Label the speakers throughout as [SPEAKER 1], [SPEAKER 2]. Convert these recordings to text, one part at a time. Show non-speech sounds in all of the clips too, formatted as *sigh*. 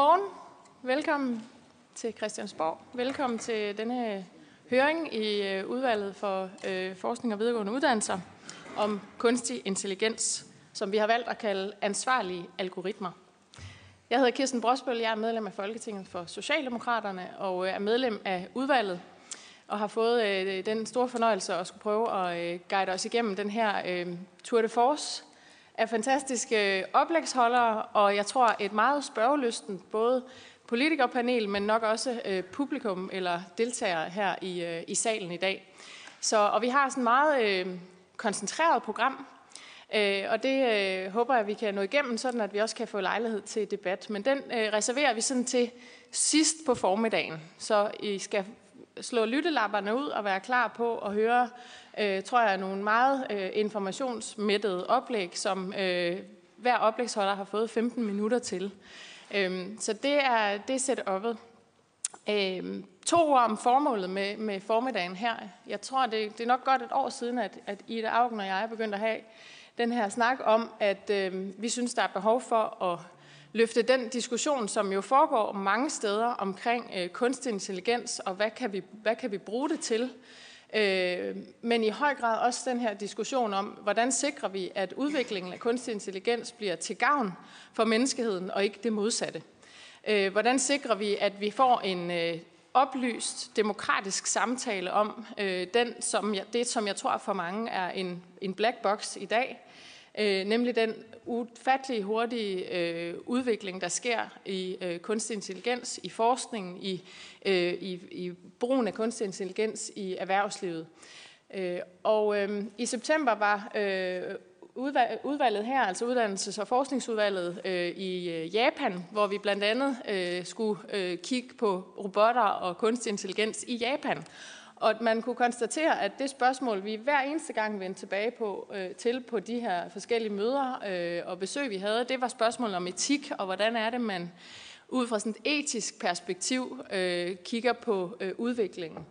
[SPEAKER 1] Godmorgen. Velkommen til Christiansborg. Velkommen til denne høring i øh, udvalget for øh, forskning og videregående uddannelser om kunstig intelligens, som vi har valgt at kalde ansvarlige algoritmer. Jeg hedder Kirsten Brosbøl, jeg er medlem af Folketinget for Socialdemokraterne og øh, er medlem af udvalget og har fået øh, den store fornøjelse at skulle prøve at øh, guide os igennem den her øh, Tour de Force af fantastiske oplægsholdere, og jeg tror et meget spørgelysten både politikerpanel, men nok også øh, publikum eller deltagere her i, øh, i salen i dag. Så, og vi har sådan et meget øh, koncentreret program, øh, og det øh, håber jeg, vi kan nå igennem, sådan at vi også kan få lejlighed til debat. Men den øh, reserverer vi sådan til sidst på formiddagen, så I skal slå lyttelapperne ud og være klar på at høre, øh, tror jeg, nogle meget øh, informationsmættede oplæg, som øh, hver oplægsholder har fået 15 minutter til. Øh, så det er, det er setup'et. Øh, to ord om formålet med, med formiddagen her. Jeg tror, det, det er nok godt et år siden, at, at Ida Augen og jeg er begyndt at have den her snak om, at øh, vi synes, der er behov for at løfte den diskussion, som jo foregår mange steder omkring øh, kunstig intelligens, og hvad kan, vi, hvad kan vi bruge det til? Øh, men i høj grad også den her diskussion om, hvordan sikrer vi, at udviklingen af kunstig intelligens bliver til gavn for menneskeheden, og ikke det modsatte? Øh, hvordan sikrer vi, at vi får en øh, oplyst, demokratisk samtale om øh, den, som jeg, det, som jeg tror for mange er en, en black box i dag, øh, nemlig den ufattelig hurtige øh, udvikling, der sker i øh, kunstig intelligens, i forskningen, i, øh, i, i brugen af kunstig intelligens i erhvervslivet. Øh, og øh, i september var øh, udvalget her, altså uddannelses- og forskningsudvalget øh, i øh, Japan, hvor vi blandt andet øh, skulle øh, kigge på robotter og kunstig intelligens i Japan. Og man kunne konstatere, at det spørgsmål, vi hver eneste gang vendte tilbage på, øh, til på de her forskellige møder øh, og besøg, vi havde, det var spørgsmålet om etik, og hvordan er det, man ud fra sådan et etisk perspektiv øh, kigger på øh, udviklingen.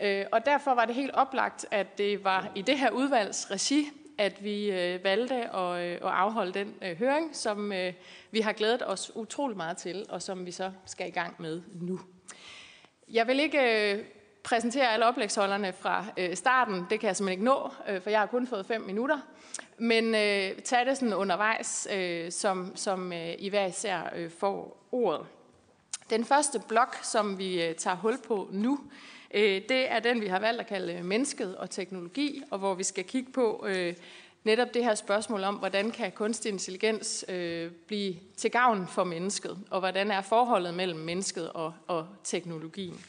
[SPEAKER 1] Øh, og derfor var det helt oplagt, at det var i det her udvalgs regi, at vi øh, valgte at, øh, at afholde den øh, høring, som øh, vi har glædet os utrolig meget til, og som vi så skal i gang med nu. Jeg vil ikke øh, præsentere alle oplægsholderne fra øh, starten. Det kan jeg simpelthen ikke nå, øh, for jeg har kun fået fem minutter. Men øh, tag det sådan undervejs, øh, som, som øh, I hver især øh, får ordet. Den første blok, som vi øh, tager hul på nu, øh, det er den, vi har valgt at kalde øh, mennesket og teknologi, og hvor vi skal kigge på øh, netop det her spørgsmål om, hvordan kan kunstig intelligens øh, blive til gavn for mennesket, og hvordan er forholdet mellem mennesket og, og teknologien.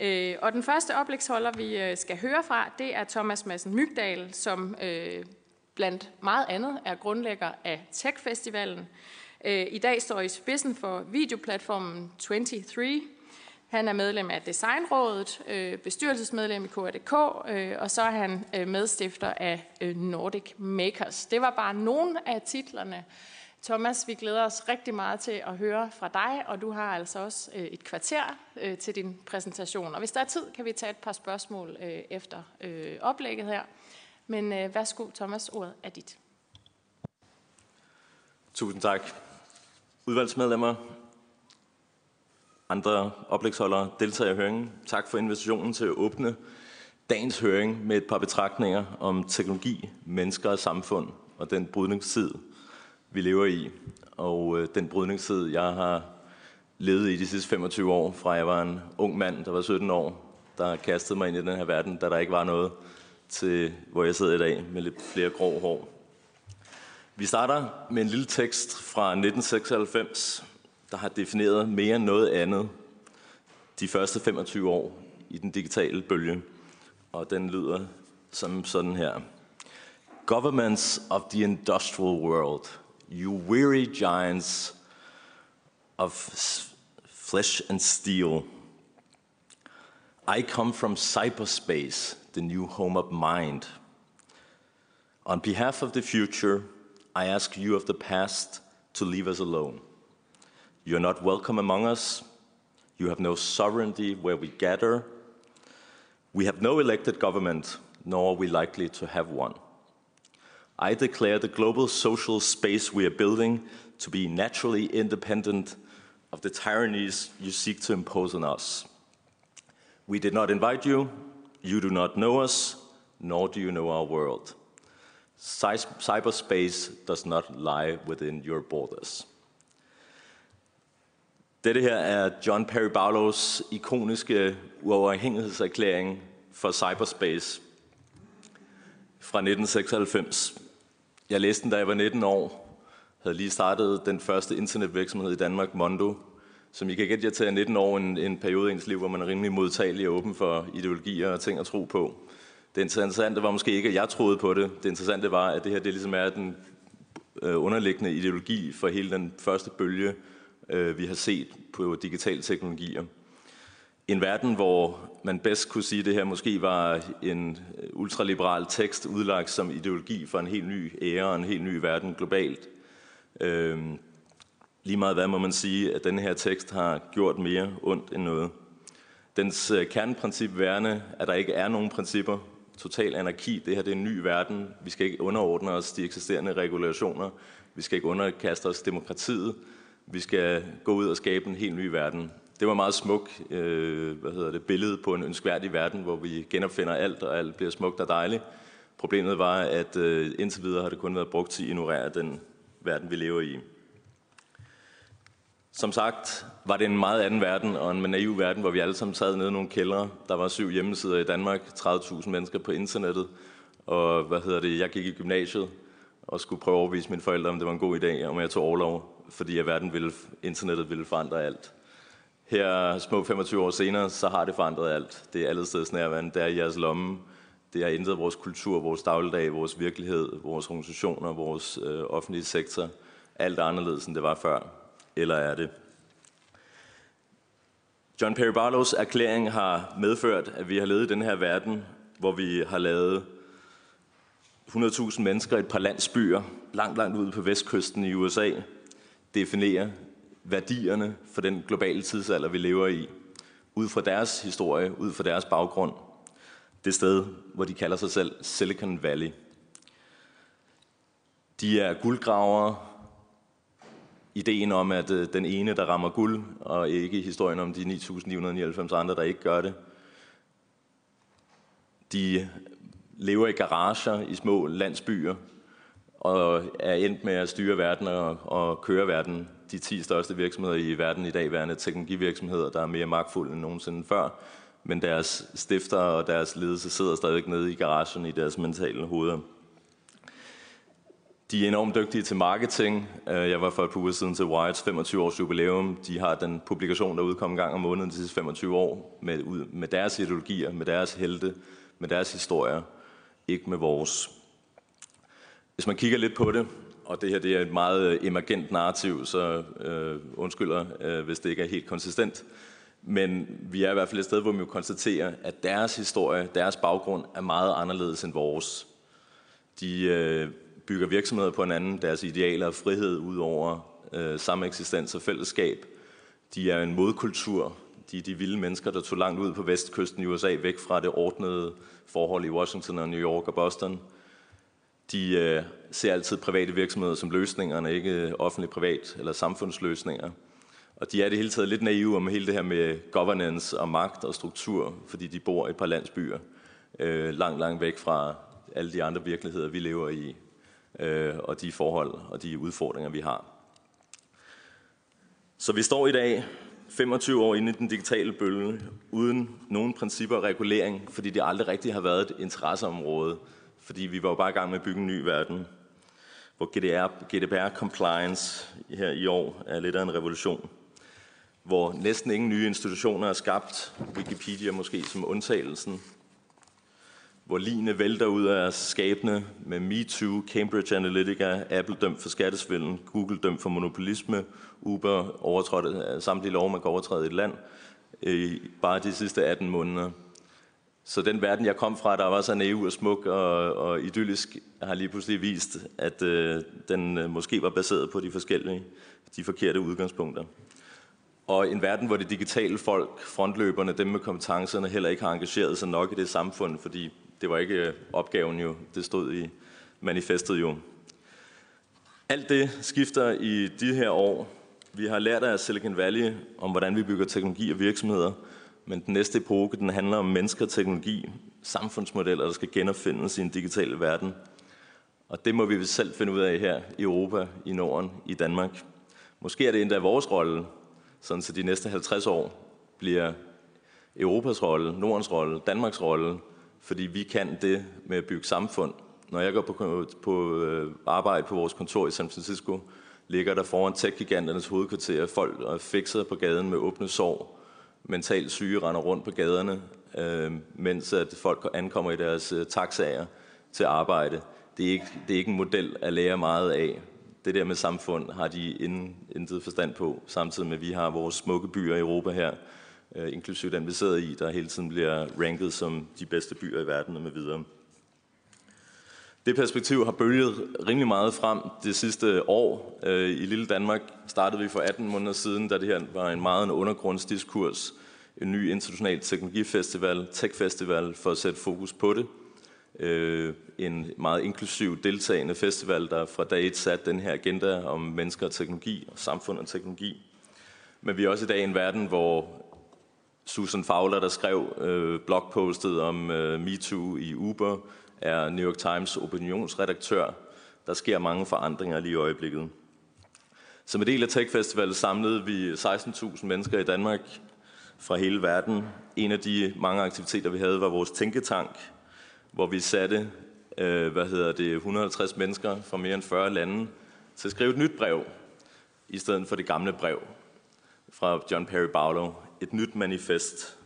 [SPEAKER 1] Øh, og den første oplægsholder, vi øh, skal høre fra, det er Thomas Madsen Mygdal, som øh, blandt meget andet er grundlægger af Tech-festivalen. Øh, I dag står i spidsen for videoplatformen 23. Han er medlem af Designrådet, øh, bestyrelsesmedlem i KRDK, og så er han medstifter af Nordic Makers. Det var bare nogle af titlerne Thomas, vi glæder os rigtig meget til at høre fra dig, og du har altså også øh, et kvarter øh, til din præsentation. Og hvis der er tid, kan vi tage et par spørgsmål øh, efter oplægget her. Men værsgo, Thomas, ordet er dit.
[SPEAKER 2] Tusind tak. Udvalgsmedlemmer, andre oplægsholdere, deltager i høringen. Tak for invitationen til at åbne dagens høring med et par betragtninger om teknologi, mennesker og samfund og den brydningstid, vi lever i. Og øh, den brydningstid, jeg har levet i de sidste 25 år, fra jeg var en ung mand, der var 17 år, der kastede mig ind i den her verden, da der ikke var noget til, hvor jeg sidder i dag med lidt flere grå hår. Vi starter med en lille tekst fra 1996, der har defineret mere end noget andet de første 25 år i den digitale bølge. Og den lyder som sådan her. Governments of the industrial world – you weary giants of flesh and steel. I come from cyberspace, the new home of mind. On behalf of the future, I ask you of the past to leave us alone. You're not welcome among us. You have no sovereignty where we gather. We have no elected government, nor are we likely to have one. I declare the global social space we are building to be naturally independent of the tyrannies you seek to impose on us. We did not invite you, you do not know us, nor do you know our world. Cyberspace does not lie within your borders. Dette her er John Perry Barlows ikoniske uafhængighedserklæring for cyberspace fra 1996. Jeg læste den, da jeg var 19 år. havde lige startet den første internetvirksomhed i Danmark, Mondo, som I kan gætte jer til, er 19 år en, en periode i ens liv, hvor man er rimelig modtagelig og åben for ideologier og ting at tro på. Det interessante var måske ikke, at jeg troede på det. Det interessante var, at det her det ligesom er den øh, underliggende ideologi for hele den første bølge, øh, vi har set på digitale teknologier. En verden, hvor man bedst kunne sige, at det her måske var en ultraliberal tekst udlagt som ideologi for en helt ny ære og en helt ny verden globalt. Øhm, lige meget hvad må man sige, at den her tekst har gjort mere ondt end noget. Dens øh, kerneprincip værende, at der ikke er nogen principper, total anarki, det her det er en ny verden, vi skal ikke underordne os de eksisterende regulationer, vi skal ikke underkaste os demokratiet, vi skal gå ud og skabe en helt ny verden. Det var meget smuk øh, hvad hedder det, billede på en ønskværdig verden, hvor vi genopfinder alt, og alt bliver smukt og dejligt. Problemet var, at øh, indtil videre har det kun været brugt til at ignorere den verden, vi lever i. Som sagt var det en meget anden verden, og en naiv verden, hvor vi alle sammen sad nede i nogle kældre. Der var syv hjemmesider i Danmark, 30.000 mennesker på internettet, og hvad hedder det, jeg gik i gymnasiet og skulle prøve at overbevise mine forældre, om det var en god idé, om jeg tog overlov, fordi at verden ville, internettet ville forandre alt. Her små 25 år senere, så har det forandret alt. Det er alle steds nærværende, det er i jeres lomme. Det har ændret vores kultur, vores dagligdag, vores virkelighed, vores organisationer, vores øh, offentlige sektor. Alt er anderledes, end det var før eller er det? John Perry Barlows erklæring har medført, at vi har levet i den her verden, hvor vi har lavet 100.000 mennesker i et par landsbyer, langt, langt ude på vestkysten i USA, definere værdierne for den globale tidsalder, vi lever i, ud fra deres historie, ud fra deres baggrund. Det sted, hvor de kalder sig selv Silicon Valley. De er guldgravere, ideen om, at øh, den ene, der rammer guld, og ikke historien om de 9.999 andre, der ikke gør det. De lever i garager i små landsbyer, og er endt med at styre verden og, og køre verden. De 10 største virksomheder i verden i dag, værende teknologivirksomheder, der er mere magtfulde end nogensinde før, men deres stifter og deres ledelse sidder stadig nede i garagen i deres mentale hoveder. De er enormt dygtige til marketing. Øh, jeg var for et par uger siden til Wired's 25 års jubilæum. De har den publikation, der udkom en gang om måneden de sidste 25 år, med, med deres ideologier, med deres helte, med deres historier, ikke med vores. Hvis man kigger lidt på det, og det her det er et meget øh, emergent narrativ, så øh, undskylder, øh, hvis det ikke er helt konsistent. Men vi er i hvert fald et sted, hvor vi jo konstatere, at deres historie, deres baggrund er meget anderledes end vores. De øh, bygger virksomheder på hinanden, deres idealer og frihed ud over øh, sameksistens og fællesskab. De er en modkultur. De er de vilde mennesker, der tog langt ud på vestkysten i USA, væk fra det ordnede forhold i Washington og New York og Boston. De øh, ser altid private virksomheder som løsningerne, ikke offentlig privat eller samfundsløsninger. Og de er det hele taget lidt naive om hele det her med governance og magt og struktur, fordi de bor i et par landsbyer, øh, langt, langt væk fra alle de andre virkeligheder, vi lever i øh, og de forhold og de udfordringer, vi har. Så vi står i dag 25 år inde i den digitale bølge, uden nogen principper og regulering, fordi det aldrig rigtig har været et interesseområde, fordi vi var jo bare i gang med at bygge en ny verden, hvor GDPR, GDPR compliance her i år er lidt af en revolution, hvor næsten ingen nye institutioner er skabt, Wikipedia måske som undtagelsen, hvor lignende vælter ud af skabene med MeToo, Cambridge Analytica, Apple dømt for skattesvindel, Google dømt for monopolisme, Uber overtrådte øh, samtlige lov, man kan overtræde i et land, i bare de sidste 18 måneder. Så den verden, jeg kom fra, der var så naiv og smuk og, og idyllisk, har lige pludselig vist, at øh, den øh, måske var baseret på de forskellige, de forkerte udgangspunkter. Og en verden, hvor de digitale folk, frontløberne, dem med kompetencerne, heller ikke har engageret sig nok i det samfund, fordi det var ikke øh, opgaven jo, det stod i manifestet jo. Alt det skifter i de her år. Vi har lært af Silicon Valley om, hvordan vi bygger teknologi og virksomheder, men den næste epoke, den handler om mennesker og teknologi, samfundsmodeller, der skal genopfindes i en digital verden. Og det må vi selv finde ud af her i Europa, i Norden, i Danmark. Måske er det endda vores rolle, sådan så de næste 50 år bliver Europas rolle, Nordens rolle, Danmarks rolle, fordi vi kan det med at bygge samfund. Når jeg går på, på øh, arbejde på vores kontor i San Francisco, ligger der foran tech-giganternes hovedkvarter folk og fikser på gaden med åbne sår. Mentalt syge render rundt på gaderne, øh, mens at folk ankommer i deres øh, taxaer til arbejde. Det er, ikke, det er ikke en model at lære meget af. Det der med samfund har de inden, intet forstand på, samtidig med at vi har vores smukke byer i Europa her, øh, inklusive den vi sidder i, der hele tiden bliver ranket som de bedste byer i verden og med videre. Det perspektiv har bølget rimelig meget frem det sidste år. Øh, I lille Danmark startede vi for 18 måneder siden, da det her var en meget en undergrundsdiskurs. En ny international teknologifestival, techfestival, for at sætte fokus på det. Øh, en meget inklusiv deltagende festival, der fra dag et satte den her agenda om mennesker og teknologi og samfund og teknologi. Men vi er også i dag i en verden, hvor Susan Fowler, der skrev øh, blogpostet om øh, MeToo i Uber, er New York Times opinionsredaktør. Der sker mange forandringer lige i øjeblikket. Som en del af Tech Festival samlede vi 16.000 mennesker i Danmark fra hele verden. En af de mange aktiviteter, vi havde, var vores tænketank, hvor vi satte øh, hvad hedder det, 150 mennesker fra mere end 40 lande til at skrive et nyt brev, i stedet for det gamle brev fra John Perry Barlow. Et nyt manifest.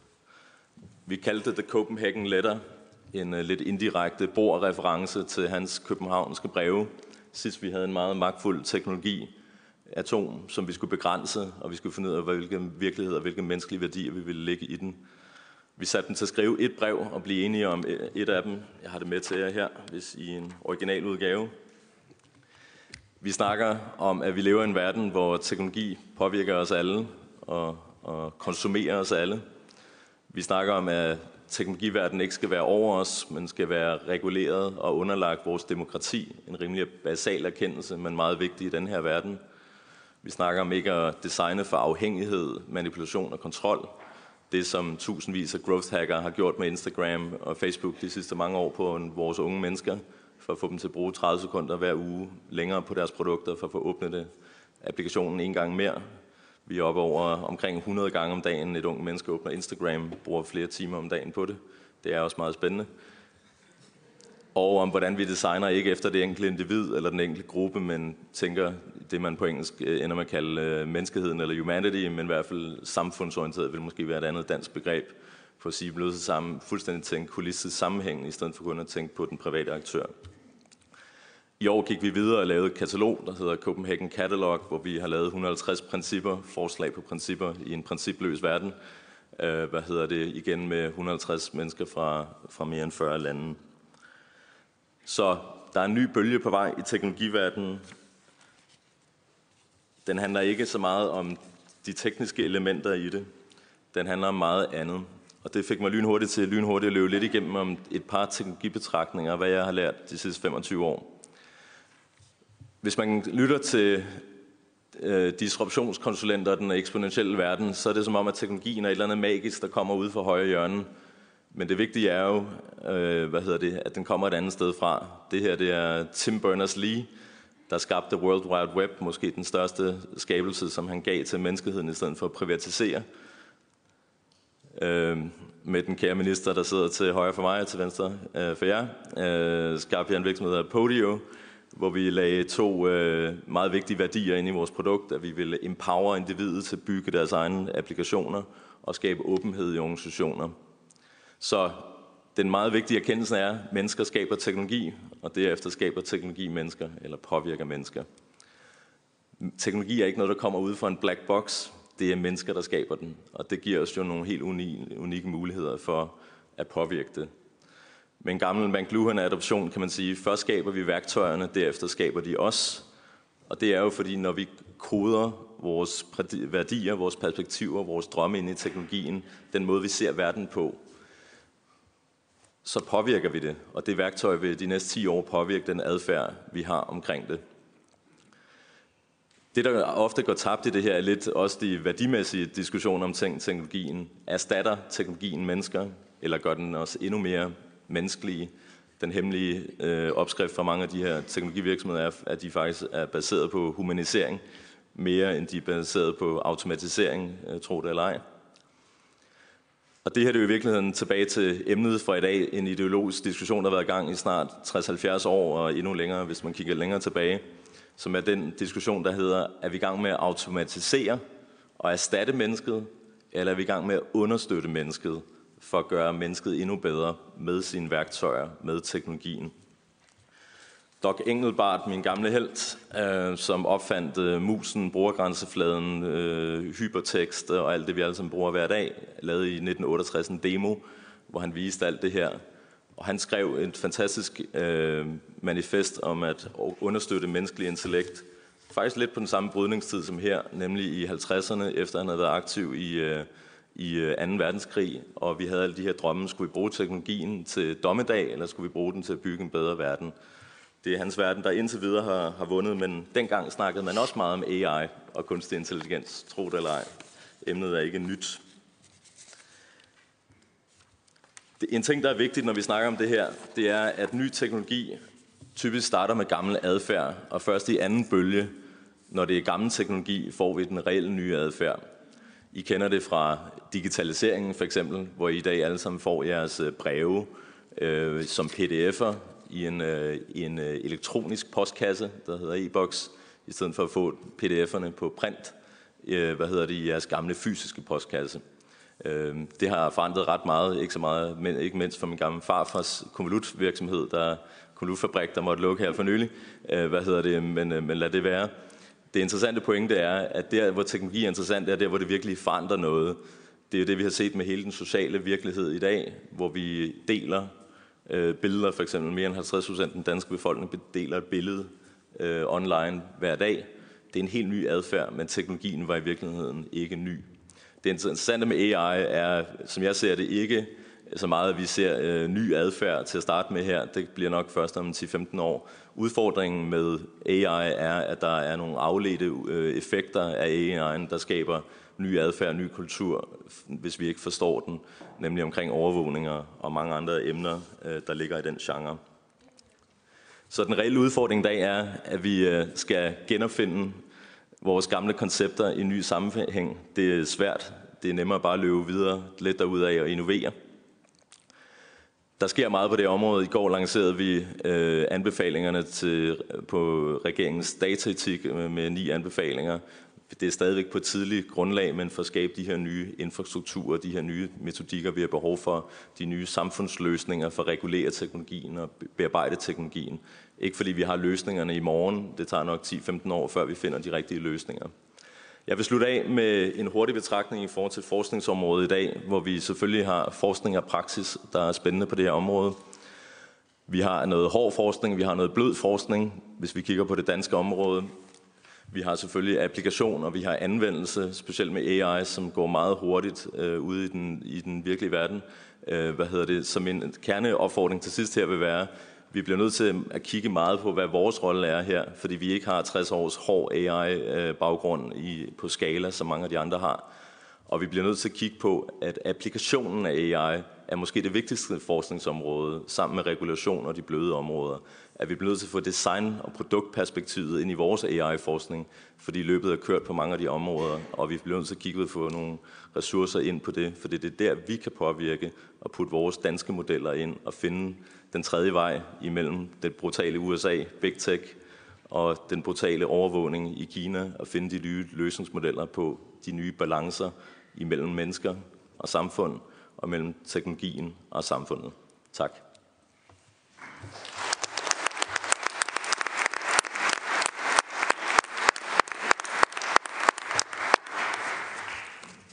[SPEAKER 2] Vi kaldte det The Copenhagen Letter, en øh, lidt indirekte bordreference til hans københavnske breve. Sidst vi havde en meget magtfuld teknologi, atom, som vi skulle begrænse, og vi skulle finde ud af, hvilke virkeligheder og hvilke menneskelige værdier vi ville lægge i den. Vi satte dem til at skrive et brev og blive enige om øh, et af dem. Jeg har det med til jer her, hvis I en original udgave. Vi snakker om, at vi lever i en verden, hvor teknologi påvirker os alle og, og konsumerer os alle. Vi snakker om, at teknologiverdenen ikke skal være over os, men skal være reguleret og underlagt vores demokrati. En rimelig basal erkendelse, men meget vigtig i den her verden. Vi snakker om ikke at designe for afhængighed, manipulation og kontrol. Det, som tusindvis af growth hacker har gjort med Instagram og Facebook de sidste mange år på vores unge mennesker, for at få dem til at bruge 30 sekunder hver uge længere på deres produkter, for at få åbnet det, applikationen en gang mere, vi er oppe over omkring 100 gange om dagen. Et ung menneske åbner Instagram, bruger flere timer om dagen på det. Det er også meget spændende. Og om hvordan vi designer ikke efter det enkelte individ eller den enkelte gruppe, men tænker det, man på engelsk øh, ender med at kalde øh, menneskeheden eller humanity, men i hvert fald samfundsorienteret vil måske være et andet dansk begreb for at sige, at sammen, fuldstændig tænke holistisk sammenhæng, i stedet for kun at tænke på den private aktør. I år gik vi videre og lavede et katalog, der hedder Copenhagen Catalog, hvor vi har lavet 150 principper, forslag på principper i en principløs verden. Øh, hvad hedder det? Igen med 150 mennesker fra, fra mere end 40 lande. Så der er en ny bølge på vej i teknologiverdenen. Den handler ikke så meget om de tekniske elementer i det. Den handler om meget andet. Og det fik mig lynhurtigt til lynhurtigt at løbe lidt igennem om et par teknologibetragtninger, hvad jeg har lært de sidste 25 år. Hvis man lytter til øh, disruptionskonsulenter den eksponentielle verden, så er det som om, at teknologien er et eller andet magisk, der kommer ud fra højre hjørne. Men det vigtige er jo, øh, hvad hedder det, at den kommer et andet sted fra. Det her det er Tim Berners-Lee, der skabte World Wide Web, måske den største skabelse, som han gav til menneskeheden i stedet for at privatisere. Øh, med den kære minister, der sidder til højre for mig og til venstre øh, for jer, øh, skabte jeg en virksomhed af Podio, hvor vi lagde to øh, meget vigtige værdier ind i vores produkt, at vi ville empower individet til at bygge deres egne applikationer og skabe åbenhed i organisationer. Så den meget vigtige erkendelse er, at mennesker skaber teknologi, og derefter skaber teknologi mennesker, eller påvirker mennesker. Teknologi er ikke noget, der kommer ud fra en black box. Det er mennesker, der skaber den, og det giver os jo nogle helt unikke muligheder for at påvirke det. Med en gammel McLuhan-adoption kan man sige, først skaber vi værktøjerne, derefter skaber de os. Og det er jo fordi, når vi koder vores værdier, vores perspektiver, vores drømme ind i teknologien, den måde vi ser verden på, så påvirker vi det. Og det værktøj vil de næste 10 år påvirke den adfærd, vi har omkring det. Det, der ofte går tabt i det her, er lidt også de værdimæssige diskussioner om ting, teknologien. Erstatter teknologien mennesker, eller gør den os endnu mere menneskelige? Den hemmelige øh, opskrift for mange af de her teknologivirksomheder er, at de faktisk er baseret på humanisering, mere end de er baseret på automatisering, øh, tro det eller ej. Og det her det er jo i virkeligheden tilbage til emnet for i dag, en ideologisk diskussion, der har været i gang i snart 60-70 år og endnu længere, hvis man kigger længere tilbage, som er den diskussion, der hedder, er vi i gang med at automatisere og erstatte mennesket, eller er vi i gang med at understøtte mennesket for at gøre mennesket endnu bedre med sine værktøjer, med teknologien? Doc Engelbart, min gamle held, øh, som opfandt øh, musen, brugergrænsefladen, øh, hypertekst og alt det, vi alle sammen bruger hver dag, lavede i 1968 en demo, hvor han viste alt det her. Og han skrev et fantastisk øh, manifest om at understøtte menneskelig intellekt. Faktisk lidt på den samme brydningstid som her, nemlig i 50'erne, efter han havde været aktiv i, øh, i øh, 2. Verdenskrig. Og vi havde alle de her drømme. Skulle vi bruge teknologien til dommedag, eller skulle vi bruge den til at bygge en bedre verden? Det er hans verden, der indtil videre har, har vundet, men dengang snakkede man også meget om AI og kunstig intelligens, tro det eller ej. Emnet er ikke nyt. En ting, der er vigtigt, når vi snakker om det her, det er, at ny teknologi typisk starter med gammel adfærd, og først i anden bølge, når det er gammel teknologi, får vi den reelle nye adfærd. I kender det fra digitaliseringen for eksempel, hvor I i dag alle sammen får jeres øh, breve øh, som pdf'er i en, øh, i en øh, elektronisk postkasse, der hedder e-boks, i stedet for at få pdf'erne på print, øh, hvad hedder det, i jeres gamle fysiske postkasse. Øh, det har forandret ret meget, ikke så meget, men ikke mindst for min gamle farfars konvolutvirksomhed, der konvolutfabrik, der måtte lukke her for nylig. Øh, hvad hedder det, men, øh, men lad det være. Det interessante pointe er, at der, hvor teknologi er interessant, er der, hvor det virkelig forandrer noget. Det er det, vi har set med hele den sociale virkelighed i dag, hvor vi deler øh, billeder, for eksempel mere end 50 procent af den danske befolkning deler et billede øh, online hver dag. Det er en helt ny adfærd, men teknologien var i virkeligheden ikke ny. Det interessante med AI er, som jeg ser det, ikke så meget, at vi ser øh, ny adfærd til at starte med her. Det bliver nok først om 10-15 år. Udfordringen med AI er, at der er nogle afledte øh, effekter af AI'en, der skaber ny adfærd, ny kultur, hvis vi ikke forstår den, nemlig omkring overvågninger og mange andre emner, øh, der ligger i den genre. Så den reelle udfordring i dag er, at vi øh, skal genopfinde vores gamle koncepter i ny sammenhæng. Det er svært. Det er nemmere bare at løbe videre lidt derudad og innovere. Der sker meget på det område. I går lancerede vi øh, anbefalingerne til, på regeringens dataetik med, med ni anbefalinger, det er stadigvæk på et tidligt grundlag, men for at skabe de her nye infrastrukturer, de her nye metodikker, vi har behov for, de nye samfundsløsninger for at regulere teknologien og bearbejde teknologien. Ikke fordi vi har løsningerne i morgen, det tager nok 10-15 år, før vi finder de rigtige løsninger. Jeg vil slutte af med en hurtig betragtning i forhold til forskningsområdet i dag, hvor vi selvfølgelig har forskning og praksis, der er spændende på det her område. Vi har noget hård forskning, vi har noget blød forskning, hvis vi kigger på det danske område. Vi har selvfølgelig applikationer, vi har anvendelse, specielt med AI, som går meget hurtigt øh, ude i den, i den virkelige verden. Øh, hvad hedder det? Som en kerneopfordring til sidst her vil være, vi bliver nødt til at kigge meget på, hvad vores rolle er her, fordi vi ikke har 60 års hård AI-baggrund i, på skala, som mange af de andre har. Og vi bliver nødt til at kigge på, at applikationen af AI er måske det vigtigste forskningsområde, sammen med regulation og de bløde områder at vi bliver nødt til at få design- og produktperspektivet ind i vores AI-forskning, fordi løbet er kørt på mange af de områder, og vi bliver nødt til at kigge på og få nogle ressourcer ind på det, for det er der, vi kan påvirke og putte vores danske modeller ind og finde den tredje vej imellem det brutale USA, Big Tech, og den brutale overvågning i Kina, og finde de nye løsningsmodeller på de nye balancer imellem mennesker og samfund, og mellem teknologien og samfundet. Tak.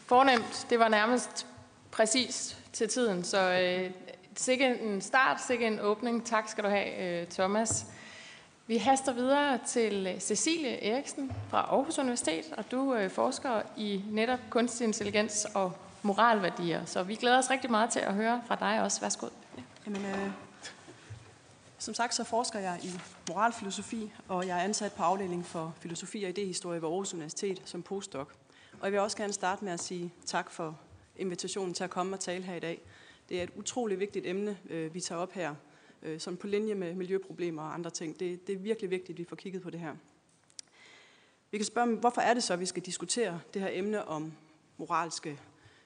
[SPEAKER 1] Fornemt. Det var nærmest præcis til tiden. Så øh, sikke en start, sikke en åbning. Tak skal du have, øh, Thomas. Vi haster videre til øh, Cecilie Eriksen fra Aarhus Universitet, og du øh, forsker i netop kunstig intelligens og moralværdier. Så vi glæder os rigtig meget til at høre fra dig også. Værsgo.
[SPEAKER 3] Jamen, øh, Som sagt så forsker jeg i moralfilosofi, og jeg er ansat på afdelingen for filosofi og idehistorie ved Aarhus Universitet som postdoc. Og jeg vil også gerne starte med at sige tak for invitationen til at komme og tale her i dag. Det er et utroligt vigtigt emne, øh, vi tager op her, øh, som på linje med miljøproblemer og andre ting. Det, det er virkelig vigtigt, at vi får kigget på det her. Vi kan spørge, hvorfor er det så, at vi skal diskutere det her emne om moralske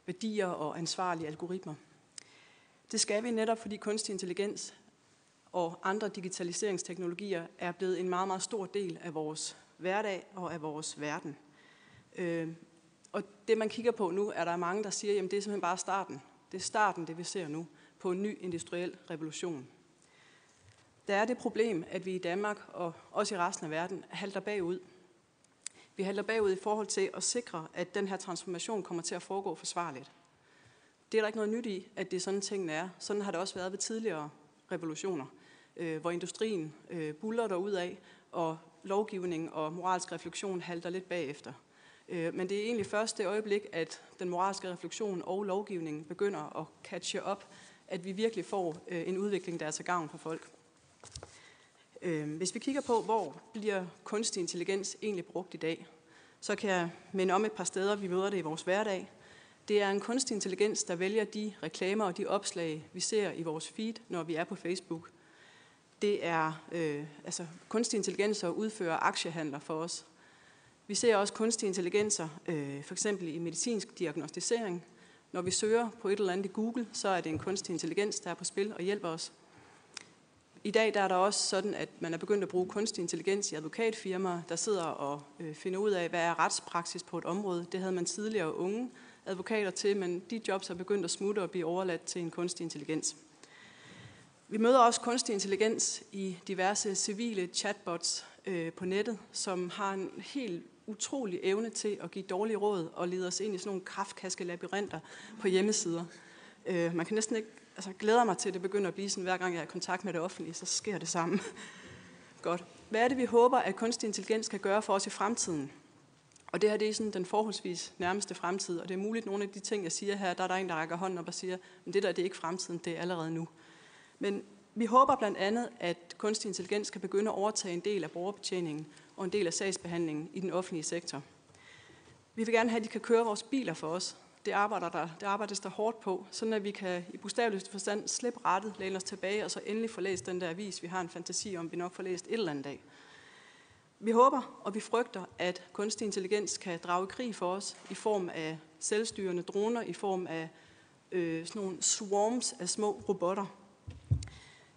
[SPEAKER 3] værdier og ansvarlige algoritmer? Det skal vi netop, fordi kunstig intelligens og andre digitaliseringsteknologier er blevet en meget, meget stor del af vores hverdag og af vores verden. Øh, og det, man kigger på nu, er der mange, der siger, at det er simpelthen bare starten. Det er starten, det vi ser nu, på en ny industriel revolution. Der er det problem, at vi i Danmark og også i resten af verden halter bagud. Vi halter bagud i forhold til at sikre, at den her transformation kommer til at foregå forsvarligt. Det er der ikke noget nyt i, at det er sådan tingene er. Sådan har det også været ved tidligere revolutioner, øh, hvor industrien øh, buller derud af, og lovgivning og moralsk refleksion halter lidt bagefter. Øh, men det er egentlig først det øjeblik, at den moralske refleksion og lovgivningen begynder at catche op, at vi virkelig får øh, en udvikling, der er til gavn for folk. Øh, hvis vi kigger på, hvor bliver kunstig intelligens egentlig brugt i dag, så kan jeg minde om et par steder, vi møder det i vores hverdag. Det er en kunstig intelligens, der vælger de reklamer og de opslag, vi ser i vores feed, når vi er på Facebook. Det er øh, altså kunstig intelligens, der udfører aktiehandler for os. Vi ser også kunstige intelligenser, øh, for eksempel i medicinsk diagnostisering. Når vi søger på et eller andet i Google, så er det en kunstig intelligens, der er på spil og hjælper os. I dag der er der også sådan, at man er begyndt at bruge kunstig intelligens i advokatfirmaer, der sidder og øh, finder ud af, hvad er retspraksis på et område. Det havde man tidligere unge advokater til, men de jobs er begyndt at smutte og blive overladt til en kunstig intelligens. Vi møder også kunstig intelligens i diverse civile chatbots øh, på nettet, som har en helt utrolig evne til at give dårlige råd og lede os ind i sådan nogle kraftkaske labyrinter på hjemmesider. Øh, man kan næsten ikke, altså glæder mig til, at det begynder at blive sådan, hver gang jeg er i kontakt med det offentlige, så sker det samme. *laughs* Godt. Hvad er det, vi håber, at kunstig intelligens kan gøre for os i fremtiden? Og det her det er sådan den forholdsvis nærmeste fremtid, og det er muligt, nogle af de ting, jeg siger her, der er der en, der rækker hånden op og siger, men det der det er ikke fremtiden, det er allerede nu. Men vi håber blandt andet, at kunstig intelligens kan begynde at overtage en del af brugerbetjeningen og en del af sagsbehandlingen i den offentlige sektor. Vi vil gerne have, at de kan køre vores biler for os. Det, arbejder der, det arbejdes der hårdt på, sådan at vi kan i bogstaveligste forstand slippe rettet, læne os tilbage og så endelig få læst den der avis, vi har en fantasi om, vi nok får læst et eller andet dag. Vi håber og vi frygter, at kunstig intelligens kan drage krig for os i form af selvstyrende droner, i form af øh, sådan nogle swarms af små robotter.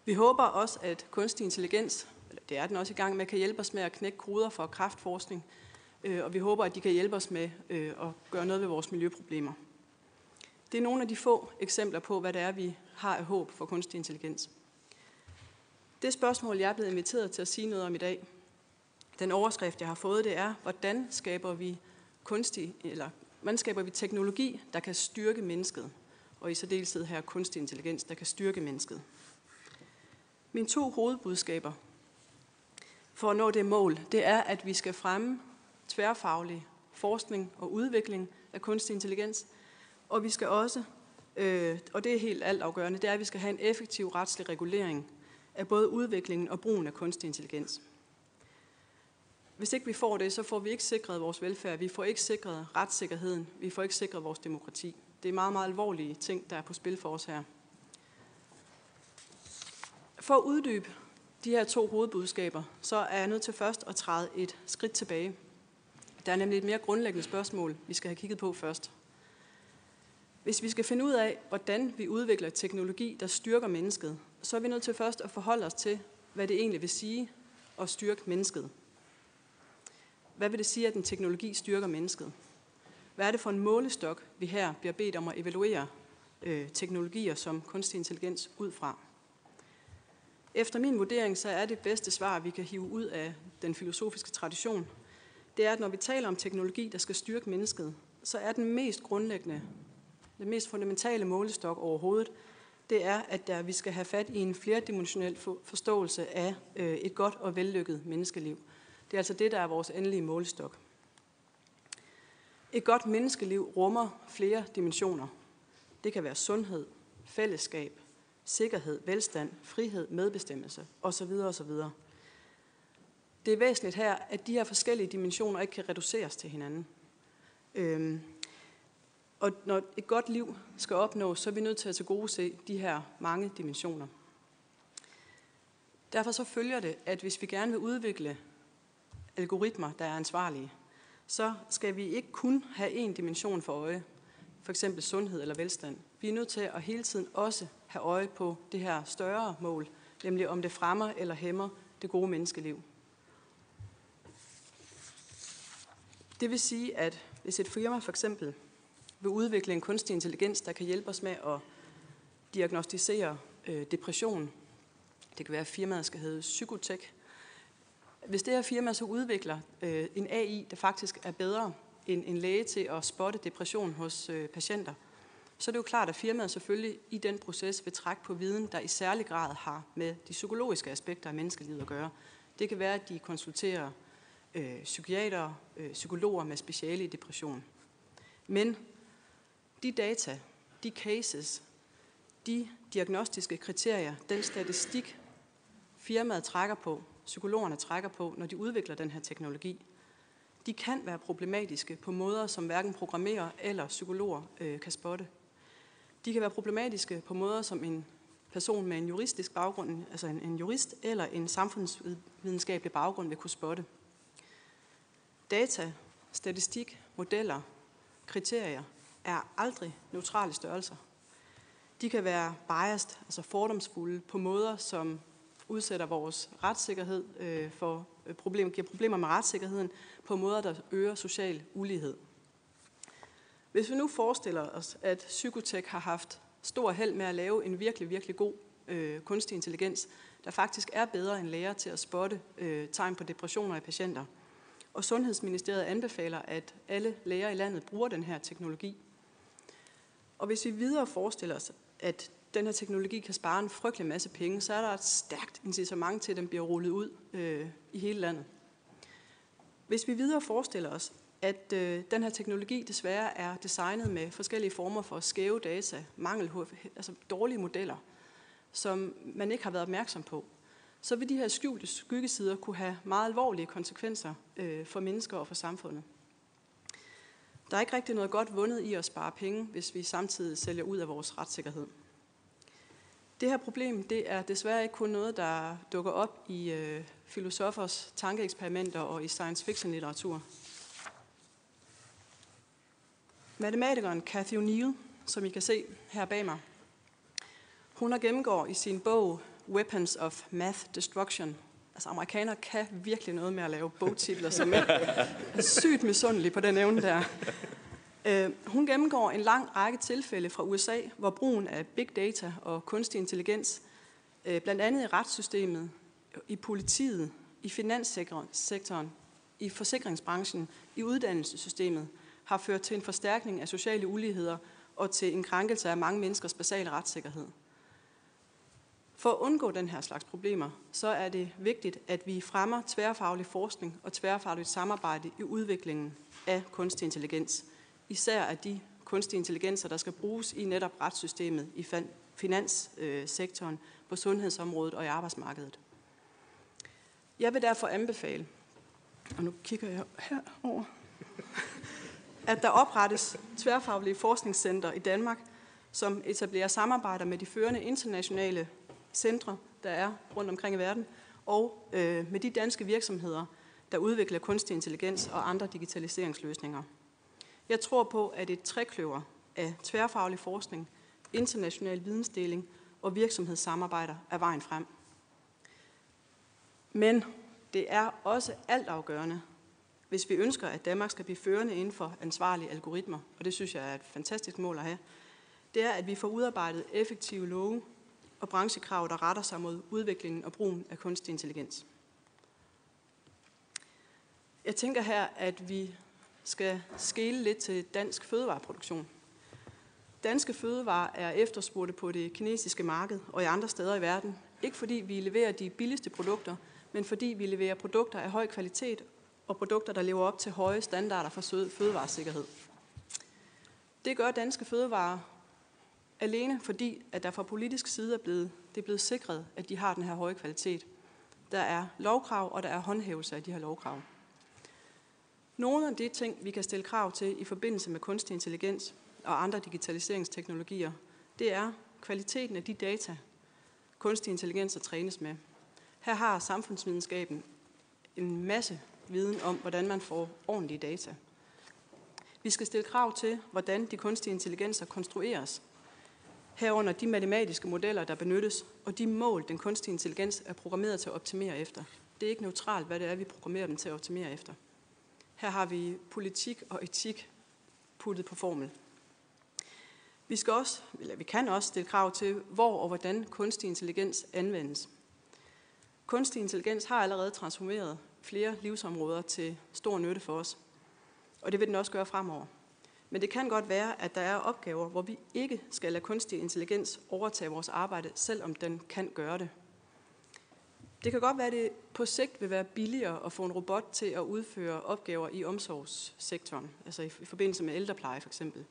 [SPEAKER 3] Vi håber også, at kunstig intelligens det er den også i gang med, kan hjælpe os med at knække koder for kraftforskning, øh, og vi håber, at de kan hjælpe os med øh, at gøre noget ved vores miljøproblemer. Det er nogle af de få eksempler på, hvad det er, vi har af håb for kunstig intelligens. Det spørgsmål, jeg er blevet inviteret til at sige noget om i dag, den overskrift, jeg har fået, det er, hvordan skaber vi kunstig, eller hvordan skaber vi teknologi, der kan styrke mennesket, og i særdeleshed her kunstig intelligens, der kan styrke mennesket. Mine to hovedbudskaber for at nå det mål, det er, at vi skal fremme tværfaglig forskning og udvikling af kunstig intelligens, og vi skal også, øh, og det er helt altafgørende, det er, at vi skal have en effektiv retslig regulering af både udviklingen og brugen af kunstig intelligens. Hvis ikke vi får det, så får vi ikke sikret vores velfærd, vi får ikke sikret retssikkerheden, vi får ikke sikret vores demokrati. Det er meget, meget alvorlige ting, der er på spil for os her. For at uddybe de her to hovedbudskaber, så er jeg nødt til først at træde et skridt tilbage. Der er nemlig et mere grundlæggende spørgsmål, vi skal have kigget på først. Hvis vi skal finde ud af, hvordan vi udvikler teknologi, der styrker mennesket, så er vi nødt til først at forholde os til, hvad det egentlig vil sige at styrke mennesket. Hvad vil det sige, at en teknologi styrker mennesket? Hvad er det for en målestok, vi her bliver bedt om at evaluere øh, teknologier som kunstig intelligens ud fra? Efter min vurdering, så er det bedste svar, vi kan hive ud af den filosofiske tradition, det er, at når vi taler om teknologi, der skal styrke mennesket, så er den mest grundlæggende, den mest fundamentale målestok overhovedet, det er, at der, vi skal have fat i en flerdimensionel forståelse af øh, et godt og vellykket menneskeliv. Det er altså det, der er vores endelige målestok. Et godt menneskeliv rummer flere dimensioner. Det kan være sundhed, fællesskab, sikkerhed, velstand, frihed, medbestemmelse osv. osv. Det er væsentligt her, at de her forskellige dimensioner ikke kan reduceres til hinanden. Øhm, og når et godt liv skal opnås, så er vi nødt til at tilgodese de her mange dimensioner. Derfor så følger det, at hvis vi gerne vil udvikle algoritmer, der er ansvarlige, så skal vi ikke kun have én dimension for øje, for eksempel sundhed eller velstand. Vi er nødt til at hele tiden også have øje på det her større mål, nemlig om det fremmer eller hæmmer det gode menneskeliv. Det vil sige, at hvis et firma for eksempel vil udvikle en kunstig intelligens, der kan hjælpe os med at diagnostisere øh, depression, det kan være, at firmaet skal hedde Psykotek, hvis det her firma så udvikler øh, en AI, der faktisk er bedre end en læge til at spotte depression hos øh, patienter, så er det jo klart, at firmaet selvfølgelig i den proces vil trække på viden, der i særlig grad har med de psykologiske aspekter af menneskelivet at gøre. Det kan være, at de konsulterer øh, psykiater, øh, psykologer med speciale i depression. Men de data, de cases, de diagnostiske kriterier, den statistik, firmaet trækker på, psykologerne trækker på, når de udvikler den her teknologi, de kan være problematiske på måder, som hverken programmerer eller psykologer øh, kan spotte. De kan være problematiske på måder, som en person med en juristisk baggrund, altså en, en jurist eller en samfundsvidenskabelig baggrund vil kunne spotte. Data, statistik, modeller, kriterier er aldrig neutrale størrelser. De kan være biased, altså fordomsfulde, på måder, som udsætter vores retssikkerhed øh, for øh, problem, giver problemer med retssikkerheden på måder, der øger social ulighed. Hvis vi nu forestiller os, at Psykotek har haft stor held med at lave en virkelig, virkelig god øh, kunstig intelligens, der faktisk er bedre end læger til at spotte øh, tegn på depressioner i patienter. Og Sundhedsministeriet anbefaler, at alle læger i landet bruger den her teknologi. Og hvis vi videre forestiller os, at den her teknologi kan spare en frygtelig masse penge, så er der et stærkt incitament til, at den bliver rullet ud øh, i hele landet. Hvis vi videre forestiller os, at øh, den her teknologi desværre er designet med forskellige former for skæve data, mangel, altså dårlige modeller, som man ikke har været opmærksom på, så vil de her skjulte skyggesider kunne have meget alvorlige konsekvenser øh, for mennesker og for samfundet. Der er ikke rigtig noget godt vundet i at spare penge, hvis vi samtidig sælger ud af vores retssikkerhed. Det her problem det er desværre ikke kun noget, der dukker op i øh, filosofers tankeeksperimenter og i science fiction litteratur. Matematikeren Cathy O'Neill, som I kan se her bag mig, hun har gennemgår i sin bog Weapons of Math Destruction. Altså amerikanere kan virkelig noget med at lave bogtitler, som er sygt misundelig på den evne der. Øh, hun gennemgår en lang række tilfælde fra USA, hvor brugen af big data og kunstig intelligens, øh, blandt andet i retssystemet, i politiet, i finanssektoren, i forsikringsbranchen, i uddannelsessystemet, har ført til en forstærkning af sociale uligheder og til en krænkelse af mange menneskers basale retssikkerhed. For at undgå den her slags problemer, så er det vigtigt, at vi fremmer tværfaglig forskning og tværfagligt samarbejde i udviklingen af kunstig intelligens – især af de kunstige intelligenser, der skal bruges i netop retssystemet, i finanssektoren, på sundhedsområdet og i arbejdsmarkedet. Jeg vil derfor anbefale, og nu kigger jeg herover, at der oprettes tværfaglige forskningscenter i Danmark, som etablerer samarbejder med de førende internationale centre, der er rundt omkring i verden, og øh, med de danske virksomheder, der udvikler kunstig intelligens og andre digitaliseringsløsninger. Jeg tror på, at et trækløver af tværfaglig forskning, international vidensdeling og virksomhedssamarbejder er vejen frem. Men det er også altafgørende, hvis vi ønsker, at Danmark skal blive førende inden for ansvarlige algoritmer, og det synes jeg er et fantastisk mål at have, det er, at vi får udarbejdet effektive love og branchekrav, der retter sig mod udviklingen og brugen af kunstig intelligens. Jeg tænker her, at vi skal skele lidt til dansk fødevareproduktion. Danske fødevarer er efterspurgte på det kinesiske marked og i andre steder i verden. Ikke fordi vi leverer de billigste produkter, men fordi vi leverer produkter af høj kvalitet og produkter, der lever op til høje standarder for fødevaresikkerhed. Det gør danske fødevarer Alene fordi, at der fra politisk side er blevet, det er blevet sikret, at de har den her høje kvalitet. Der er lovkrav, og der er håndhævelse af de her lovkrav. Nogle af de ting, vi kan stille krav til i forbindelse med kunstig intelligens og andre digitaliseringsteknologier, det er kvaliteten af de data, kunstig intelligens trænes med. Her har samfundsvidenskaben en masse viden om, hvordan man får ordentlige data. Vi skal stille krav til, hvordan de kunstige intelligenser konstrueres. Herunder de matematiske modeller, der benyttes, og de mål, den kunstige intelligens er programmeret til at optimere efter. Det er ikke neutralt, hvad det er, vi programmerer dem til at optimere efter. Her har vi politik og etik puttet på formel. Vi, skal også, eller vi kan også stille krav til, hvor og hvordan kunstig intelligens anvendes. Kunstig intelligens har allerede transformeret flere livsområder til stor nytte for os, og det vil den også gøre fremover. Men det kan godt være, at der er opgaver, hvor vi ikke skal lade kunstig intelligens overtage vores arbejde, selvom den kan gøre det. Det kan godt være, at det på sigt vil være billigere at få en robot til at udføre opgaver i omsorgssektoren, altså i forbindelse med ældrepleje for eksempel.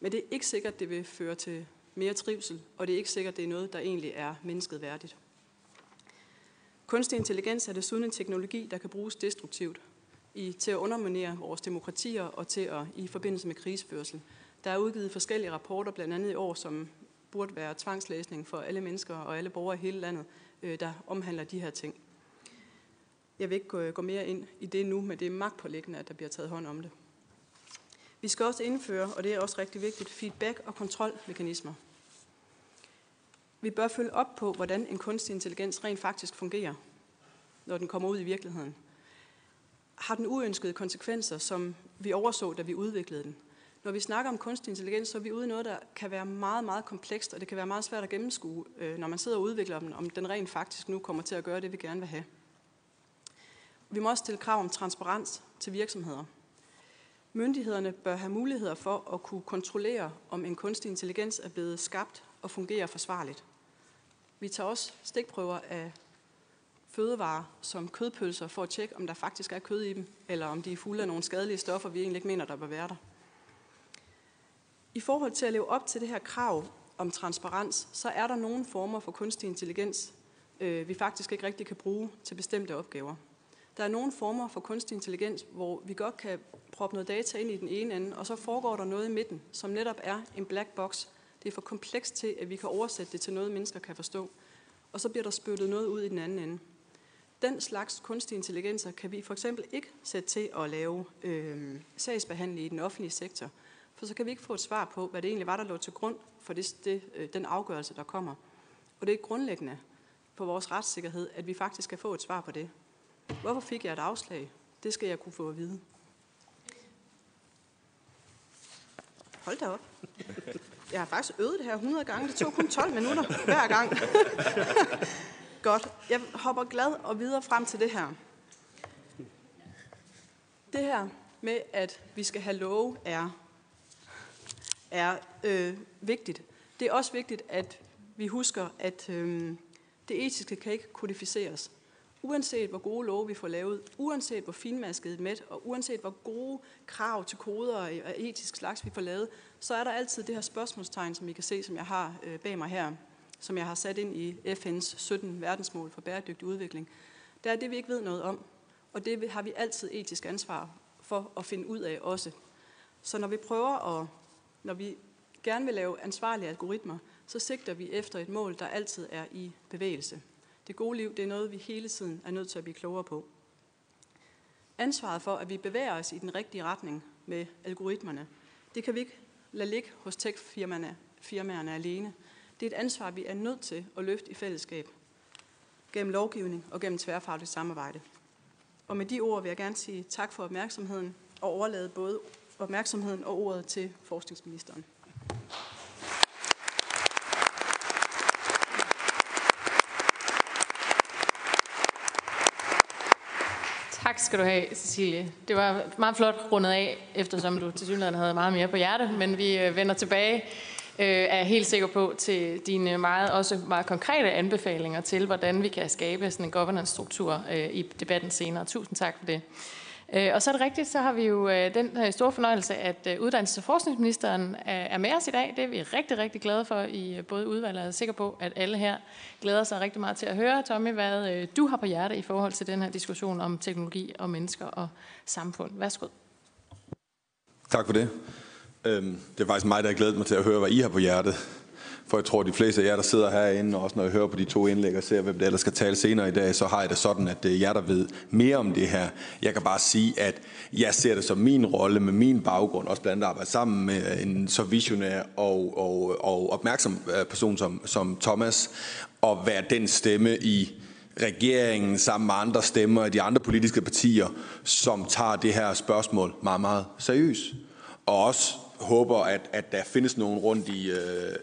[SPEAKER 3] Men det er ikke sikkert, at det vil føre til mere trivsel, og det er ikke sikkert, at det er noget, der egentlig er mennesket værdigt. Kunstig intelligens er desuden en teknologi, der kan bruges destruktivt i, til at underminere vores demokratier og til at i forbindelse med krigsførsel. Der er udgivet forskellige rapporter, blandt andet i år, som burde være tvangslæsning for alle mennesker og alle borgere i hele landet, øh, der omhandler de her ting. Jeg vil ikke gå, gå mere ind i det nu, men det er magtpålæggende, at der bliver taget hånd om det. Vi skal også indføre, og det er også rigtig vigtigt, feedback- og kontrolmekanismer. Vi bør følge op på, hvordan en kunstig intelligens rent faktisk fungerer, når den kommer ud i virkeligheden. Har den uønskede konsekvenser, som vi overså, da vi udviklede den? Når vi snakker om kunstig intelligens, så er vi ude i noget, der kan være meget, meget komplekst, og det kan være meget svært at gennemskue, øh, når man sidder og udvikler den, om den rent faktisk nu kommer til at gøre det, vi gerne vil have. Vi må også stille krav om transparens til virksomheder. Myndighederne bør have muligheder for at kunne kontrollere, om en kunstig intelligens er blevet skabt og fungerer forsvarligt. Vi tager også stikprøver af fødevarer som kødpølser for at tjekke, om der faktisk er kød i dem, eller om de er fulde af nogle skadelige stoffer, vi egentlig ikke mener, der bør være der. I forhold til at leve op til det her krav om transparens, så er der nogle former for kunstig intelligens, øh, vi faktisk ikke rigtig kan bruge til bestemte opgaver. Der er nogle former for kunstig intelligens, hvor vi godt kan proppe noget data ind i den ene ende, og så foregår der noget i midten, som netop er en black box. Det er for komplekst til, at vi kan oversætte det til noget, mennesker kan forstå. Og så bliver der spyttet noget ud i den anden ende. Den slags kunstige intelligenser kan vi for eksempel ikke sætte til at lave øh, sagsbehandling i den offentlige sektor, for så kan vi ikke få et svar på, hvad det egentlig var, der lå til grund for det, det, øh, den afgørelse, der kommer. Og det er grundlæggende for vores retssikkerhed, at vi faktisk kan få et svar på det. Hvorfor fik jeg et afslag? Det skal jeg kunne få at vide. Hold da op. *laughs* Jeg har faktisk øvet det her 100 gange. Det tog kun 12 minutter hver gang. *laughs* Godt. Jeg hopper glad og videre frem til det her. Det her med, at vi skal have love, er, er øh, vigtigt. Det er også vigtigt, at vi husker, at øh, det etiske kan ikke kodificeres. Uanset hvor gode love vi får lavet, uanset hvor finmasket et med, og uanset hvor gode krav til koder og etisk slags vi får lavet, så er der altid det her spørgsmålstegn, som I kan se, som jeg har øh, bag mig her som jeg har sat ind i FN's 17 verdensmål for bæredygtig udvikling, det er det, vi ikke ved noget om. Og det har vi altid etisk ansvar for at finde ud af også. Så når vi prøver at, når vi gerne vil lave ansvarlige algoritmer, så sigter vi efter et mål, der altid er i bevægelse. Det gode liv, det er noget, vi hele tiden er nødt til at blive klogere på. Ansvaret for, at vi bevæger os i den rigtige retning med algoritmerne, det kan vi ikke lade ligge hos tech-firmaerne firmaerne alene. Det er et ansvar, vi er nødt til at løfte i fællesskab gennem lovgivning og gennem tværfagligt samarbejde. Og med de ord vil jeg gerne sige tak for opmærksomheden og overlade både opmærksomheden og ordet til forskningsministeren.
[SPEAKER 1] Tak skal du have, Cecilie. Det var meget flot rundet af, eftersom du til synligheden havde meget mere på hjerte, men vi øh, vender tilbage øh, er helt sikker på til dine meget, også meget konkrete anbefalinger til, hvordan vi kan skabe sådan en governance-struktur øh, i debatten senere. Tusind tak for det. Øh, og så er det rigtigt, så har vi jo øh, den øh, store fornøjelse, at øh, uddannelses- og forskningsministeren er med os i dag. Det er vi rigtig, rigtig glade for i både udvalget. Jeg er sikker på, at alle her glæder sig rigtig meget til at høre, Tommy, hvad du har på hjerte i forhold til den her diskussion om teknologi og mennesker og samfund. Værsgo.
[SPEAKER 4] Tak for det. Øhm, det er faktisk mig, der har glædet mig til at høre, hvad I har på hjertet. For jeg tror, at de fleste af jer, der sidder herinde, og også når jeg hører på de to indlæg og ser, hvem det ellers skal tale senere i dag, så har jeg det sådan, at det er jer, der ved mere om det her. Jeg kan bare sige, at jeg ser det som min rolle med min baggrund, også blandt andet arbejde sammen med en så visionær og, og, og opmærksom øh, person som, som Thomas, og være den stemme i regeringen sammen med andre stemmer af de andre politiske partier, som tager det her spørgsmål meget, meget seriøst. Og også håber, at, at der findes nogen rundt i, øh,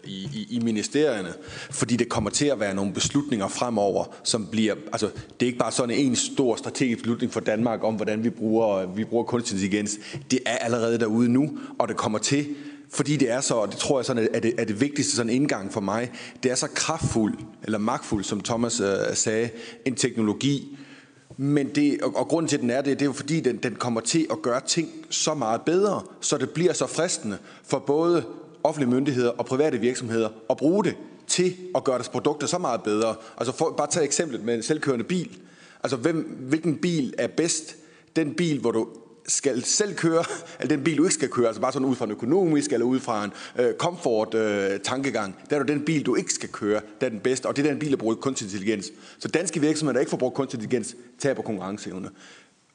[SPEAKER 4] i, i ministerierne, fordi det kommer til at være nogle beslutninger fremover, som bliver, altså det er ikke bare sådan en stor strategisk beslutning for Danmark om, hvordan vi bruger, vi bruger kunstig intelligens. Det er allerede derude nu, og det kommer til, fordi det er så, og det tror jeg sådan, er det, er det vigtigste sådan indgang for mig, det er så kraftfuld, eller magtfuld, som Thomas øh, sagde, en teknologi, men det, og, og grunden til, at den er det, det er jo fordi, den, den kommer til at gøre ting så meget bedre, så det bliver så fristende for både offentlige myndigheder og private virksomheder at bruge det til at gøre deres produkter så meget bedre. Altså for, bare tage eksemplet med en selvkørende bil. Altså hvem, hvilken bil er bedst? Den bil, hvor du skal selv køre, eller den bil, du ikke skal køre, altså bare sådan ud fra en økonomisk, eller ud fra en øh, komfort-tankegang, øh, der er det den bil, du ikke skal køre, der er den bedste, og det er den bil, der bruger kunstig intelligens. Så danske virksomheder, der ikke får brugt kunstig intelligens, taber konkurrenceevne.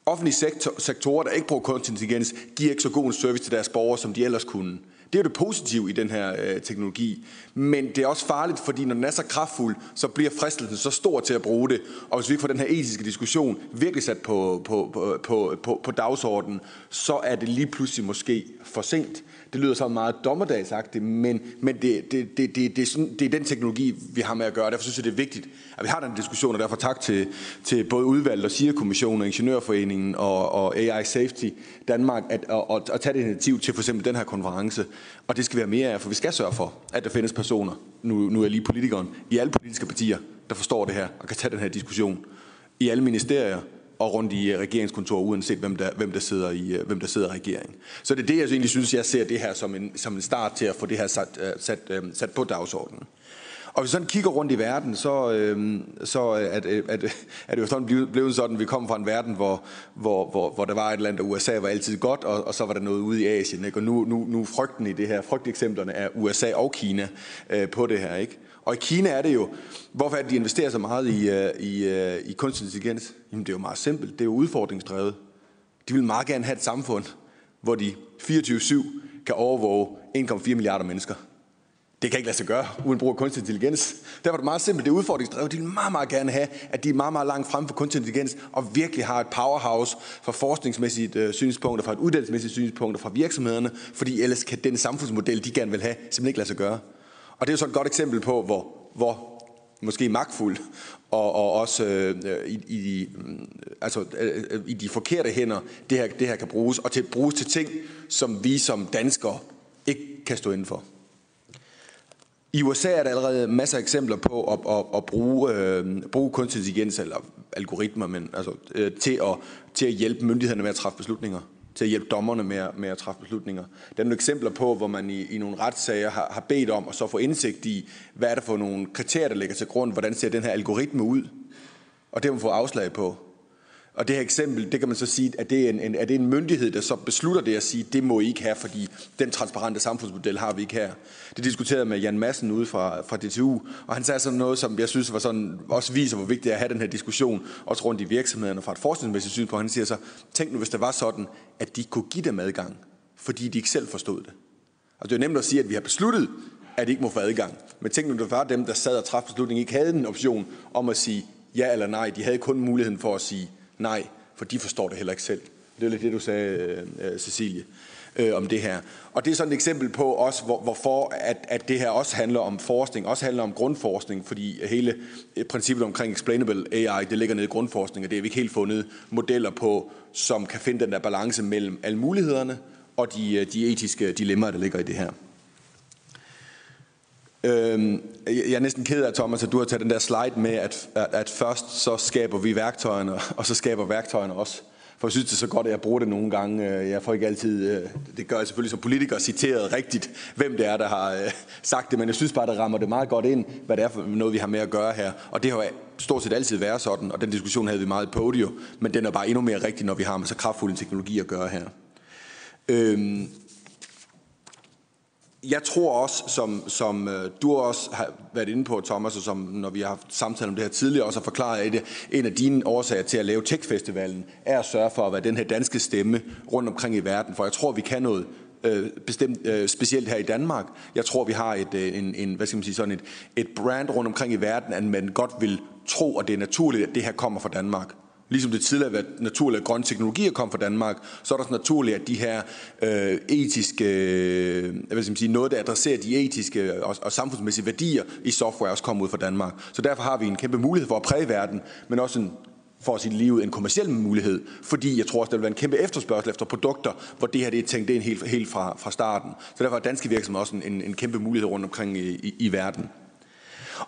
[SPEAKER 4] Offentlige sektor, sektorer, der ikke bruger kunstig intelligens, giver ikke så god en service til deres borgere, som de ellers kunne. Det er jo det positive i den her øh, teknologi. Men det er også farligt, fordi når den er så kraftfuld, så bliver fristelsen så stor til at bruge det. Og hvis vi ikke får den her etiske diskussion virkelig sat på, på, på, på, på, på dagsordenen, så er det lige pludselig måske for sent. Det lyder så meget dommerdagsagtigt, men, men det, det, det, det, det, er sådan, det er den teknologi, vi har med at gøre. Derfor synes jeg, det er vigtigt, at vi har den diskussion, og derfor tak til, til både udvalget og SIA-kommissionen, Ingeniørforeningen og, og AI Safety Danmark, at, at, at tage det initiativ til for eksempel den her konference. Og det skal være mere af, for vi skal sørge for, at der findes personer, nu, nu er jeg lige politikeren, i alle politiske partier, der forstår det her og kan tage den her diskussion. I alle ministerier, og rundt i øh, regeringskontoret, uanset hvem der, hvem der, sidder, i, øh, hvem der sidder i regeringen. Så det er det, jeg egentlig synes, jeg ser det her som en, som en start til at få det her sat, øh, sat, sat på dagsordenen. Og hvis vi sådan kigger rundt i verden, så, øhm, øh, så er, det, er, det, jo sådan blevet, blevet sådan, at vi kom fra en verden, hvor, hvor, hvor, hvor der var et land, der USA var altid godt, og, og så var der noget ude i Asien. Ikke? Og nu, nu, nu frygten i det her, frygteksemplerne er USA og Kina øh, på det her. ikke. Og i Kina er det jo, hvorfor er det, de investerer så meget i, øh, i, øh, i kunstig intelligens? Jamen det er jo meget simpelt, det er jo udfordringsdrevet. De vil meget gerne have et samfund, hvor de 24-7 kan overvåge 1,4 milliarder mennesker. Det kan ikke lade sig gøre, uden brug af kunstig intelligens. Derfor er det meget simpelt. Det er udfordringsdrevet. De vil meget, meget gerne have, at de er meget, meget langt frem for kunstig intelligens, og virkelig har et powerhouse fra forskningsmæssigt øh, og fra et uddannelsesmæssigt synspunkt, og fra virksomhederne, fordi ellers kan den samfundsmodel, de gerne vil have, simpelthen ikke lade sig gøre. Og det er jo så et godt eksempel på, hvor, hvor måske magtfuld og, og også øh, i, i, mm, altså, øh, i de forkerte hænder, det her, det her kan bruges, og til, bruges til ting, som vi som danskere ikke kan stå indenfor. I USA er der allerede masser af eksempler på at, at, at bruge, øh, bruge kunstig intelligens eller algoritmer men, altså, øh, til, at, til at hjælpe myndighederne med at træffe beslutninger til at hjælpe dommerne med, med at træffe beslutninger. Der er nogle eksempler på, hvor man i, i nogle retssager har, har bedt om at så få indsigt i, hvad er det for nogle kriterier, der ligger til grund, hvordan ser den her algoritme ud, og det har man fået afslag på. Og det her eksempel, det kan man så sige, at det er en, en, er det en myndighed, der så beslutter det at sige, det må I ikke have, fordi den transparente samfundsmodel har vi ikke her. Det diskuterede med Jan Madsen ude fra, fra DTU, og han sagde sådan noget, som jeg synes var sådan, også viser, hvor vigtigt det er at have den her diskussion, også rundt i virksomhederne fra et forskningsmæssigt synspunkt. Han siger så, tænk nu, hvis det var sådan, at de kunne give dem adgang, fordi de ikke selv forstod det. Altså det er nemt at sige, at vi har besluttet, at de ikke må få adgang. Men tænk nu, det var dem, der sad og træffede beslutningen, ikke havde en option om at sige ja eller nej. De havde kun muligheden for at sige nej, for de forstår det heller ikke selv. Det er lidt det, du sagde, øh, øh, Cecilie, øh, om det her. Og det er sådan et eksempel på også, hvor, hvorfor at, at det her også handler om forskning, også handler om grundforskning, fordi hele øh, princippet omkring explainable AI, det ligger nede i grundforskning, og det har vi ikke helt fundet modeller på, som kan finde den der balance mellem alle mulighederne og de, de etiske dilemmaer, der ligger i det her. Øhm, jeg er næsten ked af, Thomas, at du har taget den der slide med, at, at, at først så skaber vi værktøjerne, *laughs* og så skaber værktøjerne også. For jeg synes, det er så godt, at jeg bruger det nogle gange. Øh, jeg får ikke altid, øh, det gør jeg selvfølgelig som politiker, citeret rigtigt, hvem det er, der har øh, sagt det. Men jeg synes bare, det rammer det meget godt ind, hvad det er for noget, vi har med at gøre her. Og det har stort set altid været sådan, og den diskussion havde vi meget i podio. Men den er bare endnu mere rigtig, når vi har med så kraftfuld en teknologi at gøre her. Øhm, jeg tror også, som, som øh, du også har været inde på, Thomas, og som når vi har haft samtale om det her tidligere, også har forklaret, at det, en af dine årsager til at lave Tech-festivalen, er at sørge for at være den her danske stemme rundt omkring i verden. For jeg tror, vi kan noget øh, bestemt, øh, specielt her i Danmark. Jeg tror, vi har et, øh, en, en, hvad skal man sige, sådan et, et brand rundt omkring i verden, at man godt vil tro, at det er naturligt, at det her kommer fra Danmark. Ligesom det tidligere har været naturligt, at grønne teknologier kom fra Danmark, så er det også naturligt, at de her øh, etiske, øh, hvad skal man sige, noget, der adresserer de etiske og, og samfundsmæssige værdier i software, også kommer ud fra Danmark. Så derfor har vi en kæmpe mulighed for at præge verden, men også en for at sige livet en kommersiel mulighed, fordi jeg tror også, der vil være en kæmpe efterspørgsel efter produkter, hvor det her det er tænkt ind helt, helt fra, fra starten. Så derfor har danske virksomheder også en, en kæmpe mulighed rundt omkring i, i, i verden.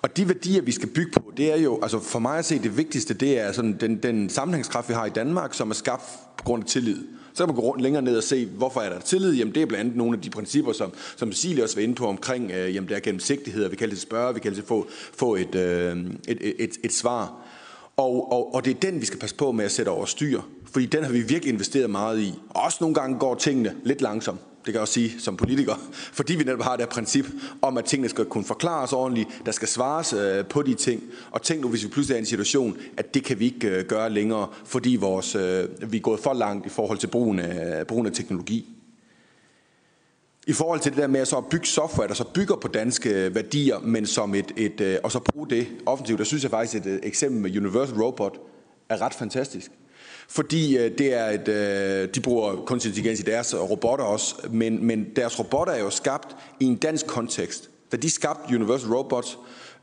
[SPEAKER 4] Og de værdier, vi skal bygge på, det er jo, altså for mig at se, det vigtigste, det er sådan den, den sammenhængskraft, vi har i Danmark, som er skabt på grund af tillid. Så kan man gå rundt længere ned og se, hvorfor er der tillid? Jamen det er blandt andet nogle af de principper, som, som Cecilie også var inde på omkring, øh, jamen det er gennemsigtighed, vi kan altid spørge, vi kan altid få, få et, øh, et, et, et, et svar. Og, og, og det er den, vi skal passe på med at sætte over styr. Fordi den har vi virkelig investeret meget i. Også nogle gange går tingene lidt langsomt det kan jeg også sige som politiker, *laughs* fordi vi netop har det her princip om, at tingene skal kunne forklares ordentligt, der skal svares øh, på de ting. Og tænk nu, hvis vi pludselig er i en situation, at det kan vi ikke øh, gøre længere, fordi vores, øh, vi er gået for langt i forhold til brugen af, brugen af teknologi. I forhold til det der med at så bygge software, der så bygger på danske øh, værdier, men som et, et øh, og så bruge det offensivt, der synes jeg faktisk, et øh, eksempel med Universal Robot er ret fantastisk. Fordi øh, det er et, øh, de bruger kunstig intelligens i deres øh, robotter også, men, men deres robotter er jo skabt i en dansk kontekst. Da de skabte Universal Robots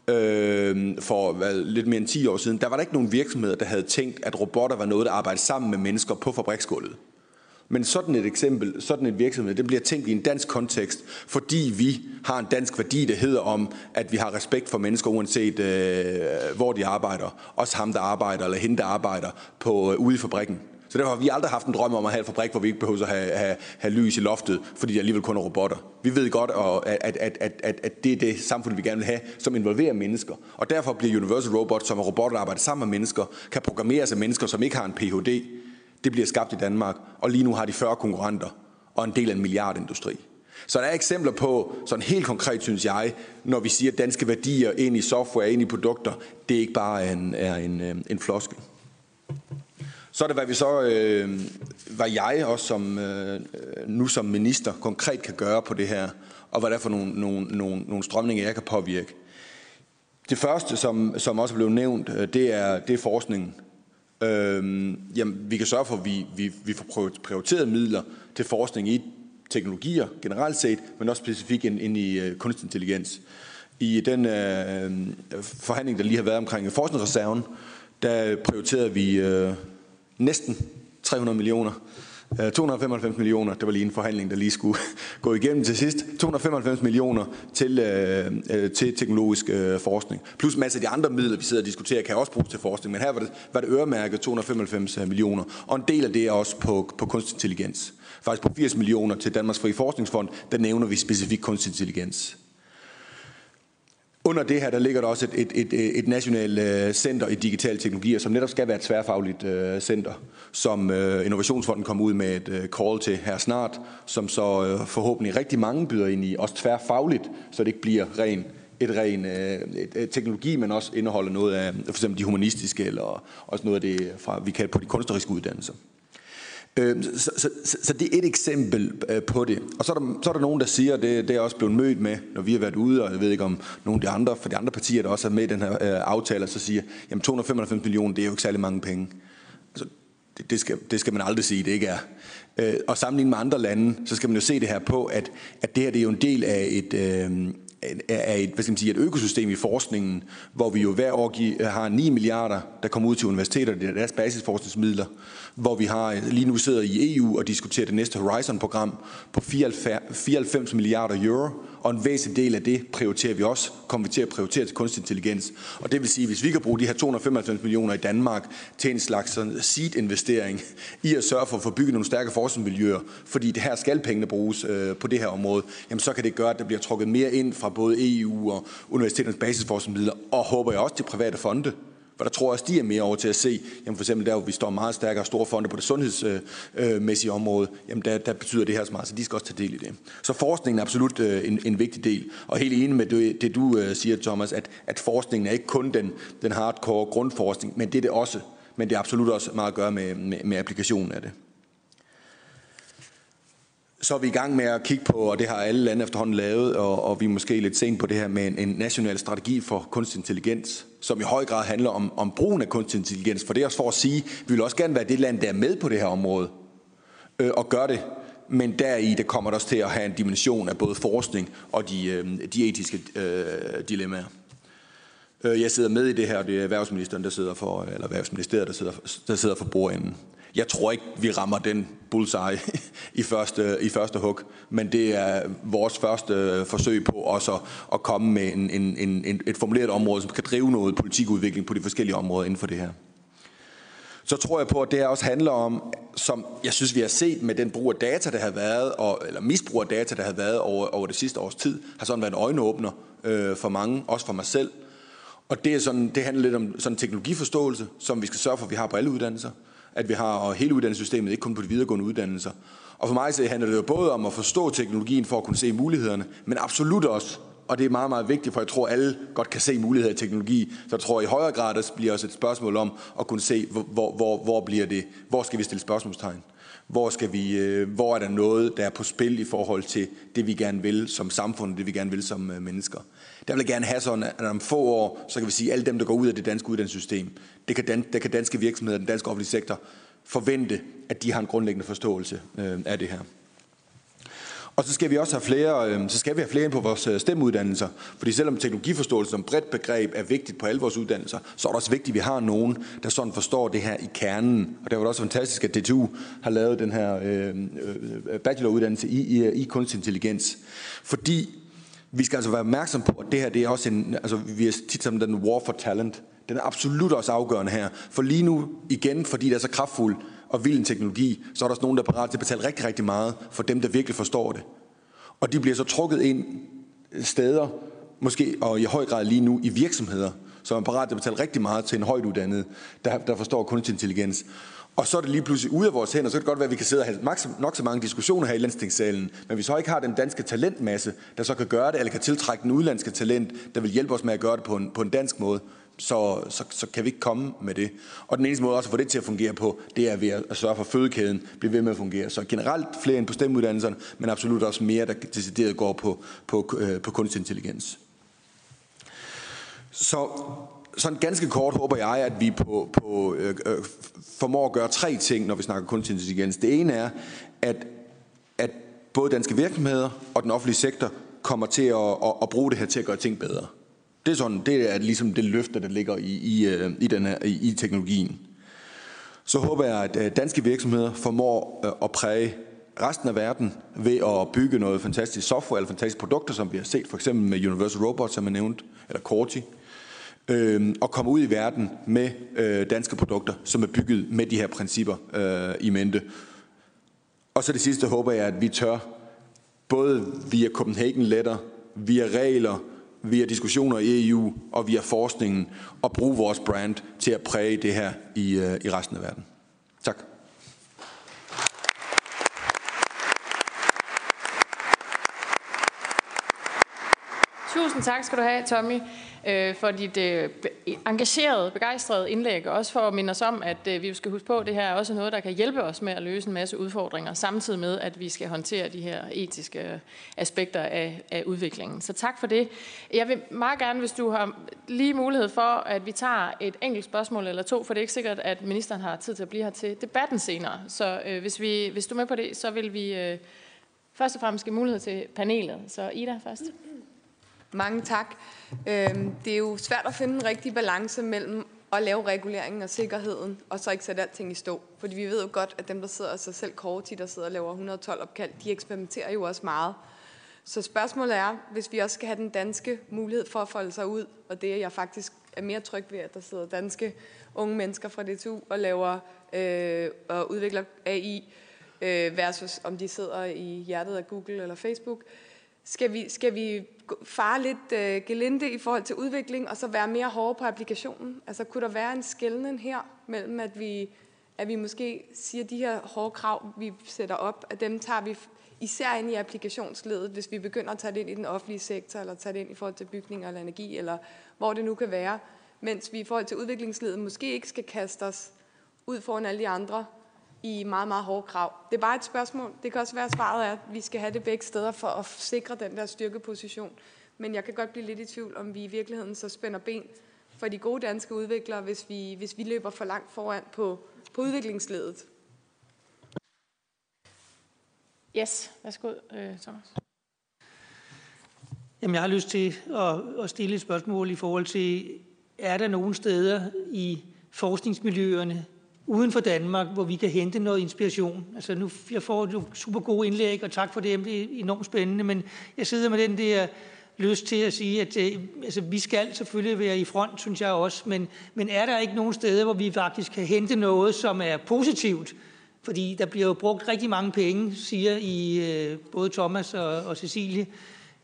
[SPEAKER 4] øh, for hvad, lidt mere end 10 år siden, der var der ikke nogen virksomheder, der havde tænkt, at robotter var noget, der arbejdede sammen med mennesker på fabriksgulvet. Men sådan et eksempel, sådan en virksomhed, det bliver tænkt i en dansk kontekst, fordi vi har en dansk værdi, der hedder om, at vi har respekt for mennesker, uanset øh, hvor de arbejder. Også ham, der arbejder, eller hende, der arbejder på, øh, ude i fabrikken. Så derfor har vi aldrig haft en drøm om at have en fabrik, hvor vi ikke behøver at have, have, have lys i loftet, fordi der alligevel kun er robotter. Vi ved godt, at, at, at, at, at det er det samfund, vi gerne vil have, som involverer mennesker. Og derfor bliver Universal Robots, som er robotter, der arbejder sammen med mennesker, kan programmeres af mennesker, som ikke har en Ph.D., det bliver skabt i Danmark, og lige nu har de 40 konkurrenter og en del af en milliardindustri. Så der er eksempler på, sådan helt konkret synes jeg, når vi siger danske værdier ind i software, ind i produkter, det er ikke bare en, er en, øh, en floskel. Så er det, hvad vi så, øh, hvad jeg også som, øh, øh nu som minister konkret kan gøre på det her, og hvad der er for nogle, nogle, nogle, nogle strømninger, jeg kan påvirke. Det første, som, som også blev nævnt, øh, det er, det er forskningen. Øhm, jamen, vi kan sørge for, at vi, vi, vi får prioriteret midler til forskning i teknologier generelt set, men også specifikt ind, ind i øh, kunstig intelligens. I den øh, forhandling, der lige har været omkring forskningsreserven, der prioriterede vi øh, næsten 300 millioner Øh, 295 millioner, det var lige en forhandling, der lige skulle *laughs* gå igennem til sidst. 295 millioner til, øh, øh, til teknologisk øh, forskning. Plus masser masse af de andre midler, vi sidder og diskuterer, kan også bruges til forskning. Men her var det, var det øremærket 295 øh, millioner. Og en del af det er også på, på kunstig intelligens. Faktisk på 80 millioner til Danmarks Fri Forskningsfond, der nævner vi specifikt kunstig intelligens. Under det her, der ligger der også et, et, et, et nationalt øh, center i digitale teknologier, som netop skal være et tværfagligt øh, center, som øh, Innovationsfonden kommer ud med et øh, call til her snart, som så øh, forhåbentlig rigtig mange byder ind i, også tværfagligt, så det ikke bliver ren et ren øh, et, et teknologi, men også indeholder noget af for eksempel de humanistiske, eller også noget af det, øh, fra, vi kan på de kunstneriske uddannelser. Øhm, så, så, så, så det er et eksempel øh, på det. Og så er, der, så er der nogen, der siger, og det, det er også blevet mødt med, når vi har været ude, og jeg ved ikke om nogle af de andre, for de andre partier, der også er med i den her øh, aftale, så siger, jamen 295 millioner, det er jo ikke særlig mange penge. Altså, det, det, skal, det skal man aldrig sige, det ikke er. Øh, og sammenlignet med andre lande, så skal man jo se det her på, at, at det her det er jo en del af et, øh, er et, hvad skal man sige, et økosystem i forskningen, hvor vi jo hver år har 9 milliarder, der kommer ud til universiteter, det er deres basisforskningsmidler, hvor vi har lige nu sidder i EU og diskuterer det næste Horizon-program på 94 milliarder euro, og en væsentlig del af det prioriterer vi også, kommer vi til at prioritere til kunstig intelligens. Og det vil sige, hvis vi kan bruge de her 295 millioner i Danmark til en slags seed-investering i at sørge for at få bygget nogle stærke forskningsmiljøer, fordi det her skal pengene bruges øh, på det her område, jamen så kan det gøre, at der bliver trukket mere ind fra både EU og universiteternes basisforskningsmidler, og håber jeg også de private fonde, for der tror jeg også, de er mere over til at se, jamen for eksempel der, hvor vi står meget stærkere store fonde på det sundhedsmæssige område, jamen der, der betyder det her så meget, så de skal også tage del i det. Så forskningen er absolut øh, en, en vigtig del, og helt enig med det, det du øh, siger, Thomas, at, at forskningen er ikke kun den, den hardcore grundforskning, men det er det også. Men det er absolut også meget at gøre med, med, med applikationen af det. Så er vi i gang med at kigge på, og det har alle lande efterhånden lavet, og, og vi er måske lidt sent på det her med en, en national strategi for kunstig intelligens, som i høj grad handler om, om brugen af kunstig intelligens. For det er også for at sige, vi vil også gerne være det land, der er med på det her område, øh, og gør det. Men deri det kommer det også til at have en dimension af både forskning og de, øh, de etiske øh, dilemmaer. Øh, jeg sidder med i det her, og det er erhvervsministeren, der sidder for, eller erhvervsministeriet, der sidder, der sidder for bordenden. Jeg tror ikke, vi rammer den bullseye *laughs* i første, i første hug, men det er vores første forsøg på også at, at komme med en, en, en, et formuleret område, som kan drive noget politikudvikling på de forskellige områder inden for det her. Så tror jeg på, at det også handler om, som jeg synes, vi har set med den brug af data, der har været, og, eller misbrug af data, der har været over, over det sidste års tid, har sådan været en øjenåbner øh, for mange, også for mig selv. Og det, er sådan, det handler lidt om sådan teknologiforståelse, som vi skal sørge for, at vi har på alle uddannelser at vi har og hele uddannelsessystemet, ikke kun på de videregående uddannelser. Og for mig så handler det jo både om at forstå teknologien for at kunne se mulighederne, men absolut også, og det er meget, meget vigtigt, for jeg tror, alle godt kan se muligheder i teknologi, så jeg tror i højere grad, det bliver også et spørgsmål om at kunne se, hvor, hvor, hvor bliver det, hvor skal vi stille spørgsmålstegn? Hvor, skal vi, øh, hvor er der noget, der er på spil i forhold til det, vi gerne vil som samfund, det vi gerne vil som øh, mennesker? Der vil jeg gerne have sådan, at om få år, så kan vi sige, at alle dem, der går ud af det danske uddannelsessystem, det kan, dan, det kan danske virksomheder, den danske offentlige sektor, forvente, at de har en grundlæggende forståelse øh, af det her. Og så skal vi også have flere, øh, så skal vi have flere ind på vores øh, stemmeuddannelser. Fordi selvom teknologiforståelse som bredt begreb er vigtigt på alle vores uddannelser, så er det også vigtigt, at vi har nogen, der sådan forstår det her i kernen. Og det var også fantastisk, at DTU har lavet den her øh, øh, øh, bacheloruddannelse i, i, i kunstig intelligens. Fordi vi skal altså være opmærksom på, at det her det er også en, altså vi er tit som den war for talent. Den er absolut også afgørende her. For lige nu, igen, fordi det er så kraftfuld og vild en teknologi, så er der også nogen, der er parat til at betale rigtig, rigtig meget for dem, der virkelig forstår det. Og de bliver så trukket ind steder, måske og i høj grad lige nu i virksomheder, som er parat til at betale rigtig meget til en højt uddannet, der, der forstår kunstig intelligens. Og så er det lige pludselig ude af vores hænder, så kan det godt være, at vi kan sidde og have nok så mange diskussioner her i landstingssalen, men hvis så ikke har den danske talentmasse, der så kan gøre det, eller kan tiltrække den udlandske talent, der vil hjælpe os med at gøre det på en, på en dansk måde, så, så, så kan vi ikke komme med det. Og den eneste måde også at få det til at fungere på, det er ved at sørge for, at fødekæden bliver ved med at fungere. Så generelt flere end på stemmeuddannelserne, men absolut også mere, der decideret går på, på, øh, på kunstig intelligens. Så sådan ganske kort håber jeg, at vi på, på, øh, øh, formår at gøre tre ting, når vi snakker kunstig intelligens. Det ene er, at, at både danske virksomheder og den offentlige sektor kommer til at, at, at bruge det her til at gøre ting bedre. Det er, sådan, det er ligesom det løfte, der ligger i, i, øh, i, den her, i, i teknologien. Så håber jeg, at øh, danske virksomheder formår øh, at præge resten af verden ved at bygge noget fantastisk software eller fantastiske produkter, som vi har set for eksempel med Universal Robots, som jeg nævnte, eller Corti, øh, og komme ud i verden med øh, danske produkter, som er bygget med de her principper øh, i mente. Og så det sidste håber jeg, at vi tør, både via Copenhagen Letter, via regler, via diskussioner i EU og via forskningen, at bruge vores brand til at præge det her i, øh, i resten af verden. Tak.
[SPEAKER 1] Tusind tak skal du have, Tommy, øh, for dit øh, engagerede, begejstrede indlæg, og også for at minde os om, at øh, vi skal huske på, at det her er også noget, der kan hjælpe os med at løse en masse udfordringer, samtidig med, at vi skal håndtere de her etiske aspekter af, af udviklingen. Så tak for det. Jeg vil meget gerne, hvis du har lige mulighed for, at vi tager et enkelt spørgsmål eller to, for det er ikke sikkert, at ministeren har tid til at blive her til debatten senere. Så øh, hvis, vi, hvis du er med på det, så vil vi øh, først og fremmest give mulighed til panelet. Så Ida først.
[SPEAKER 5] Mange tak. Øhm, det er jo svært at finde en rigtig balance mellem at lave reguleringen og sikkerheden, og så ikke sætte alting i stå. Fordi vi ved jo godt, at dem, der sidder sig selv kort der sidder og laver 112 opkald, de eksperimenterer jo også meget. Så spørgsmålet er, hvis vi også skal have den danske mulighed for at folde sig ud, og det er jeg faktisk er mere tryg ved, at der sidder danske unge mennesker fra DTU og laver øh, og udvikler AI, øh, versus om de sidder i hjertet af Google eller Facebook. Skal vi, skal vi fare lidt øh, gelinde i forhold til udvikling, og så være mere hårde på applikationen? Altså kunne der være en skældning her mellem, at vi, at vi måske siger, at de her hårde krav, vi sætter op, at dem tager vi især ind i applikationsledet, hvis vi begynder at tage det ind i den offentlige sektor, eller tage det ind i forhold til bygninger eller energi, eller hvor det nu kan være, mens vi i forhold til udviklingsledet måske ikke skal kaste os ud foran alle de andre i meget, meget hårde krav. Det er bare et spørgsmål. Det kan også være, at svaret er, at vi skal have det begge steder for at sikre den der styrkeposition. Men jeg kan godt blive lidt i tvivl, om vi i virkeligheden så spænder ben for de gode danske udviklere, hvis vi, hvis vi løber for langt foran på, på udviklingsledet.
[SPEAKER 1] Yes, værsgo, øh, Thomas.
[SPEAKER 6] Jamen, jeg har lyst til at, at stille et spørgsmål i forhold til, er der nogle steder i forskningsmiljøerne uden for Danmark, hvor vi kan hente noget inspiration? Altså nu, jeg får jo super gode indlæg, og tak for det, det er enormt spændende, men jeg sidder med den der lyst til at sige, at øh, altså, vi skal selvfølgelig være i front, synes jeg også, men, men er der ikke nogen steder, hvor vi faktisk kan hente noget, som er positivt, fordi der bliver jo brugt rigtig mange penge, siger I øh, både Thomas og, og Cecilie,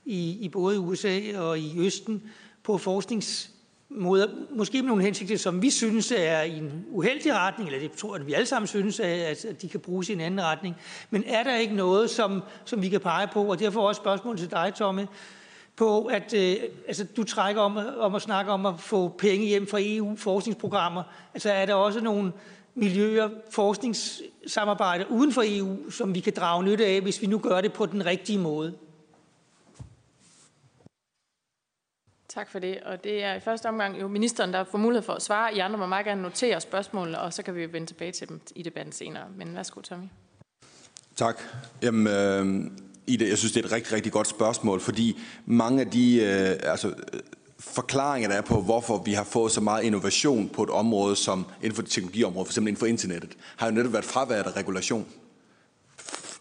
[SPEAKER 6] i, i både USA og i Østen, på forsknings mod, måske med nogle hensigter, som vi synes er i en uheldig retning, eller det tror jeg, at vi alle sammen synes, at, at de kan bruges i en anden retning. Men er der ikke noget, som, som vi kan pege på, og derfor også spørgsmål til dig, Tomme, på, at øh, altså, du trækker om, om at snakke om at få penge hjem fra EU-forskningsprogrammer. Altså er der også nogle miljøer, forskningssamarbejder uden for EU, som vi kan drage nytte af, hvis vi nu gør det på den rigtige måde?
[SPEAKER 1] Tak for det. Og det er i første omgang jo ministeren, der får mulighed for at svare. I andre må meget gerne notere spørgsmålene, og så kan vi vende tilbage til dem i debatten senere. Men værsgo, Tommy.
[SPEAKER 4] Tak. Jamen, øh, Ida, jeg synes, det er et rigtig, rigtig godt spørgsmål, fordi mange af de øh, altså, øh, forklaringer, der er på, hvorfor vi har fået så meget innovation på et område som inden for teknologiområdet, f.eks. inden for internettet, har jo netop været fraværet af regulation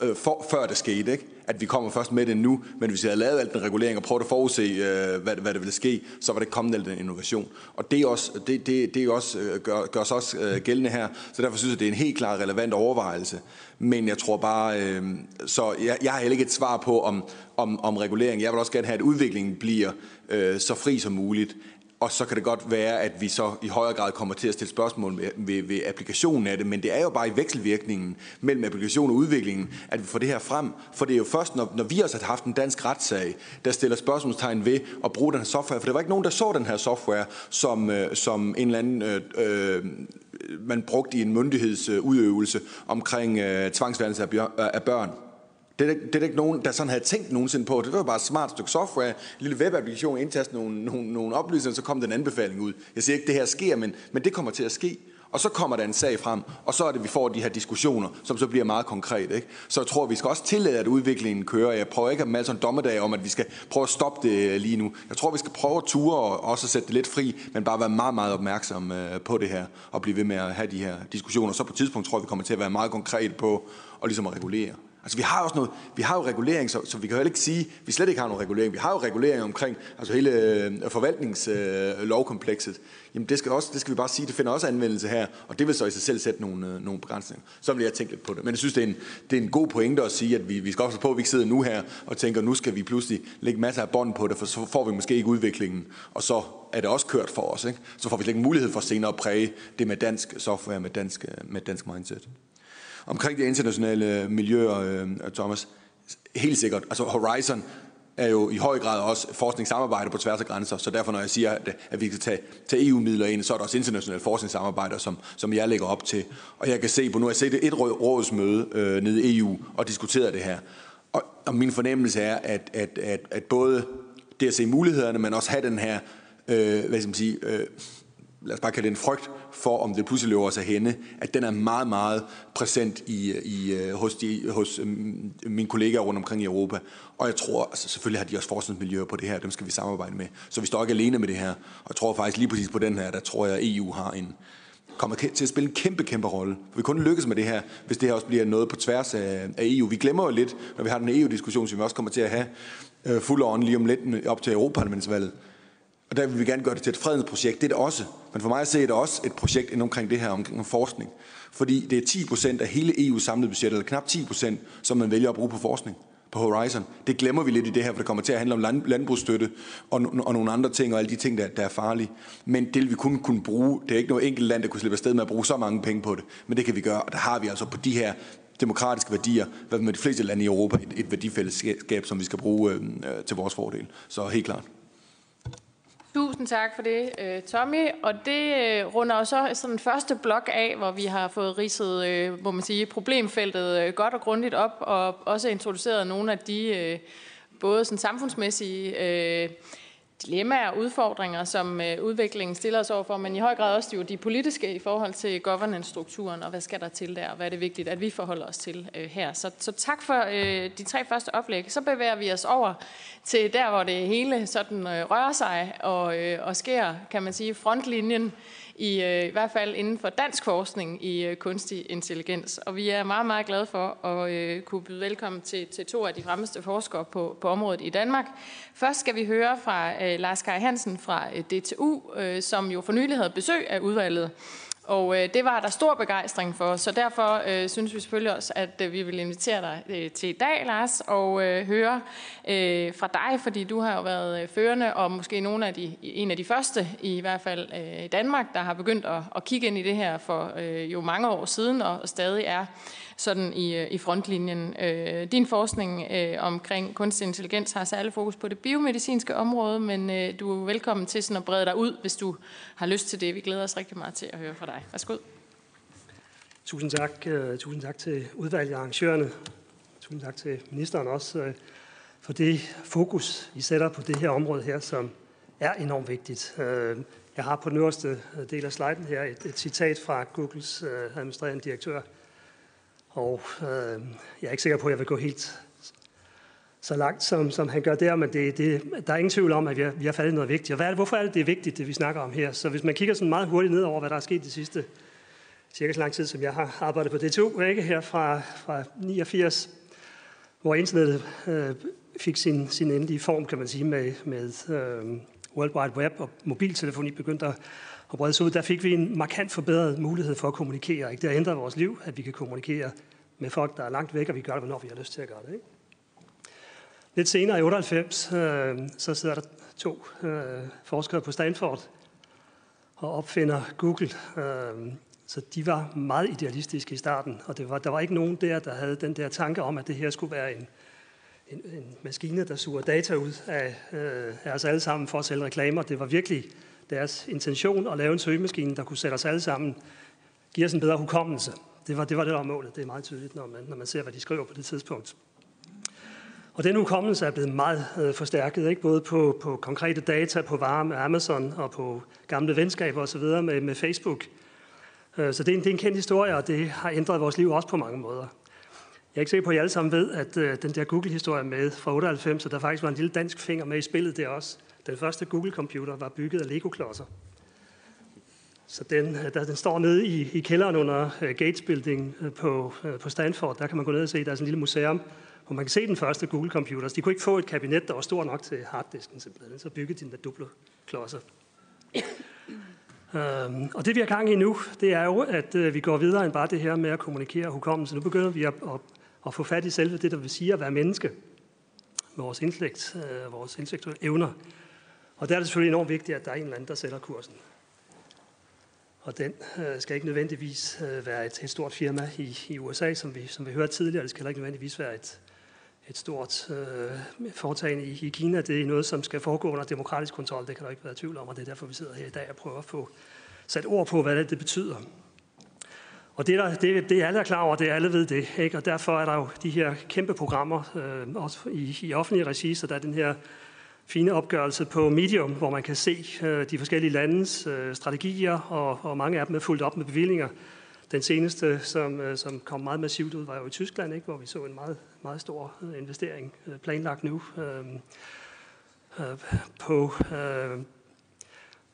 [SPEAKER 4] øh, for, før det skete. Ikke? At vi kommer først med det nu, men hvis vi havde lavet al den regulering og prøvet at forudse, øh, hvad, hvad der ville ske, så var det kommet al den innovation. Og det, er også, det, det, det er også, øh, gør, gør sig også øh, gældende her, så derfor synes jeg, det er en helt klar relevant overvejelse. Men jeg tror bare, øh, så jeg, jeg har heller ikke et svar på om, om, om regulering. Jeg vil også gerne have, at udviklingen bliver øh, så fri som muligt. Og så kan det godt være, at vi så i højere grad kommer til at stille spørgsmål ved, ved, ved applikationen af det, men det er jo bare i vekselvirkningen mellem applikation og udviklingen, at vi får det her frem. For det er jo først, når, når vi også har haft en dansk retssag, der stiller spørgsmålstegn ved at bruge den her software. For det var ikke nogen, der så den her software som, øh, som en eller anden... Øh, øh, man brugte i en myndighedsudøvelse omkring øh, tvangsværelse af, af børn. Det er, det er ikke nogen, der sådan havde tænkt nogensinde på. Det var bare et smart stykke software, en lille webapplikation, indtaste nogle, nogle, nogle oplysninger, så kom den anbefaling ud. Jeg siger ikke, at det her sker, men, men det kommer til at ske. Og så kommer der en sag frem, og så er det, vi får de her diskussioner, som så bliver meget konkret. Ikke? Så jeg tror, vi skal også tillade, at udviklingen kører. Jeg prøver ikke at male sådan en dommedag om, at vi skal prøve at stoppe det øh, lige nu. Jeg tror, vi skal prøve at ture og også sætte det lidt fri, men bare være meget, meget opmærksom øh, på det her, og blive ved med at have de her diskussioner. Så på et tidspunkt tror jeg, vi kommer til at være meget konkret på og ligesom at regulere. Altså vi har også noget, vi har jo regulering, så, så vi kan jo ikke sige, at vi slet ikke har nogen regulering. Vi har jo regulering omkring altså hele øh, forvaltningslovkomplekset. Øh, Jamen det skal, også, det skal vi bare sige, det finder også anvendelse her, og det vil så i sig selv sætte nogle, øh, nogle begrænsninger. Så vil jeg tænke lidt på det. Men jeg synes, det er en, det er en god pointe at sige, at vi, vi skal også på, at vi ikke sidder nu her og tænker, nu skal vi pludselig lægge masser af bånd på det, for så får vi måske ikke udviklingen, og så er det også kørt for os. Ikke? Så får vi ikke mulighed for senere at præge det med dansk software, med dansk, øh, med dansk mindset. Omkring de internationale miljøer, øh, Thomas, helt sikkert. Altså Horizon er jo i høj grad også forskningssamarbejde på tværs af grænser, så derfor når jeg siger, at, at vi kan tage, tage EU-midler ind, så er der også internationale forskningssamarbejder, som, som jeg lægger op til. Og jeg kan se på, nu har jeg set et rådsmøde øh, nede i EU og diskuteret det her. Og, og min fornemmelse er, at, at, at, at både det at se mulighederne, men også have den her, øh, hvad skal man sige, øh, lad os bare kalde det en frygt for, om det pludselig løber os af hende, at den er meget, meget præsent i, i, øh, hos, de, hos øh, mine kollegaer rundt omkring i Europa. Og jeg tror, altså selvfølgelig har de også forskningsmiljøer på det her, dem skal vi samarbejde med. Så vi står ikke alene med det her. Og jeg tror faktisk lige præcis på den her, der tror jeg, at EU har en, kommer til at spille en kæmpe, kæmpe rolle. Vi kun lykkes med det her, hvis det her også bliver noget på tværs af, af EU. Vi glemmer jo lidt, når vi har den EU-diskussion, som vi også kommer til at have øh, fuld on lige om lidt op til Europaparlamentsvalget. Og der vil vi gerne gøre det til et fredens projekt. Det er det også. Men for mig at se er det også et projekt inden omkring det her omkring forskning. Fordi det er 10 procent af hele EU's samlede budget, eller knap 10 procent, som man vælger at bruge på forskning på Horizon. Det glemmer vi lidt i det her, for det kommer til at handle om land, landbrugsstøtte og, og nogle andre ting, og alle de ting, der, der er farlige. Men det vil vi kun kunne bruge. Det er ikke noget enkelt land, der kunne slippe afsted med at bruge så mange penge på det. Men det kan vi gøre, og der har vi altså på de her demokratiske værdier, hvad med de fleste lande i Europa, et, et værdifællesskab, som vi skal bruge øh, øh til vores fordel. Så helt klart.
[SPEAKER 1] Tusind tak for det, øh, Tommy. Og det øh, runder jo så sådan første blok af, hvor vi har fået ridset, øh, må man sige, problemfeltet godt og grundigt op, og også introduceret nogle af de både sådan samfundsmæssige dilemmaer og udfordringer, som øh, udviklingen stiller os overfor, men i høj grad også de, de politiske i forhold til governance-strukturen, og hvad skal der til der, og hvad er det vigtigt, at vi forholder os til øh, her. Så, så tak for øh, de tre første oplæg. Så bevæger vi os over til der, hvor det hele sådan øh, rører sig og, øh, og sker, kan man sige, frontlinjen i, øh, i hvert fald inden for dansk forskning i øh, kunstig intelligens. Og vi er meget, meget glade for at øh, kunne byde velkommen til, til to af de fremmeste forskere på, på området i Danmark. Først skal vi høre fra øh, Lars Kai Hansen fra øh, DTU, øh, som jo for nylig havde besøg af udvalget. Og øh, det var der stor begejstring for, så derfor øh, synes vi selvfølgelig også, at øh, vi vil invitere dig øh, til i dag, Lars, og øh, høre øh, fra dig, fordi du har jo været øh, førende, og måske nogle af de, en af de første, i hvert fald øh, i Danmark, der har begyndt at, at kigge ind i det her for øh, jo mange år siden, og, og stadig er sådan i, øh, i frontlinjen. Øh, din forskning øh, omkring kunstig intelligens har særlig fokus på det biomedicinske område, men øh, du er velkommen til sådan at brede dig ud, hvis du har lyst til det. Vi glæder os rigtig meget til at høre fra dig. Værsgo.
[SPEAKER 7] Tusind tak. Uh, tusind tak til udvalget arrangørerne. Tusind tak til ministeren også uh, for det fokus, I sætter på det her område her, som er enormt vigtigt. Uh, jeg har på den øverste del af sliden her et, et citat fra Googles uh, administrerende direktør, og øh, jeg er ikke sikker på, at jeg vil gå helt så langt, som, som han gør der, men det, det, der er ingen tvivl om, at vi har, vi har faldet noget vigtigt. Og hvad er det, hvorfor er det, det er vigtigt, det vi snakker om her? Så hvis man kigger sådan meget hurtigt ned over, hvad der er sket de sidste cirka så lang tid, som jeg har arbejdet på DTU, ikke? her fra, fra 89, hvor internettet øh, fik sin, sin endelige form, kan man sige, med, med øh, World Wide Web og mobiltelefoni begyndte at og brede sig ud, der fik vi en markant forbedret mulighed for at kommunikere. Ikke? Det har ændret vores liv, at vi kan kommunikere med folk, der er langt væk, og vi gør det, hvornår vi har lyst til at gøre det. Ikke? Lidt senere i 98, øh, så sidder der to øh, forskere på Stanford og opfinder Google. Øh, så de var meget idealistiske i starten, og det var, der var ikke nogen der, der havde den der tanke om, at det her skulle være en, en, en maskine, der suger data ud af, øh, af os alle sammen for at sælge reklamer. Det var virkelig deres intention at lave en søgemaskine, der kunne sætte os alle sammen, give os en bedre hukommelse. Det var det, var det der var målet. Det er meget tydeligt, når man, når man ser, hvad de skriver på det tidspunkt. Og den hukommelse er blevet meget øh, forstærket, ikke? både på, på konkrete data, på varer med Amazon og på gamle venskaber osv. Med, med Facebook. Øh, så det er, en, det er en kendt historie, og det har ændret vores liv også på mange måder. Jeg er ikke sikker på, at I alle sammen ved, at øh, den der Google-historie med fra 98, så der faktisk var en lille dansk finger med i spillet der også. Den første Google-computer var bygget af Lego-klodser. Så den, øh, der, den står nede i, i kælderen under øh, uh, Gates Building uh, øh, på, uh, på Stanford. Der kan man gå ned og se, der er sådan en lille museum, hvor man kan se den første Google-computer. De kunne ikke få et kabinet, der var stor nok til harddisken simpelthen. Så byggede de den med Duplo-klodser. Um, øhm, og det vi har gang i nu, det er jo, at uh, vi går videre end bare det her med at kommunikere hukommelse. Nu begynder vi at, at, at få fat i selve det, der vil sige at være menneske. Vores intellekt, uh, vores intellektuelle evner. Og der er det selvfølgelig enormt vigtigt, at der er en eller anden, der sætter kursen. Og den øh, skal ikke nødvendigvis øh, være et, et stort firma i, i USA, som vi, som vi hørte tidligere. Det skal heller ikke nødvendigvis være et, et stort øh, foretagende i, i Kina. Det er noget, som skal foregå under demokratisk kontrol. Det kan der ikke være tvivl om, og det er derfor, vi sidder her i dag og prøver at få sat ord på, hvad det, det betyder. Og det, der, det, det er alle er klar over, det er alle ved det. Ikke? Og derfor er der jo de her kæmpe programmer, øh, også i, i offentlige regi, så der er den her fine opgørelse på Medium, hvor man kan se øh, de forskellige landes øh, strategier, og, og mange af dem er fuldt op med bevillinger. Den seneste, som, øh, som kom meget massivt ud, var jo i Tyskland, ikke, hvor vi så en meget, meget stor øh, investering øh, planlagt nu øh, øh, på øh,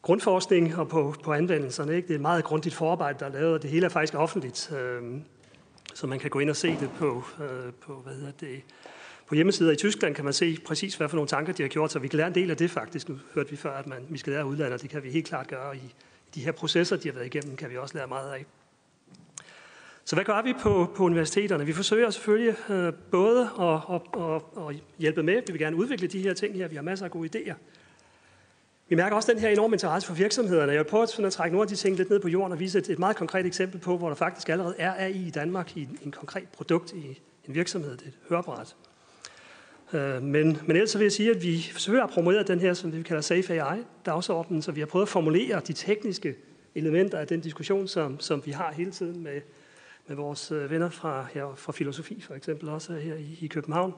[SPEAKER 7] grundforskning og på, på anvendelserne. Ikke? Det er et meget grundigt forarbejde, der er lavet, og det hele er faktisk offentligt. Øh, så man kan gå ind og se det på, øh, på hvad hedder det, på hjemmesider i Tyskland kan man se præcis, hvad for nogle tanker de har gjort, så vi kan lære en del af det faktisk. Nu hørte vi før, at man, vi skal lære udlandet, og det kan vi helt klart gøre. I de her processer, de har været igennem, kan vi også lære meget af. Så hvad gør vi på, på universiteterne? Vi forsøger selvfølgelig øh, både at, at, at, at hjælpe med. Vi vil gerne udvikle de her ting her. Vi har masser af gode idéer. Vi mærker også den her enorme interesse for virksomhederne. Jeg vil prøve at, at trække nogle af de ting lidt ned på jorden og vise et, et meget konkret eksempel på, hvor der faktisk allerede er AI i Danmark i en, en konkret produkt i en virksomhed. Det er et høreapparat. Øh, men, men ellers vil jeg sige, at vi forsøger at promovere den her, som vi kalder Safe AI-dagsordenen, så vi har prøvet at formulere de tekniske elementer af den diskussion, som, som vi har hele tiden med, med vores øh, venner fra, her, fra filosofi, for eksempel også her i, i København.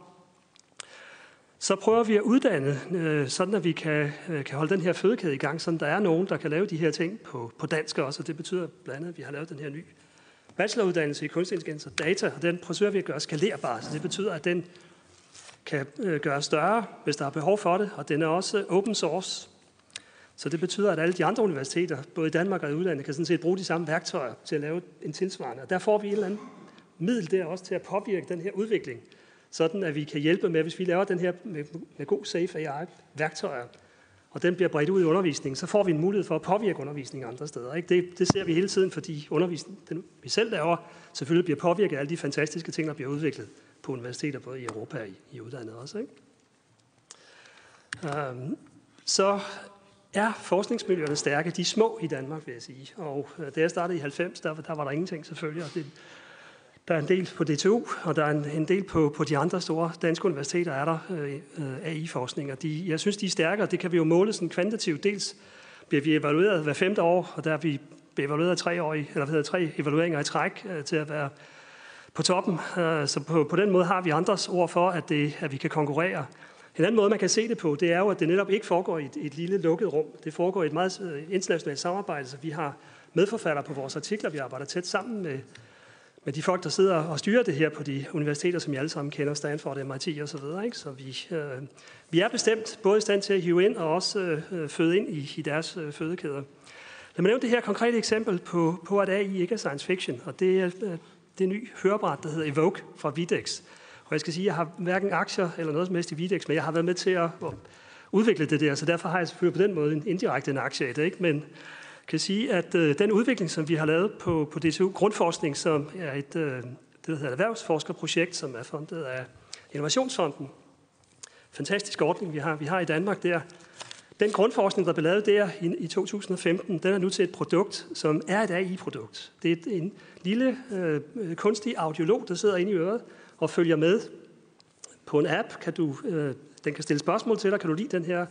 [SPEAKER 7] Så prøver vi at uddanne, øh, sådan at vi kan, øh, kan holde den her fødekæde i gang, så der er nogen, der kan lave de her ting på, på dansk også, og det betyder blandt andet, at vi har lavet den her ny bacheloruddannelse i kunstig intelligens og data, og den forsøger vi at gøre skalerbar, så det betyder, at den kan øh, gøres større, hvis der er behov for det, og den er også open source. Så det betyder, at alle de andre universiteter, både i Danmark og i udlandet, kan sådan set bruge de samme værktøjer til at lave en tilsvarende. Og der får vi et eller andet middel der også til at påvirke den her udvikling, sådan at vi kan hjælpe med, hvis vi laver den her med, med god safe AI-værktøjer, og den bliver bredt ud i undervisningen, så får vi en mulighed for at påvirke undervisningen andre steder. Ikke? Det, det ser vi hele tiden, fordi undervisningen, den vi selv laver, selvfølgelig bliver påvirket af alle de fantastiske ting, der bliver udviklet på universiteter, både i Europa og i, i udlandet også. Ikke? Um, så er forskningsmiljøerne stærke. De er små i Danmark, vil jeg sige. Og øh, da jeg startede i 90, der, der var der ingenting selvfølgelig. Og det, der er en del på DTU, og der er en, en del på, på de andre store danske universiteter, er der øh, øh AI-forskning. Og de, jeg synes, de er stærkere. Det kan vi jo måle sådan kvantitativt. Dels bliver vi evalueret hver femte år, og der er vi evalueret tre, år i, eller hvad hedder, tre evalueringer i træk øh, til at være på toppen. Øh, så på, på den måde har vi andres ord for, at, det, at vi kan konkurrere. En anden måde, man kan se det på, det er jo, at det netop ikke foregår i et, et lille lukket rum. Det foregår i et meget øh, internationalt samarbejde, så vi har medforfattere på vores artikler, vi arbejder tæt sammen med, med de folk, der sidder og styrer det her på de universiteter, som I alle sammen kender, Stanford, MIT og så videre. Ikke? Så vi, øh, vi er bestemt både i stand til at hive ind og også øh, øh føde ind i, i deres øh, fødekæder. Lad mig nævne det her konkrete eksempel på, på, at AI ikke er science fiction, og det er øh, det nye hørebræt, der hedder Evoke fra Videx. Og jeg skal sige, at jeg har hverken aktier eller noget som helst i Videx, men jeg har været med til at udvikle det der, så derfor har jeg selvfølgelig på den måde en indirekte en aktie i det. Ikke? Men kan sige, at øh, den udvikling, som vi har lavet på, på DTU Grundforskning, som er et, øh, det der hedder erhvervsforskerprojekt, som er fundet af Innovationsfonden, fantastisk ordning, vi har, vi har i Danmark der, den grundforskning, der blev lavet der i, i 2015, den er nu til et produkt, som er et AI-produkt. Det er en lille øh, kunstig audiolog, der sidder inde i øret og følger med. På en app kan du, øh, den kan stille spørgsmål til dig, kan du lide den her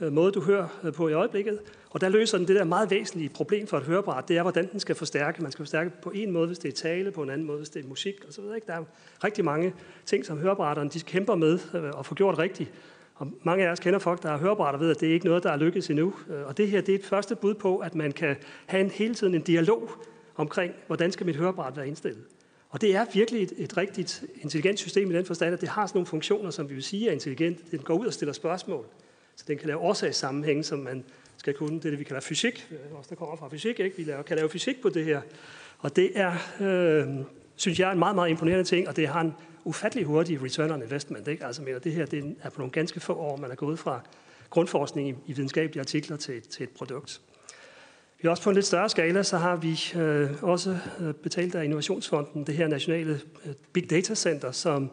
[SPEAKER 7] øh, måde, du hører øh, på i øjeblikket. Og der løser den det der meget væsentlige problem for et hørebræt, det er, hvordan den skal forstærke. Man skal forstærke på en måde, hvis det er tale, på en anden måde, hvis det er musik osv. Der er rigtig mange ting, som hørebrætterne de kæmper med øh, at få gjort rigtigt. Og mange af os kender folk, der har hørebrætter ved, at det er ikke noget, der er lykkedes endnu. Øh, og det her det er et første bud på, at man kan have en, hele tiden en dialog omkring, hvordan skal mit hørebræt være indstillet. Og det er virkelig et, et rigtigt intelligent system i den forstand, at det har sådan nogle funktioner, som vi vil sige er intelligent. Den går ud og stiller spørgsmål. Så den kan lave årsagssammenhænge, som man skal kunne. Det er det, vi kalder fysik. Øh, Også der kommer fra fysik, ikke? Vi laver, kan lave fysik på det her. Og det er, øh, synes jeg, en meget, meget imponerende ting, og det har en ufattelig hurtige return on investment. Ikke? Altså, mener, det her det er på nogle ganske få år, man er gået fra grundforskning i, i videnskabelige artikler til, til et produkt. Vi har også på en lidt større skala, så har vi øh, også øh, betalt af Innovationsfonden det her nationale øh, Big Data Center, som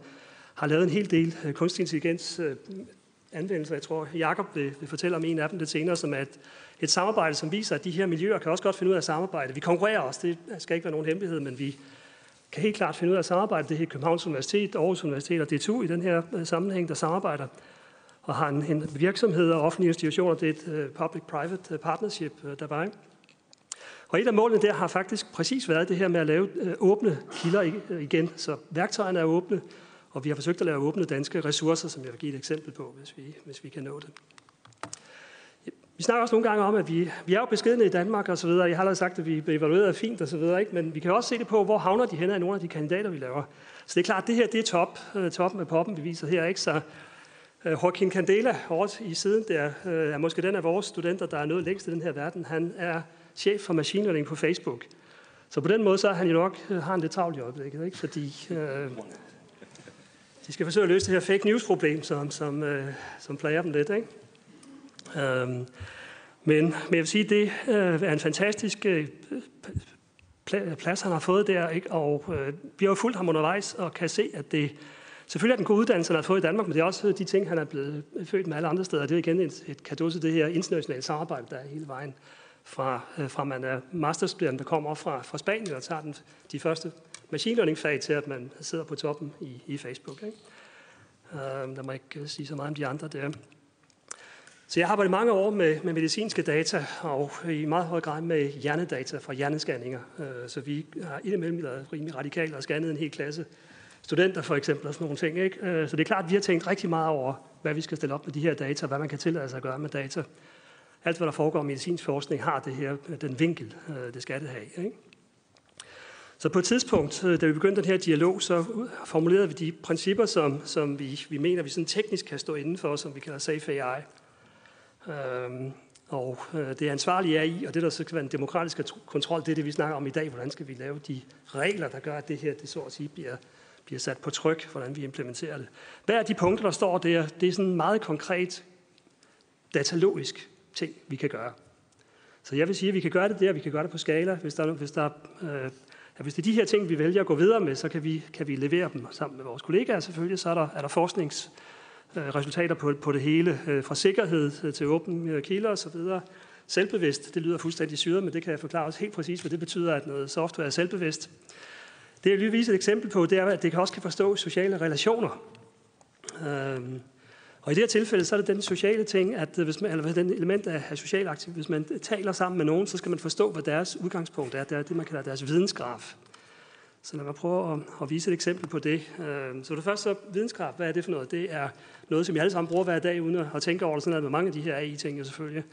[SPEAKER 7] har lavet en hel del øh, kunstig intelligens øh, anvendelser. Jeg tror, Jakob vil, vil fortælle om en af dem lidt senere, som er et, et samarbejde, som viser, at de her miljøer kan også godt finde ud af at samarbejde. Vi konkurrerer også, det skal ikke være nogen hemmelighed, men vi kan helt klart finde ud af at samarbejde. Det er Københavns Universitet, Aarhus Universitet og DTU i den her øh, sammenhæng, der samarbejder og har en, en virksomhed og offentlige institutioner. Det er et uh, public-private øh, partnership uh, der Og et af målene der har faktisk præcis været det her med at lave uh, åbne kilder igen. Så værktøjerne er åbne, og vi har forsøgt at lave åbne danske ressourcer, som jeg vil give et eksempel på, hvis vi, hvis vi kan nå det. Vi snakker også nogle gange om, at vi, vi er jo beskedende i Danmark og så videre. Jeg har allerede sagt, at vi bliver evalueret fint og så videre, ikke? men vi kan også se det på, hvor havner de henne af nogle af de kandidater, vi laver. Så det er klart, at det her det er top, øh, toppen af poppen, vi viser her. Ikke? Så øh, uh, Joaquin Candela, over i siden, der uh, er måske den af vores studenter, der er nået længst i den her verden. Han er chef for machine learning på Facebook. Så på den måde, så er han jo nok, har han lidt travlt i øjeblikket, ikke? fordi uh, de skal forsøge at løse det her fake news-problem, som, som, øh, som plager dem lidt. Ikke? Øhm, men, men jeg vil sige, det øh, er en fantastisk øh, plads, han har fået der. Ikke? Og øh, vi har jo fulgt ham undervejs og kan se, at det selvfølgelig er den gode uddannelse, han har fået i Danmark, men det er også de ting, han er blevet født med alle andre steder. Det er igen et, et kado til det her internationale samarbejde, der er hele vejen fra, fra man er masterstuderende, der kommer fra, fra Spanien og tager den, de første machine learning fag til, at man sidder på toppen i, i Facebook. Ikke? Uh, der må ikke sige så meget om de andre der. Så jeg har arbejdet mange år med, med medicinske data, og i meget høj grad med hjernedata fra hjernescanninger. Øh, så vi har indimellem været rimelig radikale og scannet en hel klasse studenter for eksempel og sådan nogle ting. Ikke? Øh, så det er klart, at vi har tænkt rigtig meget over, hvad vi skal stille op med de her data, hvad man kan tillade sig at gøre med data. Alt, hvad der foregår i medicinsk forskning, har det her, den vinkel, øh, det skal det have. Ikke? Så på et tidspunkt, da vi begyndte den her dialog, så formulerede vi de principper, som, som vi, vi mener, vi sådan teknisk kan stå inden for, som vi kalder Safe AI. Øhm, og øh, det ansvarlige er i, og det der så skal være en demokratisk kontrol, det er det, vi snakker om i dag. Hvordan skal vi lave de regler, der gør, at det her, det så at sige, bliver, bliver sat på tryk, hvordan vi implementerer det. Hver af de punkter, der står der? Det er sådan en meget konkret datalogisk ting, vi kan gøre. Så jeg vil sige, at vi kan gøre det der, vi kan gøre det på skala. Hvis der, hvis der øh, ja, hvis det er de her ting, vi vælger at gå videre med, så kan vi, kan vi levere dem sammen med vores kollegaer selvfølgelig. Så er der, er der forsknings, Øh, resultater på, på det hele, øh, fra sikkerhed øh, til åbne kilder osv. Selvbevidst, det lyder fuldstændig syret, men det kan jeg forklare også helt præcis, hvad det betyder, at noget software er selvbevidst. Det jeg lige vise et eksempel på, det er, at det kan også kan forstå sociale relationer. Øhm, og i det her tilfælde, så er det den sociale ting, at hvis man, eller den element af, af social aktivitet, hvis man taler sammen med nogen, så skal man forstå, hvad deres udgangspunkt er. Det er det, man kalder deres vidensgraf. Så lad mig prøve at, at vise et eksempel på det. Øhm, så det første så videnskraft, hvad er det for noget? Det er noget, som I alle sammen bruger hver dag, uden at tænke over det, sådan med mange af de her AI-ting jo selvfølgelig.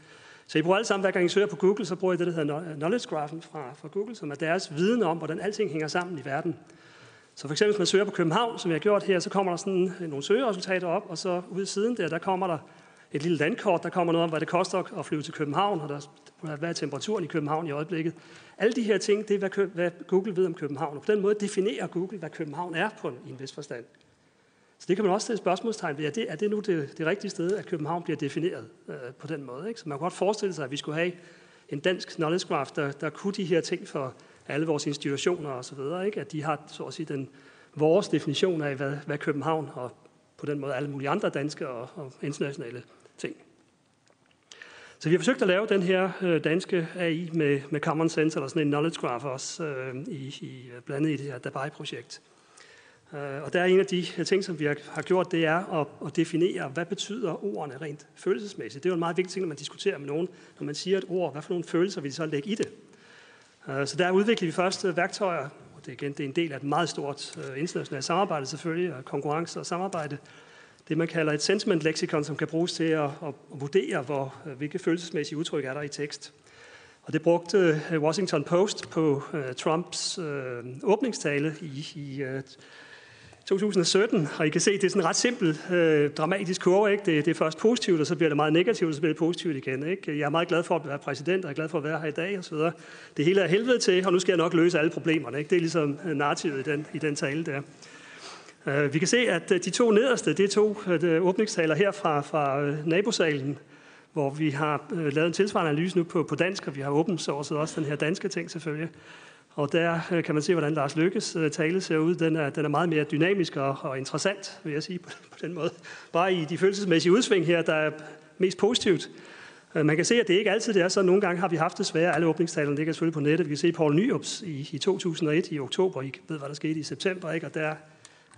[SPEAKER 7] Så I bruger alle sammen, hver gang I søger på Google, så bruger I det, der hedder Knowledge Graphen fra, fra Google, som er deres viden om, hvordan alting hænger sammen i verden. Så for eksempel, hvis man søger på København, som jeg har gjort her, så kommer der sådan nogle søgeresultater op, og så ude siden der, der kommer der et lille landkort, der kommer noget om, hvad det koster at flyve til København, og der, hvad er temperaturen i København i øjeblikket. Alle de her ting, det er, hvad, hvad Google ved om København, og på den måde definerer Google, hvad København er på en, i en vis forstand. Så det kan man også stille spørgsmålstegn ved. Er det, er det nu det, det rigtige sted, at København bliver defineret øh, på den måde? Ikke? Så man kan godt forestille sig, at vi skulle have en dansk knowledge graph, der, der kunne de her ting for alle vores institutioner og så videre, ikke? at de har så at sige den, vores definition af, hvad, hvad København og på den måde alle mulige andre danske og, og internationale ting. Så vi har forsøgt at lave den her øh, danske AI med, med Common Sense, eller sådan en knowledge graph også, øh, i, i, øh, blandet i det her Dabai-projekt. Øh, og der er en af de øh, ting, som vi har, har gjort, det er at, at definere, hvad betyder ordene rent følelsesmæssigt. Det er jo en meget vigtig ting, når man diskuterer med nogen, når man siger et ord, hvad for nogle følelser vil de så lægge i det. Øh, så der udvikler vi først øh, værktøjer, og det, igen, det er en del af et meget stort øh, internationalt samarbejde selvfølgelig, og konkurrence og samarbejde. Det man kalder et sentiment lexikon, som kan bruges til at, at vurdere, hvor, øh, hvilke følelsesmæssige udtryk er der i tekst. Og det brugte øh, Washington Post på øh, Trumps øh, åbningstale i, i 2017, og I kan se, det er sådan en ret simpel, øh, dramatisk kurve. Ikke? Det, det er først positivt, og så bliver det meget negativt, og så bliver det positivt igen. Ikke? Jeg er meget glad for at være præsident, og jeg er glad for at være her i dag, og så videre. Det hele er helvede til, og nu skal jeg nok løse alle problemerne. Ikke? Det er ligesom narrativet i den, i den tale der. Øh, vi kan se, at øh, de to nederste, det er to øh, åbningstaler her fra, fra nabosalen, hvor vi har lavet en tilsvarende analyse nu på, på dansk, og vi har åbent også den her danske ting selvfølgelig. Og der kan man se, hvordan Lars Lykkes tale ser ud. Den er, den er meget mere dynamisk og, og interessant, vil jeg sige på, på den måde. Bare i de følelsesmæssige udsving her, der er mest positivt. Man kan se, at det ikke altid det er så. Nogle gange har vi haft det svære. Alle åbningstalerne ligger selvfølgelig på nettet. Vi kan se Paul Nyrups i, i 2001 i oktober. I ved, hvad der skete i september. Ikke? Og der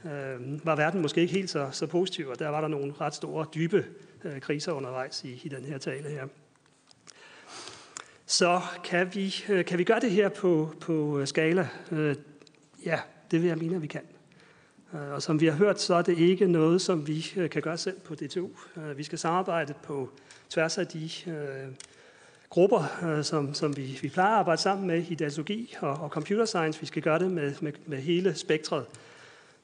[SPEAKER 7] øh, var verden måske ikke helt så, så positiv, og der var der nogle ret store, dybe øh, kriser undervejs i, i den her tale her. Så kan vi, øh, kan vi gøre det her på, på øh, skala? Øh, ja, det vil jeg mene, at vi kan. Øh, og som vi har hørt, så er det ikke noget, som vi øh, kan gøre selv på DTU. Vi skal samarbejde på tværs af de Øh, grupper, som, som vi, vi plejer at arbejde sammen med i datalogi og, og computer science. Vi skal gøre det med, med, med hele spektret.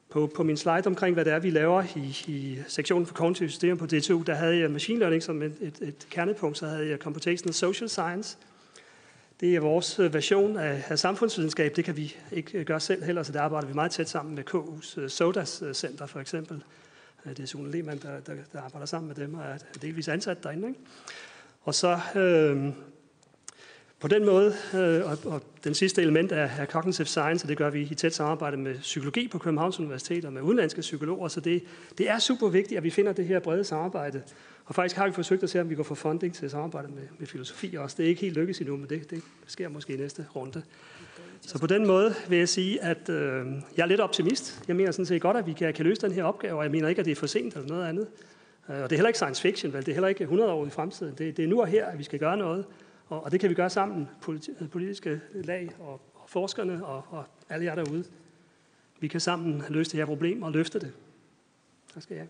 [SPEAKER 7] På, på min slide omkring, hvad det er, vi laver i, i sektionen for kognitive systemer på DTU, der havde jeg machine learning som et, et, et kernepunkt, så havde jeg computational social science – Det er vores øh, version af, af samfundsvidenskab. Det kan vi ikke øh, gøre selv heller, så der arbejder vi meget tæt sammen med KU's øh, SODAS Center for eksempel. Det er Sune Lehmann, der, der, der arbejder sammen med dem og er delvis ansat derinde. Ikke? Og så øh, på den måde, øh, og, og den sidste element er, er cognitive science, og det gør vi i tæt samarbejde med psykologi på Københavns Universitet og med udenlandske psykologer, så det, det er super vigtigt, at vi finder det her brede samarbejde. Og faktisk har vi forsøgt at se, om vi kan få funding til samarbejde med, med filosofi også. Det er ikke helt lykkedes endnu, men det, det sker måske i næste runde. Så på den måde vil jeg sige, at øh, jeg er lidt optimist. Jeg mener sådan set godt, at vi kan, kan løse den her opgave, og jeg mener ikke, at det er for sent eller noget andet. Øh, og det er heller ikke science fiction, vel? det er heller ikke 100 år i fremtiden. Det, det er nu og her, at vi skal gøre noget. Og, og det kan vi gøre sammen, politi- politiske lag og, og forskerne og, og alle jer derude. Vi kan sammen løse det her problem og løfte det. Tak skal jeg have.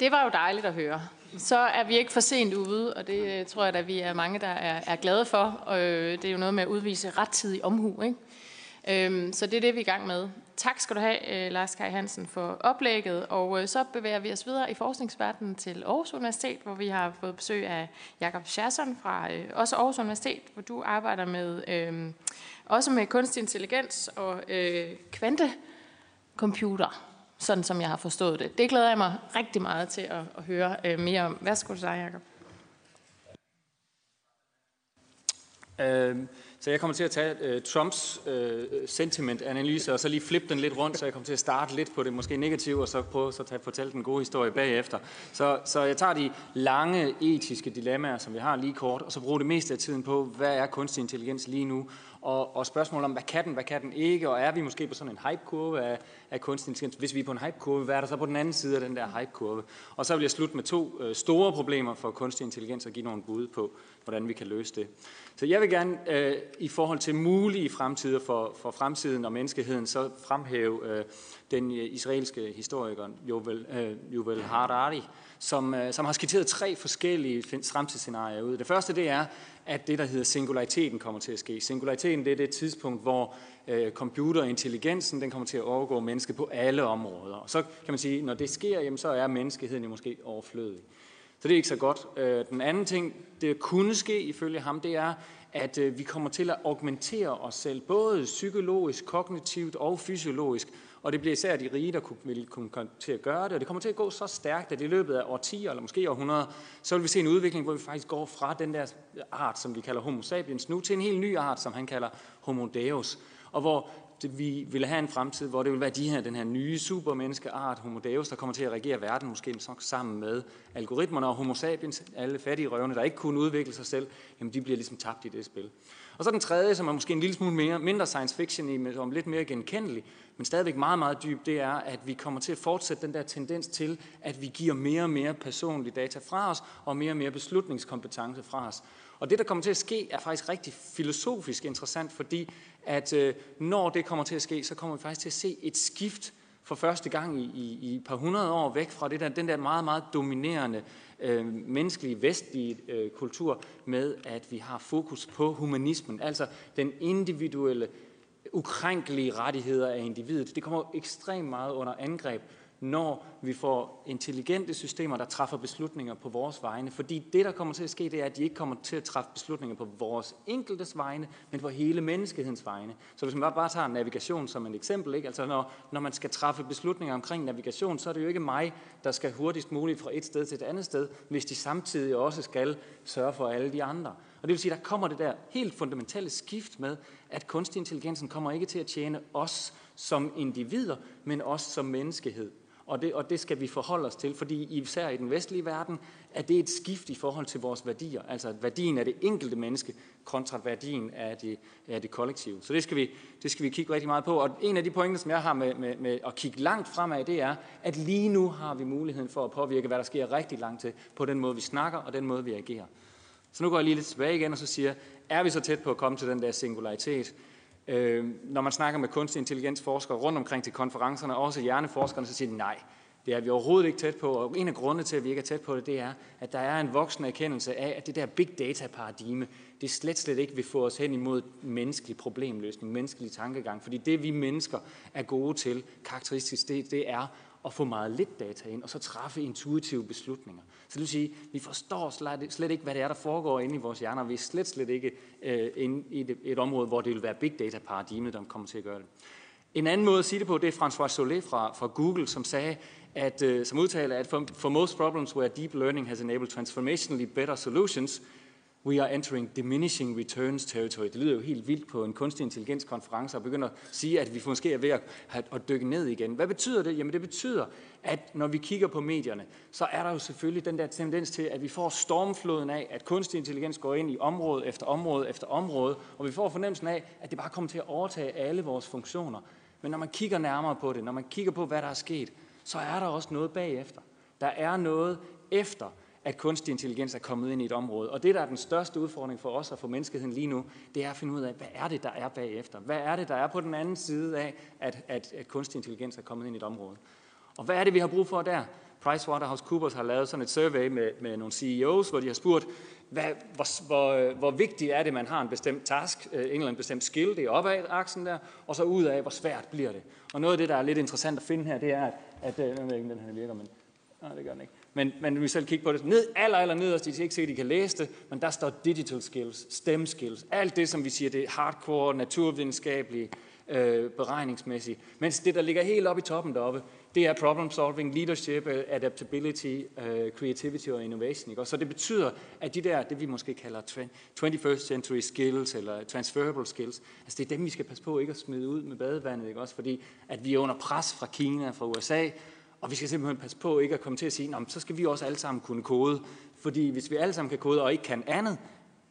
[SPEAKER 1] Det var jo dejligt at høre. Så er vi ikke for sent ude, og det øh, tror jeg, at vi er mange, der er, er glade for. Og øh, det er jo noget med at udvise rettidig omhu. Ikke? Øhm, så det er det, vi er i gang med. Tak skal du have, øh, Lars Kai Hansen, for oplægget. Og øh, så bevæger vi os videre i forskningsverdenen til Aarhus Universitet, hvor vi har fået besøg af Jakob Schasson fra øh, også Aarhus Universitet, hvor du arbejder med øh, også med kunstig intelligens og øh, kvantecomputer sådan som jeg har forstået det. Det glæder jeg mig rigtig meget til at, at høre øh, mere om. Værsgo til dig, Jacob.
[SPEAKER 8] Øh, så jeg kommer til at tage uh, Trumps øh, uh, sentimentanalyse, og så lige flippe den lidt rundt, så jeg kommer til at starte lidt på det måske negative, og så prøve så at fortælle den gode historie bagefter. Så, så jeg tager de lange etiske dilemmaer, som vi har lige kort, og så bruger det meste af tiden på, hvad er kunstig intelligens lige nu, og, og spørgsmål om, hvad kan den, hvad kan den ikke, og er vi måske på sådan en hype-kurve af, af kunstig intelligens? Hvis vi er på en hype-kurve, hvad er der så på den anden side af den der hype-kurve? Og så vil jeg slutte med to øh, store problemer for kunstig intelligens at give nogle bud på, hvordan vi kan løse det. Så jeg vil gerne øh, i forhold til mulige fremtider for, for fremtiden og menneskeheden, så fremhæve øh, den øh, israelske historiker Jovel, øh, Jovel Harari, som, øh, som har skitseret tre forskellige fremtidsscenarier ud. Det første det er, at det, der hedder singulariteten, kommer til at ske. Singulariteten det er det tidspunkt, hvor øh, computerintelligensen den kommer til at overgå mennesket på alle områder. Og så kan man sige, når det sker, jamen, så er menneskeheden jo måske overflødig. Så det er ikke så godt. Øh, den anden ting, det kunne ske ifølge ham, det er, at øh, vi kommer til at augmentere os selv, både psykologisk, kognitivt og fysiologisk, og det bliver især de rige, der vil kunne komme til at gøre det, og det kommer til at gå så stærkt, at i løbet af årtier, eller måske århundreder, så vil vi se en udvikling, hvor vi faktisk går fra den der art, som vi kalder homo sapiens nu, til en helt ny art, som han kalder homo deus, og hvor det, vi vil have en fremtid, hvor det vil være de her, den her nye supermenneskeart, homo deus, der kommer til at regere verden, måske sammen med algoritmerne og homo sapiens, alle fattige røvne, der ikke kunne udvikle sig selv, jamen de bliver ligesom tabt i det spil. Og så den tredje, som er måske en lille smule mere, mindre science fiction i, men lidt mere genkendelig, men stadigvæk meget, meget dyb, det er, at vi kommer til at fortsætte den der tendens til, at vi giver mere og mere personlige data fra os, og mere og mere beslutningskompetence fra os. Og det, der kommer til at ske, er faktisk rigtig filosofisk interessant, fordi at øh, når det kommer til at ske, så kommer vi faktisk til at se et skift for første gang i, i, i et par hundrede år væk fra det der, den der meget, meget dominerende øh, menneskelige, vestlige øh, kultur med, at vi har fokus på humanismen, altså den individuelle, ukrænkelige rettigheder af individet. Det kommer ekstremt meget under angreb når vi får intelligente systemer, der træffer beslutninger på vores vegne. Fordi det, der kommer til at ske, det er, at de ikke kommer til at træffe beslutninger på vores enkeltes vegne, men på hele menneskehedens vegne. Så hvis man bare tager navigation som et eksempel, ikke? altså når, når man skal træffe beslutninger omkring navigation, så er det jo ikke mig, der skal hurtigst muligt fra et sted til et andet sted, hvis de samtidig også skal sørge for alle de andre. Og det vil sige, der kommer det der helt fundamentale skift med, at kunstig intelligensen kommer ikke til at tjene os som individer, men os som menneskehed. Og det, og det skal vi forholde os til, fordi især i den vestlige verden er det et skift i forhold til vores værdier. Altså værdien af det enkelte menneske kontra værdien af det, af det kollektive. Så det skal, vi, det skal vi kigge rigtig meget på. Og en af de pointer, som jeg har med, med, med at kigge langt fremad, det er, at lige nu har vi muligheden for at påvirke, hvad der sker rigtig langt til, på den måde, vi snakker og den måde, vi agerer. Så nu går jeg lige lidt tilbage igen og så siger, er vi så tæt på at komme til den der singularitet? Øh, når man snakker med kunstig intelligensforskere rundt omkring til konferencerne, også hjerneforskerne, så siger de nej. Det er vi overhovedet ikke tæt på, og en af grundene til, at vi ikke er tæt på det, det er, at der er en voksende erkendelse af, at det der big data-paradigme, det slet, slet ikke vil få os hen imod menneskelig problemløsning, menneskelig tankegang. Fordi det, vi mennesker er gode til, karakteristisk, det, det er at få meget lidt data ind, og så træffe intuitive beslutninger. Så det vil sige, vi forstår slet, slet ikke, hvad det er, der foregår inde i vores hjerner. Vi er slet, slet ikke øh, inde i et, et område, hvor det vil være big data-paradigmet, der kommer til at gøre det. En anden måde at sige det på, det er François Solé fra, fra Google, som sagde, at, øh, som udtaler, at for, for most problems where deep learning has enabled transformationally better solutions, we are entering diminishing returns territory. Det lyder jo helt vildt på en kunstig intelligenskonference og begynder at sige, at vi måske er ved at, at dykke ned igen. Hvad betyder det? Jamen det betyder, at når vi kigger på medierne, så er der jo selvfølgelig den der tendens til, at vi får stormfloden af, at kunstig intelligens går ind i område efter område efter område, og vi får fornemmelsen af, at det bare kommer til at overtage alle vores funktioner. Men når man kigger nærmere på det, når man kigger på, hvad der er sket, så er der også noget bagefter. Der er noget efter, at kunstig intelligens er kommet ind i et område. Og det, der er den største udfordring for os og for menneskeheden lige nu, det er at finde ud af, hvad er det, der er bagefter? Hvad er det, der er på den anden side af, at, at, at kunstig intelligens er kommet ind i et område? Og hvad er det, vi har brug for der? PricewaterhouseCoopers har lavet sådan et survey med, med nogle CEOs, hvor de har spurgt, hvad, hvor, hvor, hvor vigtigt er det, at man har en bestemt task, øh, en eller anden bestemt skill, det er opad aksen der, og så ud af, hvor svært bliver det. Og noget af det, der er lidt interessant at finde her, det er, at, at øh, jeg ved ikke, den her virker, men nej, det gør den ikke. Men, men vi selv kigge på det. Ned, aller, aller nederst, de kan ikke sikkert, de kan læse det, men der står digital skills, STEM skills, alt det, som vi siger, det er hardcore, naturvidenskabelige, øh, beregningsmæssigt. Mens det, der ligger helt oppe i toppen deroppe, det er problem solving, leadership, øh, adaptability, øh, creativity og innovation. Ikke? Og så det betyder, at de der, det vi måske kalder 21st century skills, eller transferable skills, altså det er dem, vi skal passe på ikke at smide ud med badevandet, ikke? også fordi, at vi er under pres fra Kina, fra USA, og vi skal simpelthen passe på ikke at komme til at sige, så skal vi også alle sammen kunne kode, fordi hvis vi alle sammen kan kode og ikke kan andet,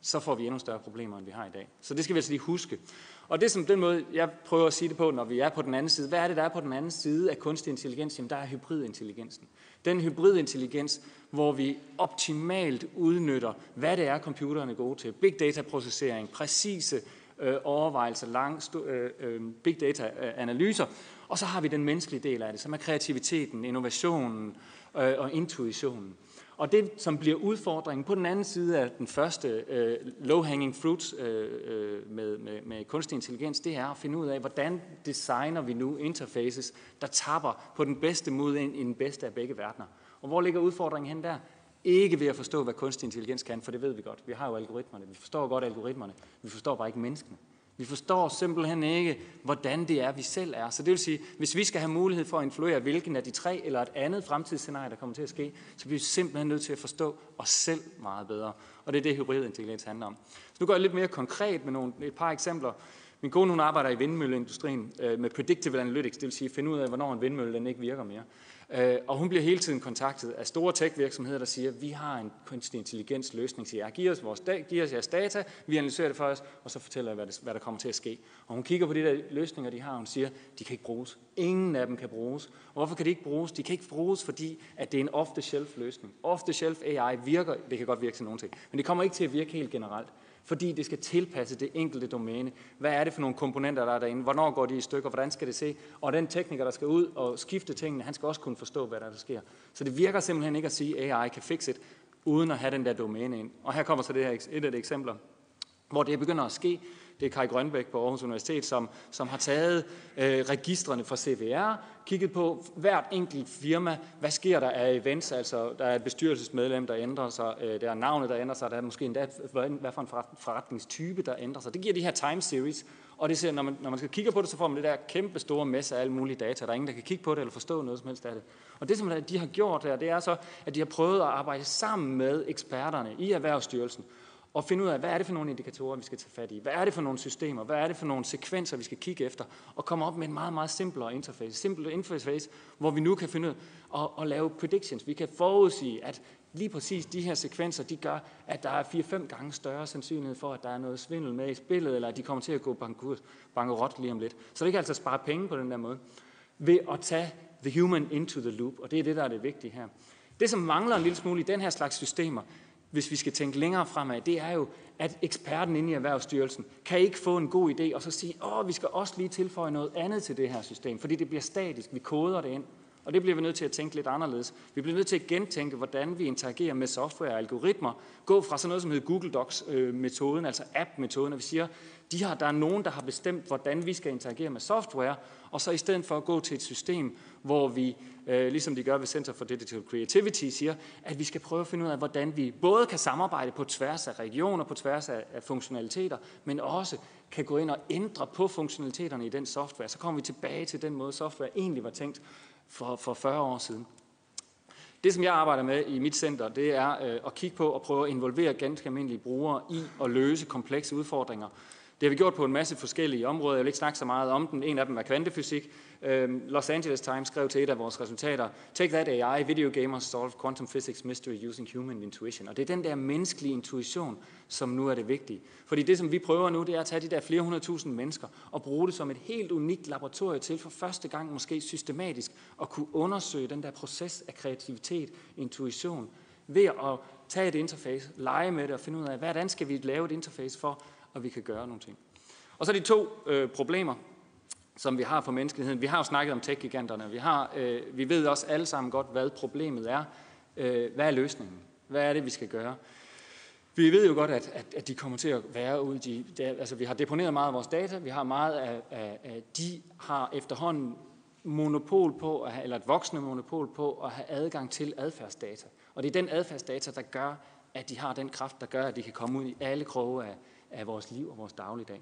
[SPEAKER 8] så får vi endnu større problemer, end vi har i dag. Så det skal vi altså lige huske. Og det som den måde, jeg prøver at sige det på, når vi er på den anden side, hvad er det, der er på den anden side af kunstig intelligens? Jamen, der er hybridintelligensen. Den hybridintelligens, hvor vi optimalt udnytter, hvad det er, computeren er gode til. Big data-processering, præcise øh, overvejelser, lang, øh, øh, big data-analyser. Øh, og så har vi den menneskelige del af det, som er kreativiteten, innovationen øh, og intuitionen. Og det, som bliver udfordringen på den anden side af den første øh, low-hanging fruits øh, øh, med, med, med kunstig intelligens, det er at finde ud af, hvordan designer vi nu interfaces, der tapper på den bedste måde ind i den bedste af begge verdener. Og hvor ligger udfordringen hen der? Ikke ved at forstå, hvad kunstig intelligens kan, for det ved vi godt. Vi har jo algoritmerne. Vi forstår godt algoritmerne. Vi forstår bare ikke menneskene. Vi forstår simpelthen ikke, hvordan det er, vi selv er. Så det vil sige, hvis vi skal have mulighed for at influere hvilken af de tre eller et andet fremtidsscenarie, der kommer til at ske, så bliver vi simpelthen nødt til at forstå os selv meget bedre. Og det er det, hybridintelligens handler om. Så nu går jeg lidt mere konkret med nogle, et par eksempler. Min kone hun arbejder i vindmølleindustrien øh, med predictive analytics, det vil sige finde ud af, hvornår en vindmølle den ikke virker mere. Øh, og hun bliver hele tiden kontaktet af store tech-virksomheder, der siger, vi har en kunstig intelligens løsning til jer. Giv os, vores da- giv os jeres data, vi analyserer det for os, og så fortæller jeg, hvad, det, hvad der kommer til at ske. Og hun kigger på de der løsninger, de har, og hun siger, de kan ikke bruges. Ingen af dem kan bruges. Og hvorfor kan de ikke bruges? De kan ikke bruges, fordi at det er en off-the-shelf løsning. Off-the-shelf AI virker, det kan godt virke til nogle ting, men det kommer ikke til at virke helt generelt fordi det skal tilpasse det enkelte domæne. Hvad er det for nogle komponenter, der er derinde? Hvornår går de i stykker? Hvordan skal det se? Og den tekniker, der skal ud og skifte tingene, han skal også kunne forstå, hvad der, der sker. Så det virker simpelthen ikke at sige, at AI kan fikse det, uden at have den der domæne ind. Og her kommer så det her, et af de eksempler, hvor det begynder at ske, det er Kai Grønbæk på Aarhus Universitet, som, som har taget øh, registrene fra CVR, kigget på hvert enkelt firma, hvad sker der af events, altså der er et bestyrelsesmedlem, der ændrer sig, øh, der er navnet, der ændrer sig, der er måske endda, hvad for en forretningstype, der ændrer sig. Det giver de her time series, og det ser, når, man, når man skal kigge på det, så får man det der kæmpe store masse af alle mulige data. Der er ingen, der kan kigge på det eller forstå noget som helst af det. Og det, som de har gjort her, det er så, at de har prøvet at arbejde sammen med eksperterne i Erhvervsstyrelsen og finde ud af, hvad er det for nogle indikatorer, vi skal tage fat i? Hvad er det for nogle systemer? Hvad er det for nogle sekvenser, vi skal kigge efter? Og komme op med en meget, meget simplere interface. Simple interface, hvor vi nu kan finde ud af at, at lave predictions. Vi kan forudsige, at lige præcis de her sekvenser, de gør, at der er 4-5 gange større sandsynlighed for, at der er noget svindel med i spillet, eller at de kommer til at gå bankerot lige om lidt. Så det kan altså spare penge på den der måde, ved at tage the human into the loop, og det er det, der er det vigtige her. Det, som mangler en lille smule i den her slags systemer, hvis vi skal tænke længere fremad, det er jo, at eksperten inde i Erhvervsstyrelsen kan ikke få en god idé og så sige, åh, vi skal også lige tilføje noget andet til det her system, fordi det bliver statisk, vi koder det ind. Og det bliver vi nødt til at tænke lidt anderledes. Vi bliver nødt til at gentænke, hvordan vi interagerer med software og algoritmer. Gå fra sådan noget, som hedder Google Docs-metoden, øh, altså app-metoden, og vi siger, de har, der er nogen, der har bestemt, hvordan vi skal interagere med software, og så i stedet for at gå til et system, hvor vi, øh, ligesom de gør ved Center for Digital Creativity, siger, at vi skal prøve at finde ud af, hvordan vi både kan samarbejde på tværs af regioner, på tværs af, af funktionaliteter, men også kan gå ind og ændre på funktionaliteterne i den software. Så kommer vi tilbage til den måde, software egentlig var tænkt for, for 40 år siden. Det, som jeg arbejder med i mit center, det er øh, at kigge på og prøve at involvere ganske almindelige brugere i at løse komplekse udfordringer. Det har vi gjort på en masse forskellige områder. Jeg vil ikke snakke så meget om den. En af dem er kvantefysik. Øhm, Los Angeles Times skrev til et af vores resultater, Take that AI, video gamers solve quantum physics mystery using human intuition. Og det er den der menneskelige intuition, som nu er det vigtige. Fordi det, som vi prøver nu, det er at tage de der flere hundredtusind mennesker og bruge det som et helt unikt laboratorium til for første gang måske systematisk at kunne undersøge den der proces af kreativitet, intuition, ved at tage et interface, lege med det og finde ud af, hvordan skal vi lave et interface for, at vi kan gøre nogle ting. Og så er de to øh, problemer, som vi har for menneskeheden. Vi har jo snakket om tech-giganterne. Vi, har, øh, vi ved også alle sammen godt, hvad problemet er. Øh, hvad er løsningen? Hvad er det, vi skal gøre? Vi ved jo godt, at, at, at de kommer til at være ude. De, de, altså, vi har deponeret meget af vores data. Vi har meget af, af, af de har efterhånden monopol på, at have, eller et voksende monopol på at have adgang til adfærdsdata. Og det er den adfærdsdata, der gør, at de har den kraft, der gør, at de kan komme ud i alle kroge af, af vores liv og vores dagligdag.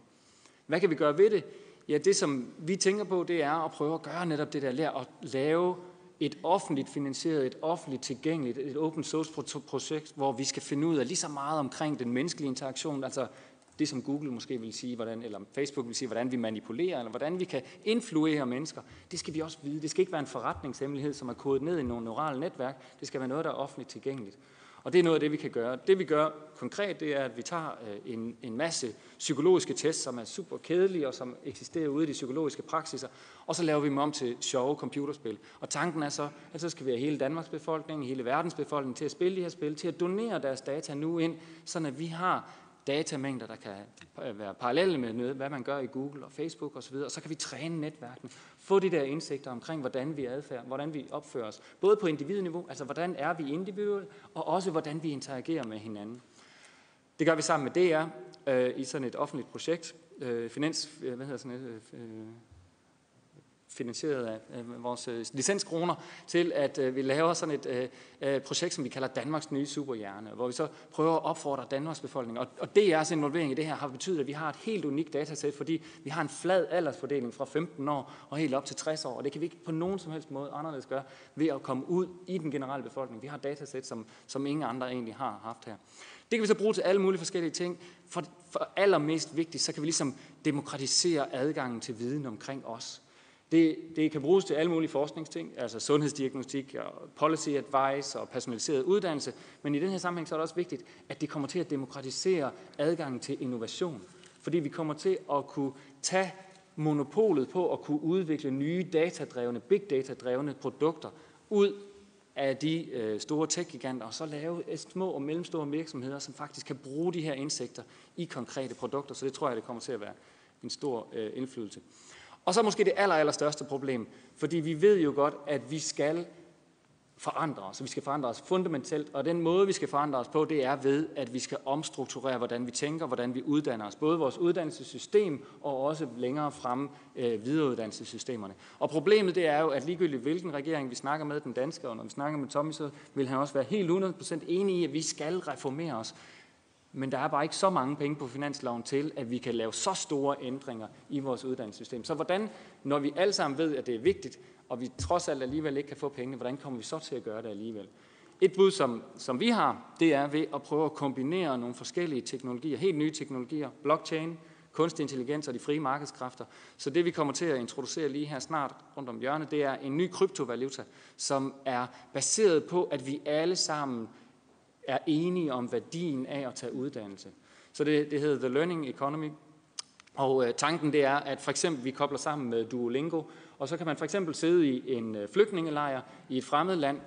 [SPEAKER 8] Hvad kan vi gøre ved det? Ja, det som vi tænker på, det er at prøve at gøre netop det der, lære at lave et offentligt finansieret, et offentligt tilgængeligt, et open source projekt, hvor vi skal finde ud af lige så meget omkring den menneskelige interaktion, altså det som Google måske vil sige, hvordan, eller Facebook vil sige, hvordan vi manipulerer, eller hvordan vi kan influere mennesker, det skal vi også vide. Det skal ikke være en forretningshemmelighed, som er kodet ned i nogle neurale netværk. Det skal være noget, der er offentligt tilgængeligt. Og det er noget af det, vi kan gøre. Det vi gør konkret, det er, at vi tager øh, en, en masse psykologiske tests, som er super kedelige og som eksisterer ude i de psykologiske praksiser, og så laver vi dem om til sjove computerspil. Og tanken er så, at så skal vi have hele Danmarks befolkning, hele verdens befolkning til at spille de her spil, til at donere deres data nu ind, så at vi har datamængder, der kan øh, være parallelle med, hvad man gør i Google og Facebook osv., og så kan vi træne netværkene, få de der indsigter omkring, hvordan vi adfærd, hvordan vi opfører os, både på individniveau, altså hvordan er vi individuelt, og også hvordan vi interagerer med hinanden. Det gør vi sammen med DR øh, i sådan et offentligt projekt, øh, finans, øh, hvad hedder sådan et, øh, øh finansieret af vores øh, licenskroner, til at øh, vi laver sådan et øh, øh, projekt, som vi kalder Danmarks nye superhjerne, hvor vi så prøver at opfordre Danmarks befolkning. Og, og DR's involvering i det her har betydet, at vi har et helt unikt datasæt, fordi vi har en flad aldersfordeling fra 15 år og helt op til 60 år, og det kan vi ikke på nogen som helst måde anderledes gøre ved at komme ud i den generelle befolkning. Vi har et datasæt, som, som ingen andre egentlig har haft her. Det kan vi så bruge til alle mulige forskellige ting. For, for allermest vigtigt, så kan vi ligesom demokratisere adgangen til viden omkring os. Det, det kan bruges til alle mulige forskningsting, altså sundhedsdiagnostik og policy advice og personaliseret uddannelse, men i den her sammenhæng så er det også vigtigt, at det kommer til at demokratisere adgangen til innovation. Fordi vi kommer til at kunne tage monopolet på at kunne udvikle nye datadrevne, big data-drevne produkter ud af de øh, store tech-giganter, og så lave øh, små og mellemstore virksomheder, som faktisk kan bruge de her indsigter i konkrete produkter. Så det tror jeg, det kommer til at være en stor øh, indflydelse. Og så måske det aller, aller største problem, fordi vi ved jo godt, at vi skal forandre os. Vi skal forandre os fundamentalt, og den måde, vi skal forandre os på, det er ved, at vi skal omstrukturere, hvordan vi tænker, hvordan vi uddanner os. Både vores uddannelsessystem og også længere frem øh, videreuddannelsessystemerne. Og problemet det er jo, at ligegyldigt hvilken regering vi snakker med, den danske, og når vi snakker med Tommy, så vil han også være helt 100% enig i, at vi skal reformere os. Men der er bare ikke så mange penge på finansloven til, at vi kan lave så store ændringer i vores uddannelsessystem. Så hvordan, når vi alle sammen ved, at det er vigtigt, og vi trods alt alligevel ikke kan få pengene, hvordan kommer vi så til at gøre det alligevel? Et bud, som, som vi har, det er ved at prøve at kombinere nogle forskellige teknologier, helt nye teknologier, blockchain, kunstig intelligens og de frie markedskræfter. Så det vi kommer til at introducere lige her snart rundt om hjørnet, det er en ny kryptovaluta, som er baseret på, at vi alle sammen er enige om værdien af at tage uddannelse. Så det, det hedder The Learning Economy. Og øh, tanken det er, at for eksempel vi kobler sammen med Duolingo, og så kan man for eksempel sidde i en øh, flygtningelejr i et fremmed land,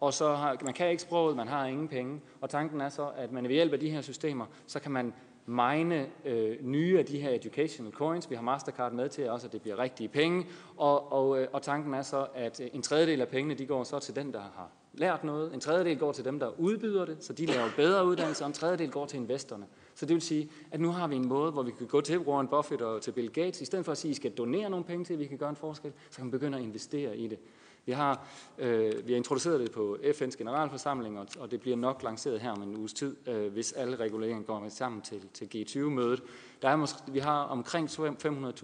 [SPEAKER 8] og så har, man kan ikke sproget, man har ingen penge, og tanken er så, at man ved hjælp af de her systemer, så kan man mine øh, nye af de her educational coins. Vi har Mastercard med til også, at det bliver rigtige penge. Og, og, øh, og tanken er så, at øh, en tredjedel af pengene, de går så til den, der har lært noget. En tredjedel går til dem, der udbyder det, så de laver bedre uddannelse, og en tredjedel går til investorerne. Så det vil sige, at nu har vi en måde, hvor vi kan gå til Warren Buffett og til Bill Gates, i stedet for at sige, at I skal donere nogle penge til, at vi kan gøre en forskel, så kan man begynde at investere i det. Vi har, øh, vi har introduceret det på FN's generalforsamling, og, og det bliver nok lanceret her om en uges tid, øh, hvis alle reguleringer går med sammen til, til G20-mødet. Der er måske, vi har omkring 500,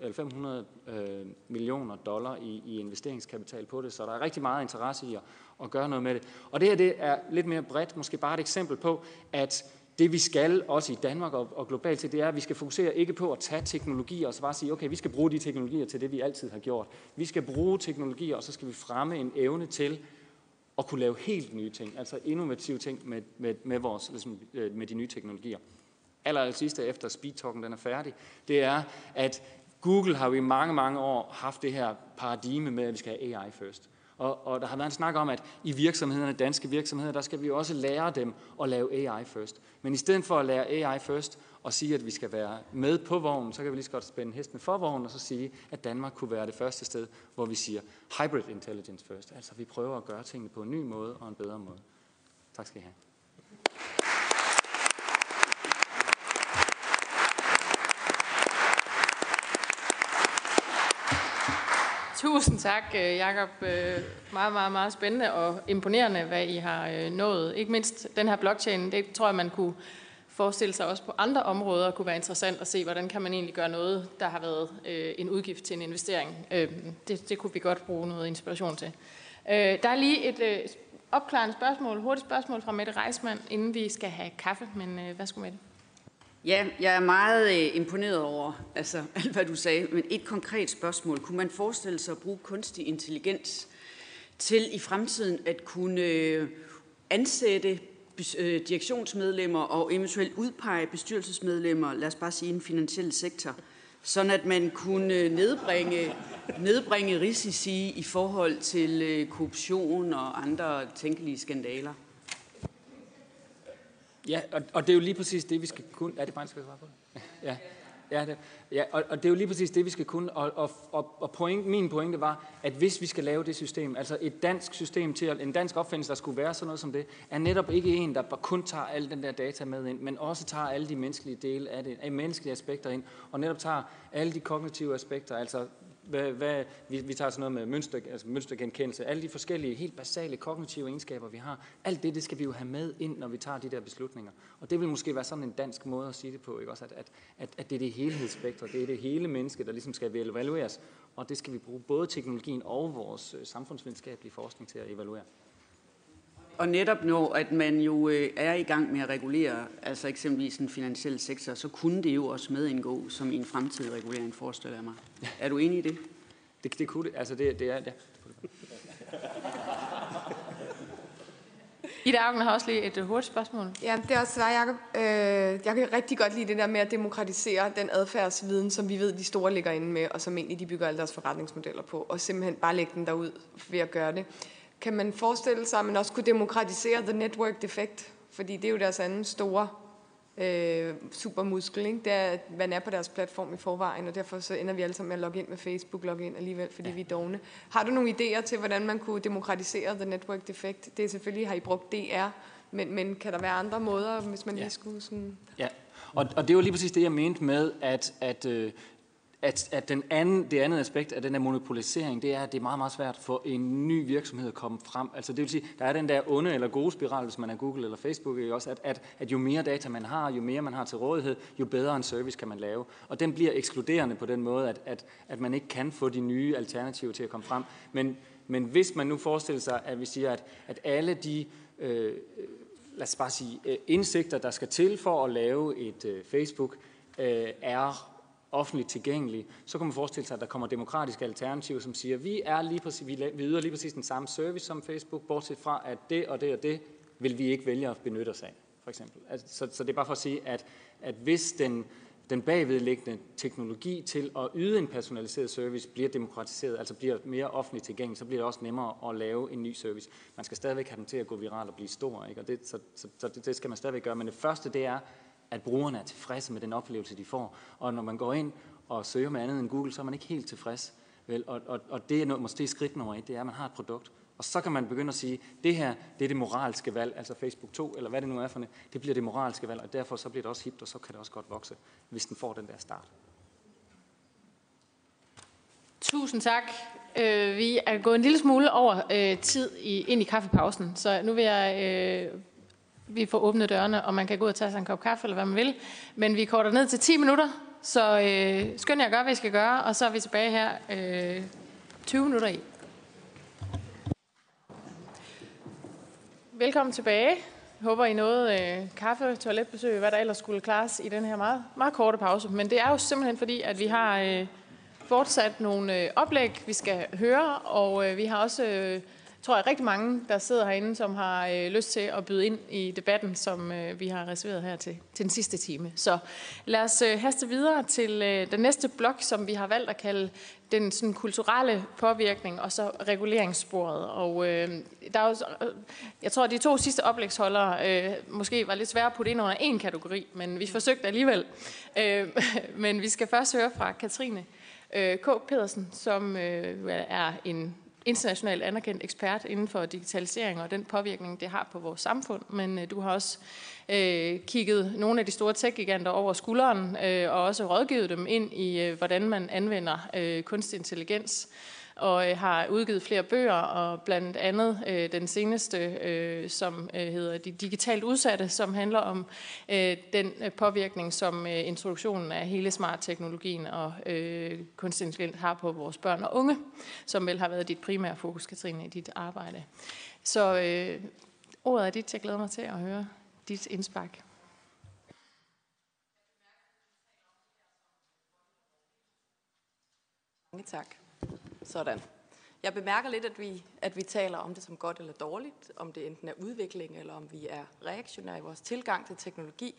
[SPEAKER 8] eller 500 øh, millioner dollar i, i investeringskapital på det, så der er rigtig meget interesse i at, at gøre noget med det. Og det her det er lidt mere bredt, måske bare et eksempel på, at det vi skal, også i Danmark og, og globalt til, det er, at vi skal fokusere ikke på at tage teknologier og så bare sige, okay, vi skal bruge de teknologier til det, vi altid har gjort. Vi skal bruge teknologier, og så skal vi fremme en evne til at kunne lave helt nye ting, altså innovative ting med, med, med, vores, ligesom, øh, med de nye teknologier. Aller sidste efter speedtalken den er færdig, det er, at Google har jo i mange, mange år haft det her paradigme med, at vi skal have AI first. Og, og der har været en snak om, at i virksomhederne, danske virksomheder, der skal vi også lære dem at lave AI first. Men i stedet for at lære AI first og sige, at vi skal være med på vognen, så kan vi lige så godt spænde hesten for vognen og så sige, at Danmark kunne være det første sted, hvor vi siger hybrid intelligence first. Altså vi prøver at gøre tingene på en ny måde og en bedre måde. Tak skal I have.
[SPEAKER 1] Tusind tak, øh, Jakob. Øh, meget, meget, meget spændende og imponerende, hvad I har øh, nået. Ikke mindst den her blockchain, det tror jeg, man kunne forestille sig også på andre områder kunne være interessant at se, hvordan kan man egentlig gøre noget, der har været en udgift til en investering. Det, det kunne vi godt bruge noget inspiration til. Der er lige et opklarende spørgsmål, hurtigt spørgsmål fra Mette Reismann, inden vi skal have kaffe, men værsgo med det.
[SPEAKER 9] Ja, jeg er meget øh, imponeret over altså, *laughs* alt, hvad du sagde. Men et konkret spørgsmål. Kunne man forestille sig at bruge kunstig intelligens til i fremtiden at kunne øh, ansætte øh, direktionsmedlemmer og eventuelt udpege bestyrelsesmedlemmer, lad os bare sige i den finansielle sektor, sådan at man kunne øh, nedbringe, nedbringe risici i forhold til øh, korruption og andre tænkelige skandaler?
[SPEAKER 8] Ja, og, og det er jo lige præcis det, vi skal kunne... Er det bare, skal svare på det? Ja. Ja, det, ja og, og det er jo lige præcis det, vi skal kunne. Og, og, og, og point, min pointe var, at hvis vi skal lave det system, altså et dansk system til, en dansk opfindelse, der skulle være sådan noget som det, er netop ikke en, der bare kun tager alle den der data med ind, men også tager alle de menneskelige dele af det, af menneskelige aspekter ind, og netop tager alle de kognitive aspekter, altså hvad, hvad, vi, vi tager sådan noget med mønster, altså mønstergenkendelse, alle de forskellige helt basale kognitive egenskaber, vi har. Alt det, det skal vi jo have med ind, når vi tager de der beslutninger. Og det vil måske være sådan en dansk måde at sige det på, ikke? Også at, at, at, at det er det helhedsspektrum, det er det hele menneske, der ligesom skal evalueres. Og det skal vi bruge både teknologien og vores øh, samfundsvidenskabelige forskning til at evaluere.
[SPEAKER 9] Og netop når at man jo øh, er i gang med at regulere, altså eksempelvis den finansielle sektor, så kunne det jo også med indgå som en fremtidig regulering, forestiller jeg mig. Er du enig i det?
[SPEAKER 8] Det, det kunne det. Altså det, det er, ja.
[SPEAKER 1] Ida Augen har også lige et hurtigt spørgsmål.
[SPEAKER 5] Ja, det er også svar, Jacob. Øh, jeg kan rigtig godt lide det der med at demokratisere den adfærdsviden, som vi ved, de store ligger inde med, og som egentlig de bygger alle deres forretningsmodeller på, og simpelthen bare lægge den derud ved at gøre det. Kan man forestille sig, at man også kunne demokratisere the network defect? Fordi det er jo deres anden store øh, supermuskel, ikke? Det er, at man er på deres platform i forvejen, og derfor så ender vi alle sammen med at logge ind med Facebook, logge ind alligevel, fordi ja. vi er dogne. Har du nogle idéer til, hvordan man kunne demokratisere the network defect? Det er selvfølgelig, har I brugt DR, men, men kan der være andre måder, hvis man ja. lige skulle sådan...
[SPEAKER 8] Ja, og, og det var lige præcis det, jeg mente med, at, at øh, at, at den anden, det andet aspekt af den her monopolisering, det er, at det er meget, meget svært for en ny virksomhed at komme frem. Altså det vil sige, der er den der onde eller gode spiral, hvis man er Google eller Facebook, ikke? også, at, at, at jo mere data man har, jo mere man har til rådighed, jo bedre en service kan man lave. Og den bliver ekskluderende på den måde, at, at, at man ikke kan få de nye alternativer til at komme frem. Men, men hvis man nu forestiller sig, at vi siger, at, at alle de øh, lad os bare sige, øh, indsigter, der skal til for at lave et øh, Facebook, øh, er offentligt tilgængelig, så kan man forestille sig, at der kommer demokratiske alternativer, som siger, vi er lige præcis, vi yder lige præcis den samme service som Facebook, bortset fra, at det og det og det vil vi ikke vælge at benytte os af, for eksempel. Altså, så, så det er bare for at sige, at, at hvis den, den bagvedliggende teknologi til at yde en personaliseret service bliver demokratiseret, altså bliver mere offentligt tilgængelig, så bliver det også nemmere at lave en ny service. Man skal stadigvæk have den til at gå viral og blive stor, ikke? Og det, så, så, så det, det skal man stadigvæk gøre. Men det første, det er, at brugerne er tilfredse med den oplevelse, de får. Og når man går ind og søger med andet end Google, så er man ikke helt tilfreds. Vel? Og, og, og det er noget, måske skridt nummer et, det er, at man har et produkt. Og så kan man begynde at sige, det her, det er det moralske valg, altså Facebook 2, eller hvad det nu er for det, det bliver det moralske valg, og derfor så bliver det også hipt, og så kan det også godt vokse, hvis den får den der start.
[SPEAKER 1] Tusind tak. Øh, vi er gået en lille smule over øh, tid i, ind i kaffepausen, så nu vil jeg... Øh, vi får åbnet dørene, og man kan gå ud og tage sig en kop kaffe, eller hvad man vil. Men vi korter ned til 10 minutter, så øh, skynd jer at gøre, hvad I skal gøre, og så er vi tilbage her øh, 20 minutter i. Velkommen tilbage. Jeg håber, I nåede øh, kaffe, toiletbesøg, hvad der ellers skulle klares i den her meget, meget korte pause. Men det er jo simpelthen fordi, at vi har øh, fortsat nogle øh, oplæg, vi skal høre, og øh, vi har også, øh, tror jeg, rigtig mange, der sidder herinde, som har øh, lyst til at byde ind i debatten, som øh, vi har reserveret her til, til den sidste time. Så lad os øh, haste videre til øh, den næste blok, som vi har valgt at kalde den sådan, kulturelle påvirkning og så reguleringssporet. Og øh, der er jo, øh, jeg tror, at de to sidste oplægsholdere øh, måske var lidt svære at putte ind under en kategori, men vi forsøgte alligevel. Øh, *laughs* men vi skal først høre fra Katrine øh, K. Pedersen, som øh, er en internationalt anerkendt ekspert inden for digitalisering og den påvirkning, det har på vores samfund. Men øh, du har også øh, kigget nogle af de store tech-giganter over skulderen øh, og også rådgivet dem ind i, øh, hvordan man anvender øh, kunstig intelligens og øh, har udgivet flere bøger, og blandt andet øh, den seneste, øh, som øh, hedder De Digitalt Udsatte, som handler om øh, den øh, påvirkning, som øh, introduktionen af hele smart-teknologien og øh, kunstig intelligens har på vores børn og unge, som vel har været dit primære fokus, Katrine, i dit arbejde. Så øh, ordet er dit. Jeg glæder mig til at høre dit indspark.
[SPEAKER 10] Mange tak. Sådan. Jeg bemærker lidt, at vi, at vi taler om det som godt eller dårligt, om det enten er udvikling, eller om vi er reaktionære i vores tilgang til teknologi.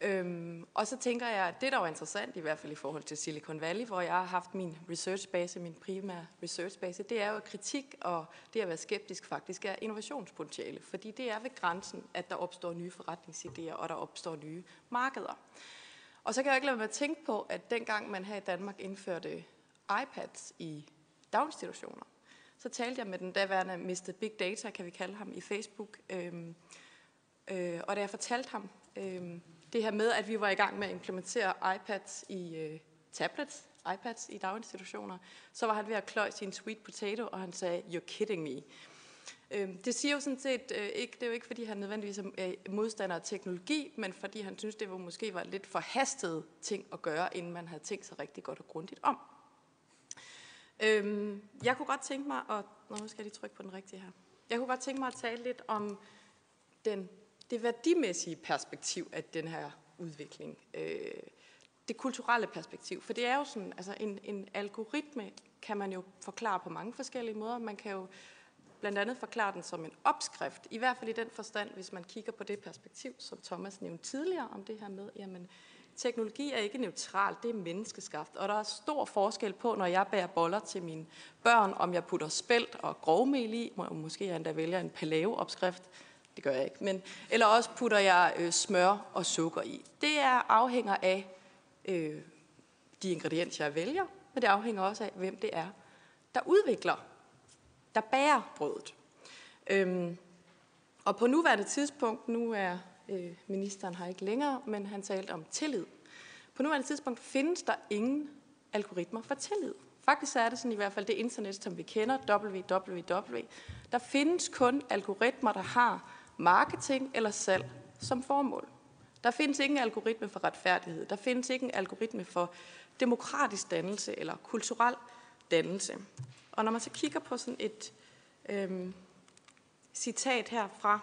[SPEAKER 10] Øhm, og så tænker jeg, at det, der er interessant, i hvert fald i forhold til Silicon Valley, hvor jeg har haft min researchbase, min primære researchbase, det er jo, at kritik og det at være skeptisk faktisk er innovationspotentiale. Fordi det er ved grænsen, at der opstår nye forretningsidéer, og der opstår nye markeder. Og så kan jeg ikke lade mig at tænke på, at dengang man her i Danmark indførte iPads i daginstitutioner. Så talte jeg med den daværende Mr. Big Data, kan vi kalde ham, i Facebook. Øhm, øh, og da jeg fortalte ham øhm, det her med, at vi var i gang med at implementere iPads i øh, tablets, iPads i daginstitutioner, så var han ved at kløje sin sweet potato, og han sagde, you're kidding me. Øhm, det siger jo sådan set øh, ikke, det er jo ikke, fordi han nødvendigvis er øh, modstander af teknologi, men fordi han synes, det var måske var lidt forhastet ting at gøre, inden man havde tænkt sig rigtig godt og grundigt om. Øhm, jeg kunne godt tænke mig, at, nå, nu skal jeg lige trykke på den rigtige her. Jeg kunne godt tænke mig at tale lidt om den, det værdimæssige perspektiv af den her udvikling. Øh, det kulturelle perspektiv. For det er jo sådan, altså en, en algoritme kan man jo forklare på mange forskellige måder. Man kan jo blandt andet forklare den som en opskrift. I hvert fald i den forstand, hvis man kigger på det perspektiv, som Thomas nævnte tidligere om det her med, jamen, teknologi er ikke neutralt, det er menneskeskabt. Og der er stor forskel på, når jeg bærer boller til mine børn, om jeg putter spelt og grovmel i, må måske jeg endda vælger en paleo-opskrift, det gør jeg ikke, men, eller også putter jeg øh, smør og sukker i. Det er, afhænger af øh, de ingredienser, jeg vælger, men det afhænger også af, hvem det er, der udvikler, der bærer brødet. Øhm, og på nuværende tidspunkt, nu er Øh, ministeren har ikke længere, men han talte om tillid. På nuværende tidspunkt findes der ingen algoritmer for tillid. Faktisk er det sådan i hvert fald det internet, som vi kender, www. Der findes kun algoritmer, der har marketing eller salg som formål. Der findes ingen algoritme for retfærdighed. Der findes ikke en algoritme for demokratisk dannelse eller kulturel dannelse. Og når man så kigger på sådan et øhm, citat her fra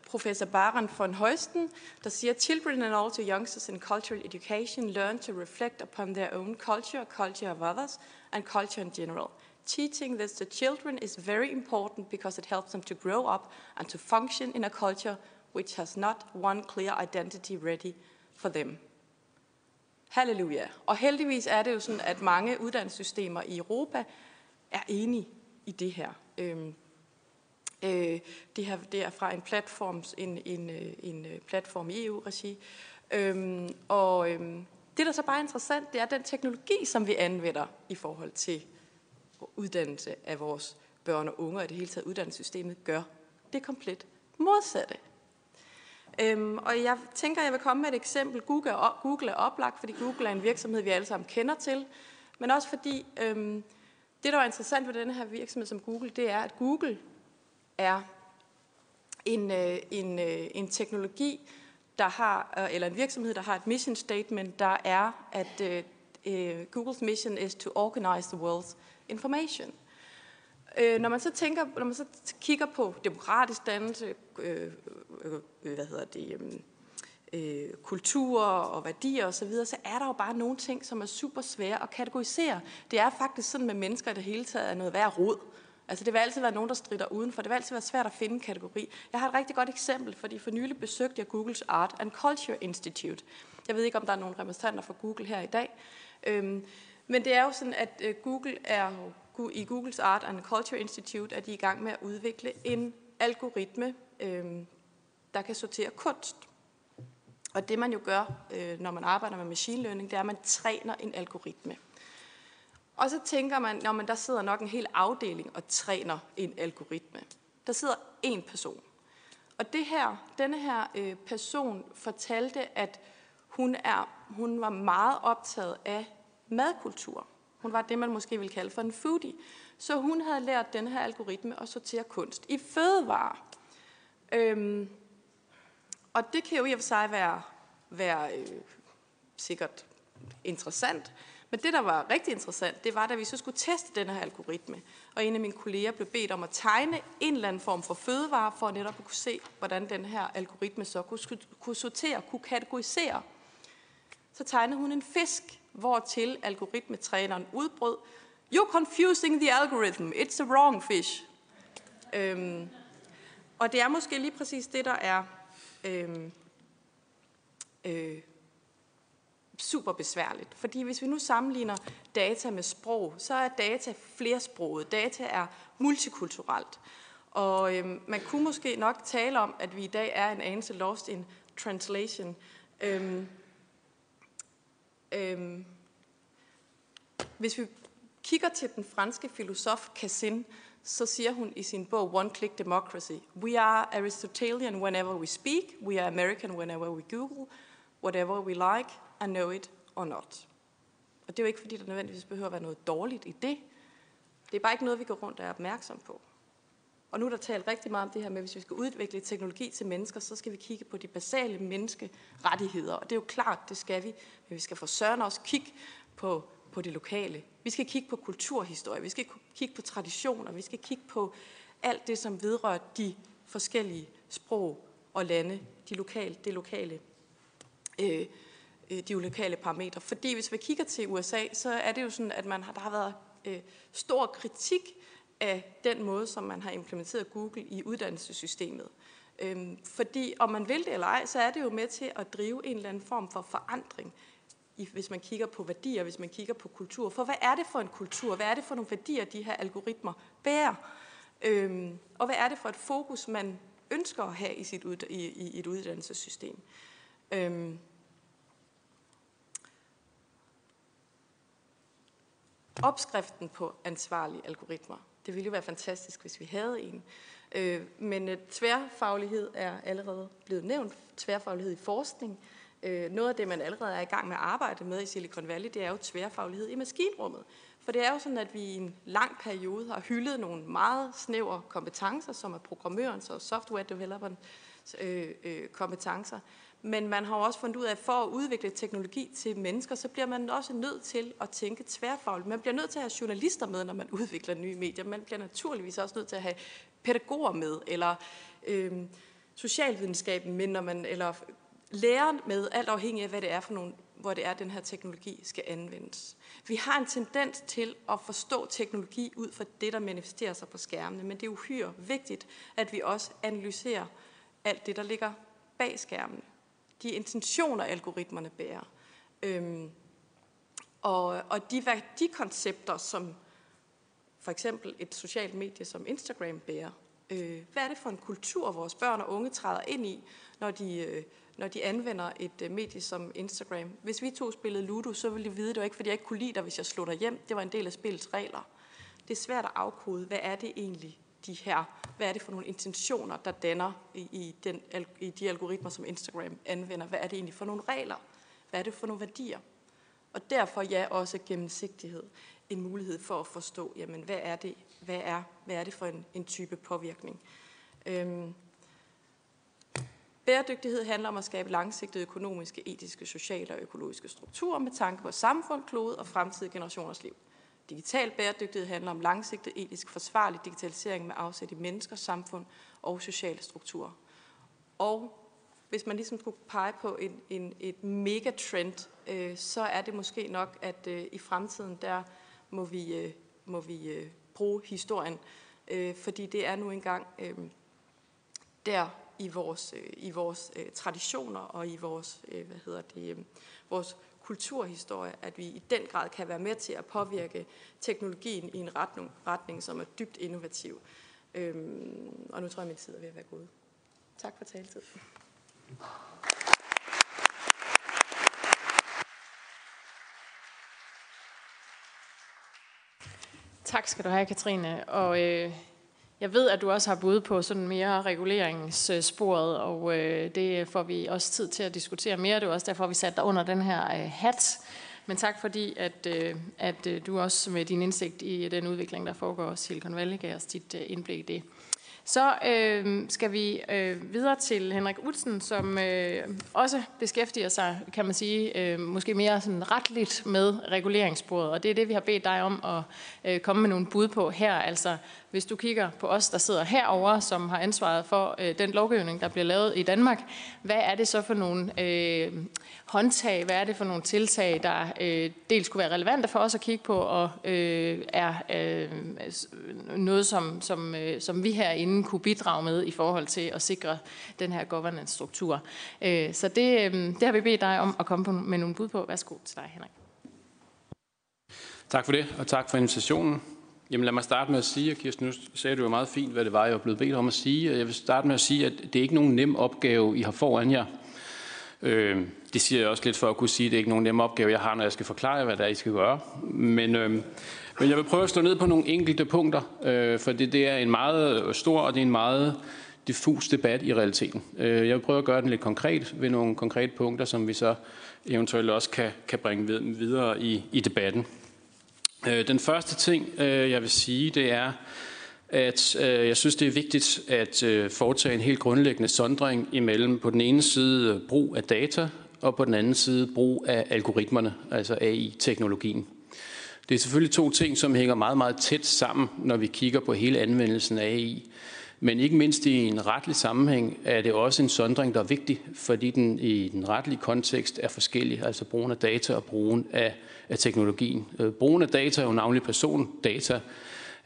[SPEAKER 10] professor Baran von Heusten, der siger, Children and also youngsters in cultural education learn to reflect upon their own culture, culture of others, and culture in general. Teaching this to children is very important because it helps them to grow up and to function in a culture which has not one clear identity ready for them. Halleluja. Og heldigvis er det jo sådan, at mange uddannelsessystemer i Europa er enige i det her. Øhm, Øh, det, her, det er fra en platforms, en, en, øh, en øh, platform i EU-regi. Øhm, og øhm, det, der så bare er interessant, det er den teknologi, som vi anvender i forhold til uddannelse af vores børn og unge, og det hele taget uddannelsessystemet gør det komplet modsatte. Øhm, og jeg tænker, jeg vil komme med et eksempel. Google er, Google er oplagt, fordi Google er en virksomhed, vi alle sammen kender til, men også fordi øhm, det, der er interessant ved den her virksomhed som Google, det er, at Google er en, øh, en, øh, en teknologi, der har, øh, eller en virksomhed, der har et mission statement, der er, at øh, Googles mission is to organize the world's information. Øh, når man så tænker, når man så kigger på demokratisk dannelse, øh, øh, hvad hedder det, øh, øh, kultur og værdier osv., så, videre, så er der jo bare nogle ting, som er super svære at kategorisere. Det er faktisk sådan med mennesker i det hele taget, er noget værd råd. Altså det vil altid være nogen, der strider udenfor. Det vil altid være svært at finde en kategori. Jeg har et rigtig godt eksempel, fordi for nylig besøgte jeg Googles Art and Culture Institute. Jeg ved ikke, om der er nogen repræsentanter for Google her i dag. Øhm, men det er jo sådan, at øh, Google er i Googles Art and Culture Institute er de i gang med at udvikle en algoritme, øhm, der kan sortere kunst. Og det man jo gør, øh, når man arbejder med machine learning, det er, at man træner en algoritme. Og så tænker man, når man der sidder nok en hel afdeling og træner en algoritme. Der sidder en person. Og det her, denne her øh, person fortalte, at hun, er, hun var meget optaget af madkultur. Hun var det, man måske ville kalde for en foodie. Så hun havde lært den her algoritme at sortere kunst i fødevarer. Øhm, og det kan jo i og for sig være, være øh, sikkert interessant, men det, der var rigtig interessant, det var, da vi så skulle teste den her algoritme, og en af mine kolleger blev bedt om at tegne en eller anden form for fødevare, for netop at kunne se, hvordan den her algoritme så kunne, kunne sortere, kunne kategorisere. Så tegnede hun en fisk, hvortil algoritmetræneren udbrød, You're confusing the algorithm. It's the wrong fish. Øhm, og det er måske lige præcis det, der er øhm, øh, super besværligt. Fordi hvis vi nu sammenligner data med sprog, så er data flersproget. Data er multikulturelt. Og øhm, man kunne måske nok tale om, at vi i dag er en anelse lost in translation. Øhm, øhm, hvis vi kigger til den franske filosof Cassin, så siger hun i sin bog One Click Democracy, We are Aristotelian whenever we speak, we are American whenever we Google, whatever we like, i know it or not. Og det er jo ikke, fordi der nødvendigvis behøver at være noget dårligt i det. Det er bare ikke noget, vi går rundt og er opmærksom på. Og nu er der talt rigtig meget om det her med, at hvis vi skal udvikle teknologi til mennesker, så skal vi kigge på de basale menneskerettigheder. Og det er jo klart, det skal vi. Men vi skal for søren også kigge på, på det lokale. Vi skal kigge på kulturhistorie, vi skal kigge på traditioner, vi skal kigge på alt det, som vedrører de forskellige sprog og lande, de lokale, det lokale, øh, Øh, de lokale parametre. Fordi hvis vi kigger til USA, så er det jo sådan, at man har, der har været øh, stor kritik af den måde, som man har implementeret Google i uddannelsessystemet. Øhm, fordi om man vil det eller ej, så er det jo med til at drive en eller anden form for forandring, hvis man kigger på værdier, hvis man kigger på kultur. For hvad er det for en kultur? Hvad er det for nogle værdier, de her algoritmer bærer? Øhm, og hvad er det for et fokus, man ønsker at have i, sit ud, i, i et uddannelsessystem? Øhm, opskriften på ansvarlige algoritmer. Det ville jo være fantastisk, hvis vi havde en. Øh, men øh, tværfaglighed er allerede blevet nævnt. Tværfaglighed i forskning. Øh, noget af det, man allerede er i gang med at arbejde med i Silicon Valley, det er jo tværfaglighed i maskinrummet. For det er jo sådan, at vi i en lang periode har hyldet nogle meget snævre kompetencer, som er programmørens og software developerens øh, øh, kompetencer. Men man har også fundet ud af, at for at udvikle teknologi til mennesker, så bliver man også nødt til at tænke tværfagligt. Man bliver nødt til at have journalister med, når man *laughs* udvikler nye medier. Man bliver naturligvis også nødt til at have pædagoger med, eller øh, socialvidenskaben med, når man, eller læreren med, alt afhængig af, hvad det er for nogle, hvor det er, den her teknologi skal anvendes. Vi har en tendens til at forstå teknologi ud fra det, der manifesterer sig på skærmene, men det er uhyre vigtigt, at vi også analyserer alt det, der ligger bag skærmene de intentioner, algoritmerne bærer. Øhm, og, og de værdikoncepter, som for eksempel et socialt medie som Instagram bærer, Øh, hvad er det for en kultur, vores børn og unge træder ind i, når de, øh, når de anvender et øh, medie som Instagram? Hvis vi to spillede Ludo, så ville de vide, det var ikke, fordi jeg ikke kunne lide dig, hvis jeg slog dig hjem. Det var en del af spillets regler. Det er svært at afkode, hvad er det egentlig, de her, hvad er det for nogle intentioner, der danner i, i, den, i de algoritmer, som Instagram anvender? Hvad er det egentlig for nogle regler? Hvad er det for nogle værdier? Og derfor ja, også gennemsigtighed. En mulighed for at forstå, jamen, hvad er det, hvad er, hvad er det for en, en type påvirkning? Øhm, Bæredygtighed handler om at skabe langsigtede økonomiske, etiske, sociale og økologiske strukturer med tanke på samfund, klode og fremtidige generationers liv. Digital bæredygtighed handler om langsigtet, etisk forsvarlig digitalisering med afsæt i menneskers samfund og sociale strukturer. Og hvis man ligesom skulle pege på en, en, et megatrend, øh, så er det måske nok, at øh, i fremtiden, der må vi, øh, må vi øh, bruge historien, øh, fordi det er nu engang øh, der i vores, øh, i vores øh, traditioner og i vores, øh, hvad hedder det, øh, vores kulturhistorie, at vi i den grad kan være med til at påvirke teknologien i en retning, retning som er dybt innovativ. Øhm, og nu tror jeg, at min tid er ved at være gået. Tak for taletid.
[SPEAKER 1] Tak skal du have, Katrine. Og øh, jeg ved, at du også har bud på sådan mere reguleringssporet, og øh, det får vi også tid til at diskutere mere. Det er også derfor, vi satte dig under den her øh, hat. Men tak fordi, at, øh, at øh, du også med din indsigt i øh, den udvikling, der foregår i Silicon Valley, gav os dit øh, indblik i det. Så øh, skal vi øh, videre til Henrik Utsen, som øh, også beskæftiger sig, kan man sige, øh, måske mere sådan retligt med reguleringssporet. Og det er det, vi har bedt dig om at øh, komme med nogle bud på her. Altså hvis du kigger på os, der sidder herover, som har ansvaret for øh, den lovgivning, der bliver lavet i Danmark, hvad er det så for nogle øh, håndtag, hvad er det for nogle tiltag, der øh, dels kunne være relevante for os at kigge på, og øh, er øh, noget, som, som, øh, som vi herinde kunne bidrage med i forhold til at sikre den her governance-struktur. Øh, så det, øh, det har vi bedt dig om at komme på, med nogle bud på. Værsgo til dig, Henrik.
[SPEAKER 11] Tak for det, og tak for invitationen. Jamen lad mig starte med at sige, og Kirsten, nu sagde du jo meget fint, hvad det var, jeg var blevet bedt om at sige. Jeg vil starte med at sige, at det er ikke nogen nem opgave, I har foran jer. Øh, det siger jeg også lidt for at kunne sige, at det er ikke nogen nem opgave, jeg har, når jeg skal forklare, hvad det er, I skal gøre. Men, øh, men jeg vil prøve at slå ned på nogle enkelte punkter, øh, for det, det er en meget stor, og det er en meget diffus debat i realiteten. Øh, jeg vil prøve at gøre den lidt konkret ved nogle konkrete punkter, som vi så eventuelt også kan, kan bringe videre i, i debatten. Øh, den første ting, øh, jeg vil sige, det er, at øh, jeg synes, det er vigtigt at øh, foretage en helt grundlæggende sondring imellem på den ene side brug af data, og på den anden side brug af algoritmerne, altså AI-teknologien. Det er selvfølgelig to ting, som hænger meget, meget tæt sammen, når vi kigger på hele anvendelsen af AI. Men ikke mindst i en retlig sammenhæng er det også en sondring, der er vigtig, fordi den i den retlige kontekst er forskellig, altså brugen af data og brugen af, af teknologien. Øh, Brugen af data, og navnlig persondata,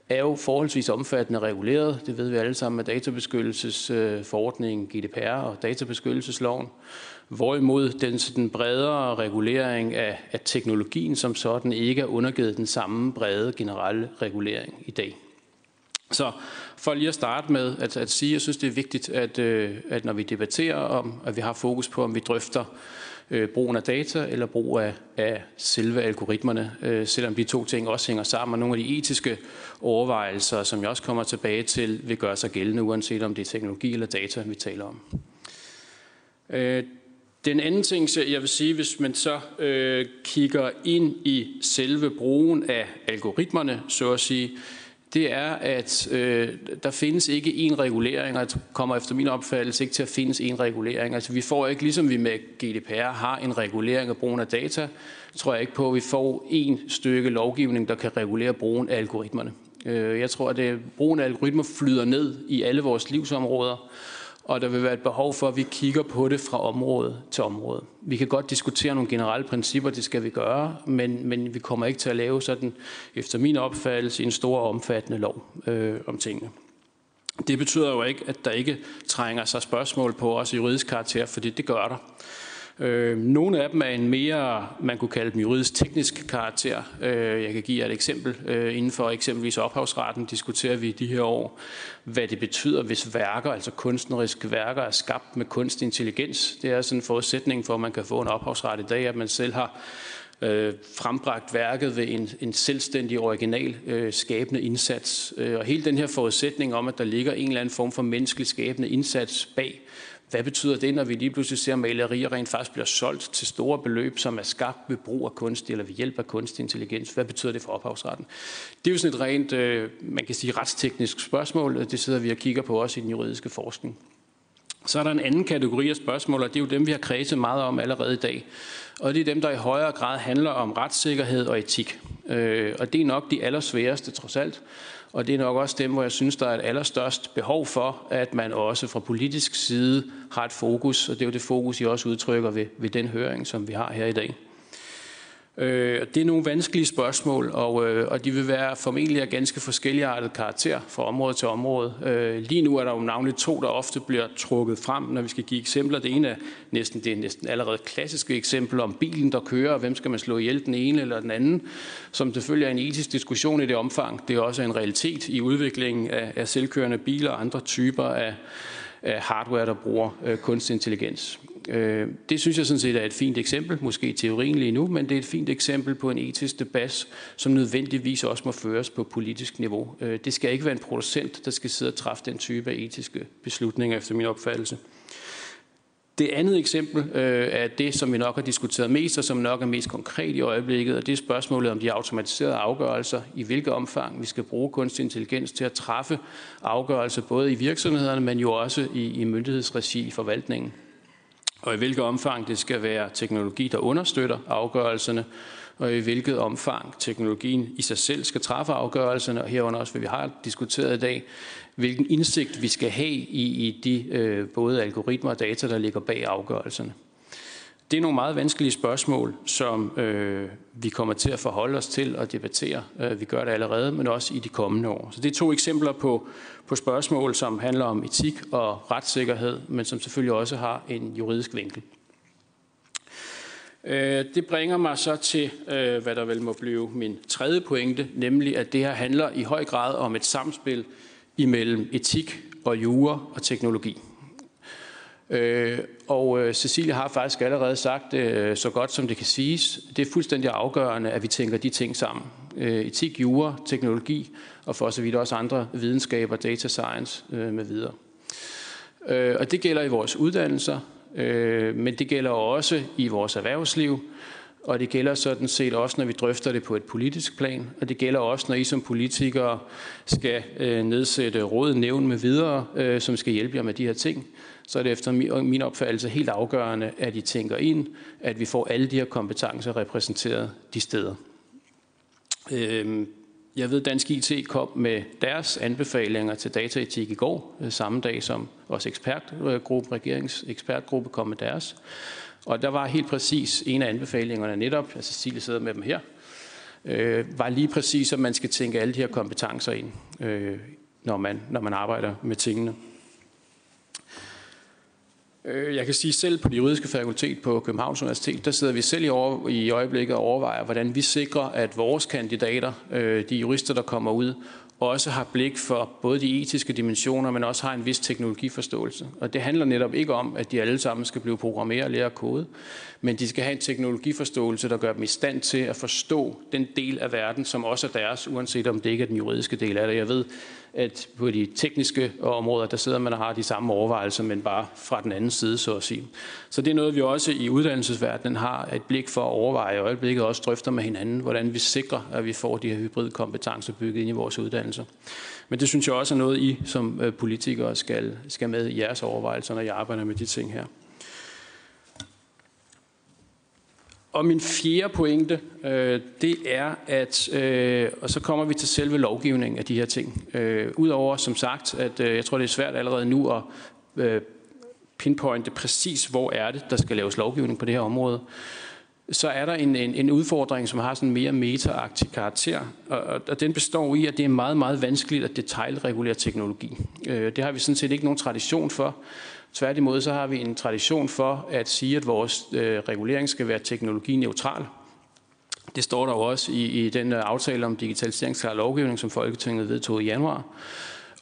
[SPEAKER 11] er jo forholdsvis omfattende reguleret. Det ved vi alle sammen med databeskyttelsesforordningen, øh, GDPR og databeskyttelsesloven. Hvorimod den, den bredere regulering af, af teknologien som sådan ikke er undergivet den samme brede generelle regulering i dag. Så for lige at starte med at, at sige, at jeg synes, det er vigtigt, at, øh, at når vi debatterer om, at vi har fokus på, om vi drøfter øh, brugen af data eller brug af, af selve algoritmerne, øh, selvom de to ting også hænger sammen, og nogle af de etiske overvejelser, som jeg også kommer tilbage til, vil gøre sig gældende, uanset om det er teknologi eller data, vi taler om. Øh, den anden ting, jeg vil sige, hvis man så øh, kigger ind i selve brugen af algoritmerne, så at sige, det er, at øh, der findes ikke en regulering, og det kommer efter min opfattelse ikke til at findes en regulering. Altså vi får ikke, ligesom vi med GDPR har en regulering af brugen af data, tror jeg ikke på, at vi får en stykke lovgivning, der kan regulere brugen af algoritmerne. Øh, jeg tror, at det, brugen af algoritmer flyder ned i alle vores livsområder, og der vil være et behov for, at vi kigger på det fra område til område. Vi kan godt diskutere nogle generelle principper, det skal vi gøre, men, men vi kommer ikke til at lave sådan, efter min opfattelse, en stor omfattende lov øh, om tingene. Det betyder jo ikke, at der ikke trænger sig spørgsmål på os i juridisk karakter, fordi det gør der. Øh, nogle af dem er en mere, man kunne kalde dem juridisk teknisk karakter. Øh, jeg kan give jer et eksempel. Øh, inden for eksempelvis ophavsretten diskuterer vi de her år, hvad det betyder, hvis værker, altså kunstneriske værker, er skabt med kunstig intelligens. Det er sådan en forudsætning for, at man kan få en ophavsret i dag, at man selv har øh, frembragt værket ved en, en selvstændig, original øh, skabende indsats. Øh, og hele den her forudsætning om, at der ligger en eller anden form for menneskelig skabende indsats bag, hvad betyder det, når vi lige pludselig ser malerier rent faktisk bliver solgt til store beløb, som er skabt ved brug af kunstig eller ved hjælp af kunstig intelligens? Hvad betyder det for ophavsretten? Det er jo sådan et rent, øh, man kan sige, retsteknisk spørgsmål. Det sidder vi og kigger på også i den juridiske forskning. Så er der en anden kategori af spørgsmål, og det er jo dem, vi har kredset meget om allerede i dag. Og det er dem, der i højere grad handler om retssikkerhed og etik. Øh, og det er nok de allersværeste, trods alt. Og det er nok også dem, hvor jeg synes, der er et allerstørst behov for, at man også fra politisk side har et fokus. Og det er jo det fokus, I også udtrykker ved, ved den høring, som vi har her i dag. Øh, det er nogle vanskelige spørgsmål, og, øh, og de vil være formentlig af ganske forskellige artet karakter fra område til område. Øh, lige nu er der jo navnligt to, der ofte bliver trukket frem, når vi skal give eksempler. Det ene er næsten, det er næsten allerede klassiske eksempel om bilen, der kører, og hvem skal man slå ihjel, den ene eller den anden, som selvfølgelig er en etisk diskussion i det omfang. Det er også en realitet i udviklingen af, af selvkørende biler og andre typer af, af hardware, der bruger øh, kunstig intelligens. Øh, det synes jeg sådan set er et fint eksempel, måske i teorien lige nu, men det er et fint eksempel på en etisk debat, som nødvendigvis også må føres på politisk niveau. Øh, det skal ikke være en producent, der skal sidde og træffe den type af etiske beslutninger, efter min opfattelse. Det andet eksempel øh, er det, som vi nok har diskuteret mest, og som nok er mest konkret i øjeblikket, og det er spørgsmålet om de automatiserede afgørelser, i hvilket omfang vi skal bruge kunstig intelligens til at træffe afgørelser, både i virksomhederne, men jo også i, i myndighedsregi i forvaltningen og i hvilket omfang det skal være teknologi, der understøtter afgørelserne, og i hvilket omfang teknologien i sig selv skal træffe afgørelserne, og herunder også, hvad vi har diskuteret i dag, hvilken indsigt vi skal have i, i de øh, både algoritmer og data, der ligger bag afgørelserne. Det er nogle meget vanskelige spørgsmål, som øh, vi kommer til at forholde os til og debattere. Øh, vi gør det allerede, men også i de kommende år. Så det er to eksempler på, på spørgsmål, som handler om etik og retssikkerhed, men som selvfølgelig også har en juridisk vinkel. Øh, det bringer mig så til, øh, hvad der vel må blive min tredje pointe, nemlig at det her handler i høj grad om et samspil imellem etik og jura og teknologi. Øh, og øh, Cecilie har faktisk allerede sagt øh, så godt, som det kan siges. Det er fuldstændig afgørende, at vi tænker de ting sammen. Øh, etik, jura, teknologi og for så vidt også andre videnskaber, data science øh, med videre. Øh, og det gælder i vores uddannelser, øh, men det gælder også i vores erhvervsliv, og det gælder sådan set også, når vi drøfter det på et politisk plan, og det gælder også, når I som politikere skal øh, nedsætte råd, nævn med videre, øh, som skal hjælpe jer med de her ting så er det efter min opfattelse helt afgørende, at I tænker ind, at vi får alle de her kompetencer repræsenteret de steder. Øhm, jeg ved, at Dansk IT kom med deres anbefalinger til dataetik i går, øh, samme dag som vores ekspertgruppe, regeringsekspertgruppe kom med deres. Og der var helt præcis en af anbefalingerne netop, altså Cecilie sidder med dem her, øh, var lige præcis, at man skal tænke alle de her kompetencer ind, øh, når, man, når man arbejder med tingene. Øh, jeg kan sige selv på det juridiske fakultet på Københavns Universitet, der sidder vi selv i, over, i øjeblikket og overvejer, hvordan vi sikrer, at vores kandidater, øh, de jurister, der kommer ud, også har blik for både de etiske dimensioner, men også har en vis teknologiforståelse. Og det handler netop ikke om, at de alle sammen skal blive programmeret og lære kode, men de skal have en teknologiforståelse, der gør dem i stand til at forstå den del af verden, som også er deres, uanset om det ikke er den juridiske del af det. Jeg ved, at på de tekniske områder, der sidder man og har de samme overvejelser, men bare fra den anden side, så at sige. Så det er noget, vi også i uddannelsesverdenen har et blik for at overveje, og øjeblikket også drøfter med hinanden, hvordan vi sikrer, at vi får de her hybridkompetencer bygget ind i vores uddannelser. Men det synes jeg også er noget, I som øh, politikere skal, skal med i jeres overvejelser, når I arbejder med de ting her. Og min fjerde pointe, øh, det er, at, øh, og så kommer vi til selve lovgivningen af de her ting. Øh, Udover som sagt, at øh, jeg tror, det er svært allerede nu at øh, pinpointe præcis, hvor er det, der skal laves lovgivning på det her område så er der en, en, en udfordring, som har sådan en mere meta-agtig karakter, og, og, og den består i, at det er meget, meget vanskeligt at detaljregulere teknologi. Øh, det har vi sådan set ikke nogen tradition for. Tværtimod så har vi en tradition for at sige, at vores øh, regulering skal være teknologineutral. Det står der jo også i, i den øh, aftale om digitaliseringsklar lovgivning, som Folketinget vedtog i januar.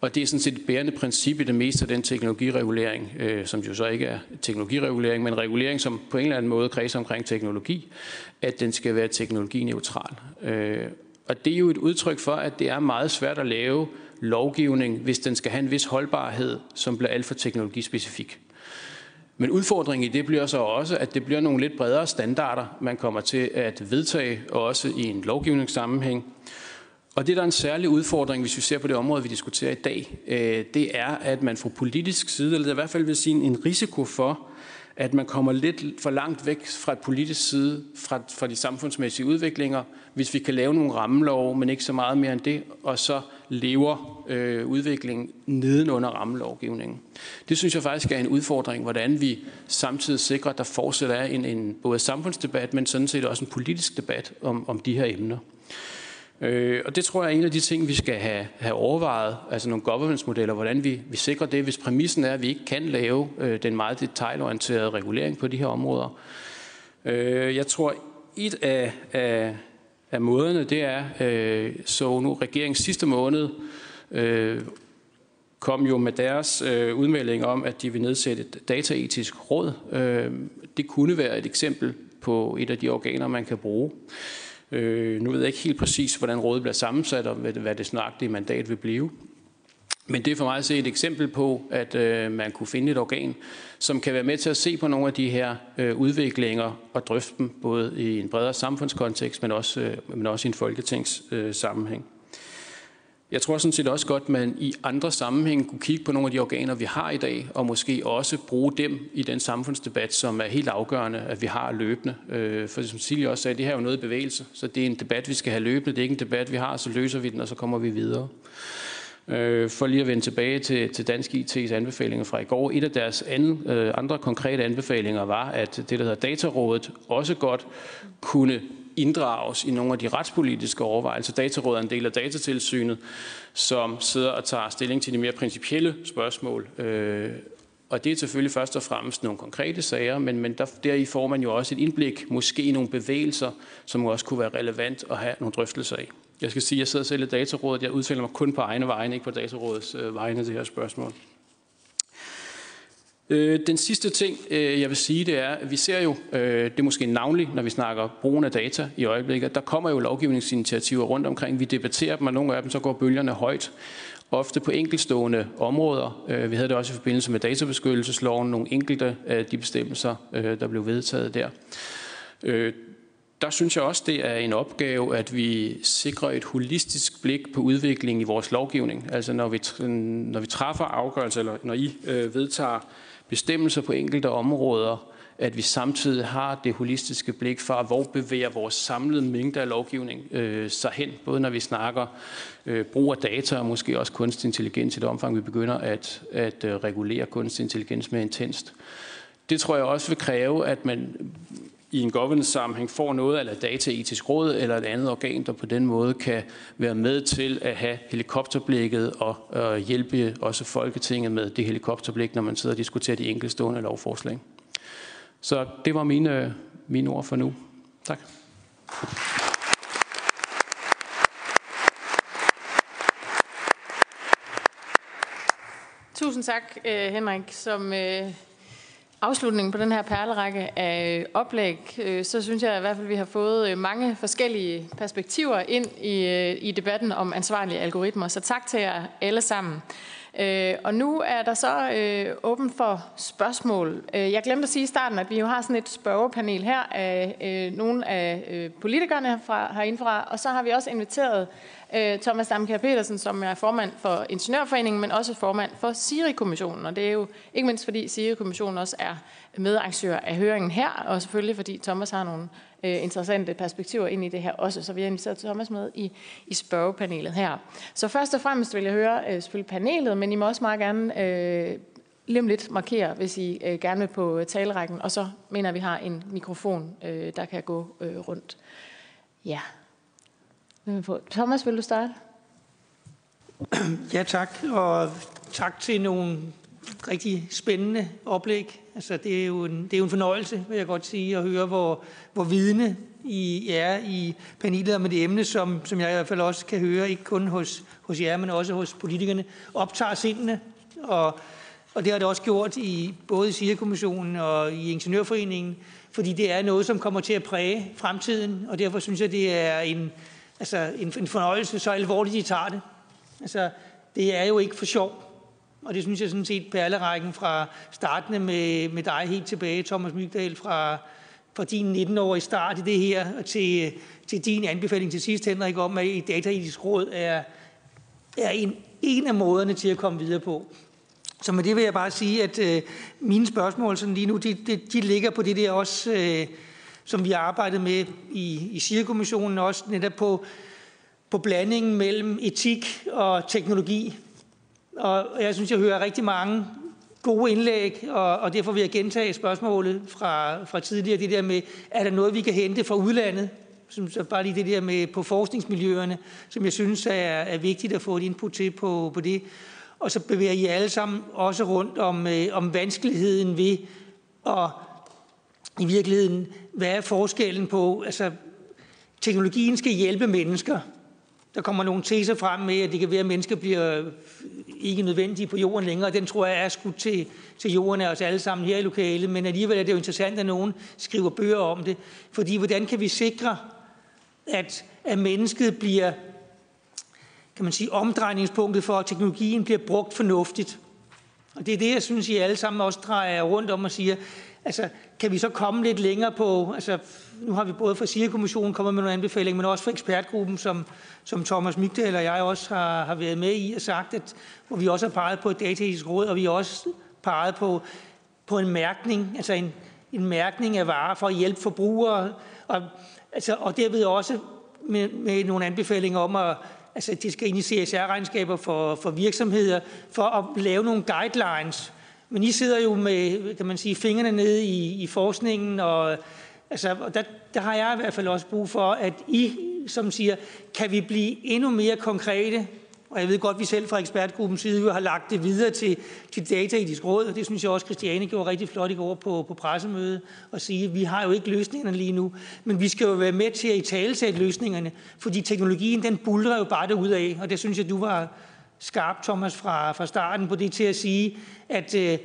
[SPEAKER 11] Og det er sådan set et bærende princip i det meste af den teknologiregulering, øh, som jo så ikke er teknologiregulering, men regulering, som på en eller anden måde kredser omkring teknologi, at den skal være teknologineutral. Øh, og det er jo et udtryk for, at det er meget svært at lave lovgivning, hvis den skal have en vis holdbarhed, som bliver alt for teknologispecifik. Men udfordringen i det bliver så også, at det bliver nogle lidt bredere standarder, man kommer til at vedtage, også i en lovgivningssammenhæng. Og det, der er en særlig udfordring, hvis vi ser på det område, vi diskuterer i dag, øh, det er, at man fra politisk side, eller i hvert fald vil sige en risiko for, at man kommer lidt for langt væk fra et politisk side, fra, fra de samfundsmæssige udviklinger, hvis vi kan lave nogle rammelov, men ikke så meget mere end det, og så lever øh, udviklingen nedenunder rammelovgivningen. Det synes jeg faktisk er en udfordring, hvordan vi samtidig sikrer, at der fortsat er en, en både samfundsdebat, men sådan set også en politisk debat om, om de her emner. Øh, og det tror jeg er en af de ting, vi skal have, have overvejet, altså nogle governance-modeller, hvordan vi, vi sikrer det, hvis præmissen er, at vi ikke kan lave øh, den meget detaljorienterede regulering på de her områder. Øh, jeg tror, et af, af, af måderne, det er, øh, så nu regeringens sidste måned øh, kom jo med deres øh, udmelding om, at de vil nedsætte et dataetisk råd. Øh, det kunne være et eksempel på et af de organer, man kan bruge. Øh, Øh, nu ved jeg ikke helt præcis, hvordan rådet bliver sammensat, og hvad det snartige mandat vil blive. Men det er for mig at se et eksempel på, at øh, man kunne finde et organ, som kan være med til at se på nogle af de her øh, udviklinger og drøfte dem, både i en bredere samfundskontekst, men også, øh, men også i en folketingssammenhæng. Øh, sammenhæng. Jeg tror sådan set også godt, at man i andre sammenhænge kunne kigge på nogle af de organer, vi har i dag, og måske også bruge dem i den samfundsdebat, som er helt afgørende, at vi har løbende. Øh, for som Silje også sagde, det her er jo noget i bevægelse, så det er en debat, vi skal have løbende. Det er ikke en debat, vi har, så løser vi den, og så kommer vi videre. Øh, for lige at vende tilbage til, til Dansk IT's anbefalinger fra i går. Et af deres anden, øh, andre konkrete anbefalinger var, at det, der hedder Datarådet, også godt kunne inddrages i nogle af de retspolitiske overvejelser. Datarådet er en del af datatilsynet, som sidder og tager stilling til de mere principielle spørgsmål. Øh, og det er selvfølgelig først og fremmest nogle konkrete sager, men, men der, deri får man jo også et indblik, måske i nogle bevægelser, som også kunne være relevant at have nogle drøftelser af. Jeg skal sige, at jeg sidder selv i datarådet. Jeg udtaler mig kun på egne vegne, ikke på datarådets øh, vegne til det her spørgsmål. Øh, den sidste ting, øh, jeg vil sige, det er, at vi ser jo, øh, det er måske navnligt, når vi snakker brugen af data i øjeblikket, der kommer jo lovgivningsinitiativer rundt omkring. Vi debatterer dem, og nogle af dem så går bølgerne højt. Ofte på enkeltstående områder. Øh, vi havde det også i forbindelse med databeskyttelsesloven, nogle enkelte af de bestemmelser, øh, der blev vedtaget der. Øh, der synes jeg også, det er en opgave, at vi sikrer et holistisk blik på udviklingen i vores lovgivning. Altså når vi, når vi træffer afgørelser, eller når I øh, vedtager bestemmelser på enkelte områder, at vi samtidig har det holistiske blik for, hvor bevæger vores samlede mængde af lovgivning øh, sig hen, både når vi snakker øh, brug af data og måske også kunstig intelligens i det omfang, vi begynder at, at øh, regulere kunstig intelligens mere intenst. Det tror jeg også vil kræve, at man i en governance-sammenhæng får noget af dataetisk råd eller et andet organ, der på den måde kan være med til at have helikopterblikket og øh, hjælpe også Folketinget med det helikopterblik, når man sidder og diskuterer de enkeltstående lovforslag. Så det var mine, mine ord for nu. Tak.
[SPEAKER 1] Tusind tak, øh, Henrik, som øh, afslutningen på den her perlerække af øh, oplæg, øh, så synes jeg i hvert fald, at vi har fået øh, mange forskellige perspektiver ind i, i debatten om ansvarlige algoritmer. Så tak til jer alle sammen. Og nu er der så åben for spørgsmål. Jeg glemte at sige i starten, at vi jo har sådan et spørgepanel her af nogle af politikerne fra, herindefra, og så har vi også inviteret Øh, Thomas Damkjær Petersen, som er formand for Ingeniørforeningen, men også formand for Siri-kommissionen. Og det er jo ikke mindst fordi Siri-kommissionen også er medarrangør af høringen her, og selvfølgelig fordi Thomas har nogle øh, interessante perspektiver ind i det her også. Så vi har inviteret Thomas med i, i spørgepanelet her. Så først og fremmest vil jeg høre øh, selvfølgelig panelet, men I må også meget gerne øh, lige om lidt markere, hvis I øh, gerne vil på øh, talerækken, og så mener at vi har en mikrofon, øh, der kan gå øh, rundt. Ja. Thomas, vil du starte? *clears throat*
[SPEAKER 6] Ja, tak. Og tak til nogle rigtig spændende oplæg. Altså, det, er jo en, det er jo en fornøjelse, vil jeg godt sige, at høre, hvor, hvor vidne I er i panelet om et emne, som, som jeg i hvert fald også kan høre, ikke kun hos, hos jer, men også hos politikerne, optager sindene. Og, og det har det også gjort i både i SIA-kommissionen og i Ingeniørforeningen, fordi det er noget, som kommer til at præge fremtiden, og derfor synes jeg, det er en, altså en, en fornøjelse, så alvorligt de tager det. Altså, det er jo ikke for sjov. Og det synes jeg sådan set perlerækken fra startende med, med dig helt tilbage, Thomas Mygdal, fra, fra din 19-årige start i det her, og til, til din anbefaling til sidst, Henrik, om at et dataetisk råd er, er en, en af måderne til at komme videre på. Så med det vil jeg bare sige, at øh, mine spørgsmål sådan lige nu, de, de, de ligger på det der også, øh, som vi har arbejdet med i, i SIR-kommissionen, også netop på, på blandingen mellem etik og teknologi. Og jeg synes, jeg hører rigtig mange gode indlæg, og, og derfor vil jeg gentage spørgsmålet fra, fra tidligere, det der med, er der noget, vi kan hente fra udlandet? Som, så bare lige det der med på forskningsmiljøerne, som jeg synes er, er vigtigt at få et input til på, på det. Og så bevæger I alle sammen også rundt om, øh, om vanskeligheden ved at i virkeligheden, hvad er forskellen på, altså teknologien skal hjælpe mennesker, der kommer nogle teser frem med, at det kan være, at mennesker bliver øh, ikke nødvendige på jorden længere. Den tror jeg er skudt til, til jorden af os alle sammen her i lokalet. Men alligevel er det jo interessant, at nogen skriver bøger om det. Fordi hvordan kan vi sikre, at, at mennesket bliver kan man sige, omdrejningspunktet for, at teknologien bliver brugt fornuftigt. Og det er det, jeg synes, I alle sammen også drejer rundt om og siger, altså, kan vi så komme lidt længere på, altså, nu har vi både fra SIRE-kommissionen kommet med nogle anbefalinger, men også fra ekspertgruppen, som, som Thomas Mygdal og jeg også har, har været med i og sagt, at, hvor vi også har peget på et dataetisk råd, og vi har også peget på, på en mærkning, altså en, en mærkning af varer for at hjælpe forbrugere, og, altså, og derved også med, med nogle anbefalinger om at altså det skal ind i CSR-regnskaber for, for virksomheder, for at lave nogle guidelines. Men I sidder jo med, kan man sige, fingrene nede i, i forskningen, og, altså, der, der har jeg i hvert fald også brug for, at I, som siger, kan vi blive endnu mere konkrete? Og jeg ved godt, at vi selv fra ekspertgruppens side har lagt det videre til, til Dataetisk Råd, og det synes jeg også, Christiane gjorde rigtig flot i går på, på pressemødet, og sige, at vi har jo ikke løsningerne lige nu, men vi skal jo være med til at i tale løsningerne, fordi teknologien, den bulrer jo bare ud af, og det synes jeg, du var skarp, Thomas, fra, fra starten på det til at sige, at øh,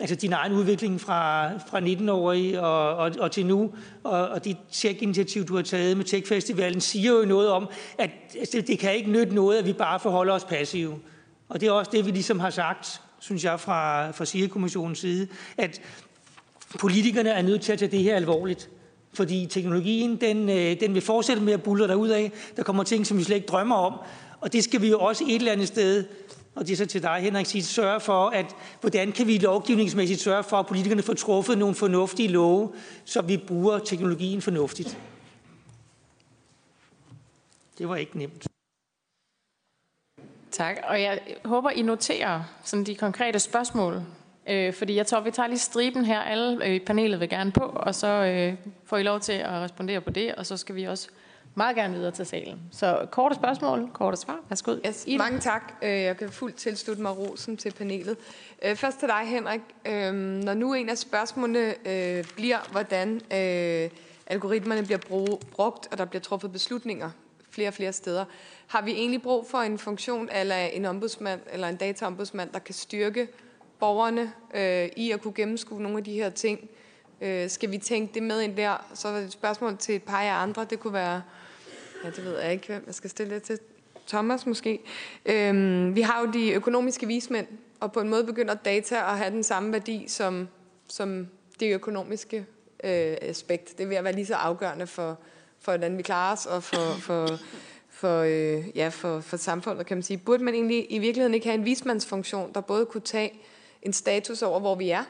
[SPEAKER 6] altså din egen udvikling fra, fra 19-årig og, og, og til nu, og, og dit tech-initiativ, du har taget med Tech-festivalen, siger jo noget om, at altså, det kan ikke nytte noget, at vi bare forholder os passive. Og det er også det, vi ligesom har sagt, synes jeg, fra, fra SIRE-kommissionens side, at politikerne er nødt til at tage det her alvorligt. Fordi teknologien, den, øh, den vil fortsætte med at bulle ud af. Der kommer ting, som vi slet ikke drømmer om. Og det skal vi jo også et eller andet sted og det er så til dig, Henrik, sige, sørge for, at hvordan kan vi lovgivningsmæssigt sørge for, at politikerne får truffet nogle fornuftige love, så vi bruger teknologien fornuftigt. Det var ikke nemt.
[SPEAKER 1] Tak, og jeg håber, I noterer sådan de konkrete spørgsmål, øh, fordi jeg tror, vi tager lige striben her. Alle øh, i panelet vil gerne på, og så øh, får I lov til at respondere på det, og så skal vi også meget gerne videre til salen. Så korte spørgsmål, korte svar. Værsgo.
[SPEAKER 5] Yes, mange tak. Øh, jeg kan fuldt tilslutte mig rosen til panelet. Øh, først til dig, Henrik. Øh, når nu en af spørgsmålene bliver, hvordan algoritmerne bliver brugt, og der bliver truffet beslutninger flere og flere steder, har vi egentlig brug for en funktion eller en ombudsmand eller en dataombudsmand, der kan styrke borgerne i at kunne gennemskue nogle af de her ting? Øh, skal vi tænke det med ind der? Så er det et spørgsmål til et par af andre. Det kunne være Ja, det ved jeg ikke, hvem jeg skal stille det til. Thomas måske. Øhm, vi har jo de økonomiske vismænd, og på en måde begynder data at have den samme værdi som, som det økonomiske øh, aspekt. Det vil at være lige så afgørende for, for hvordan vi klarer os, og for, for, for, øh, ja, for, for samfundet, kan man sige. Burde man egentlig i virkeligheden ikke have en vismandsfunktion, der både kunne tage en status over, hvor vi er,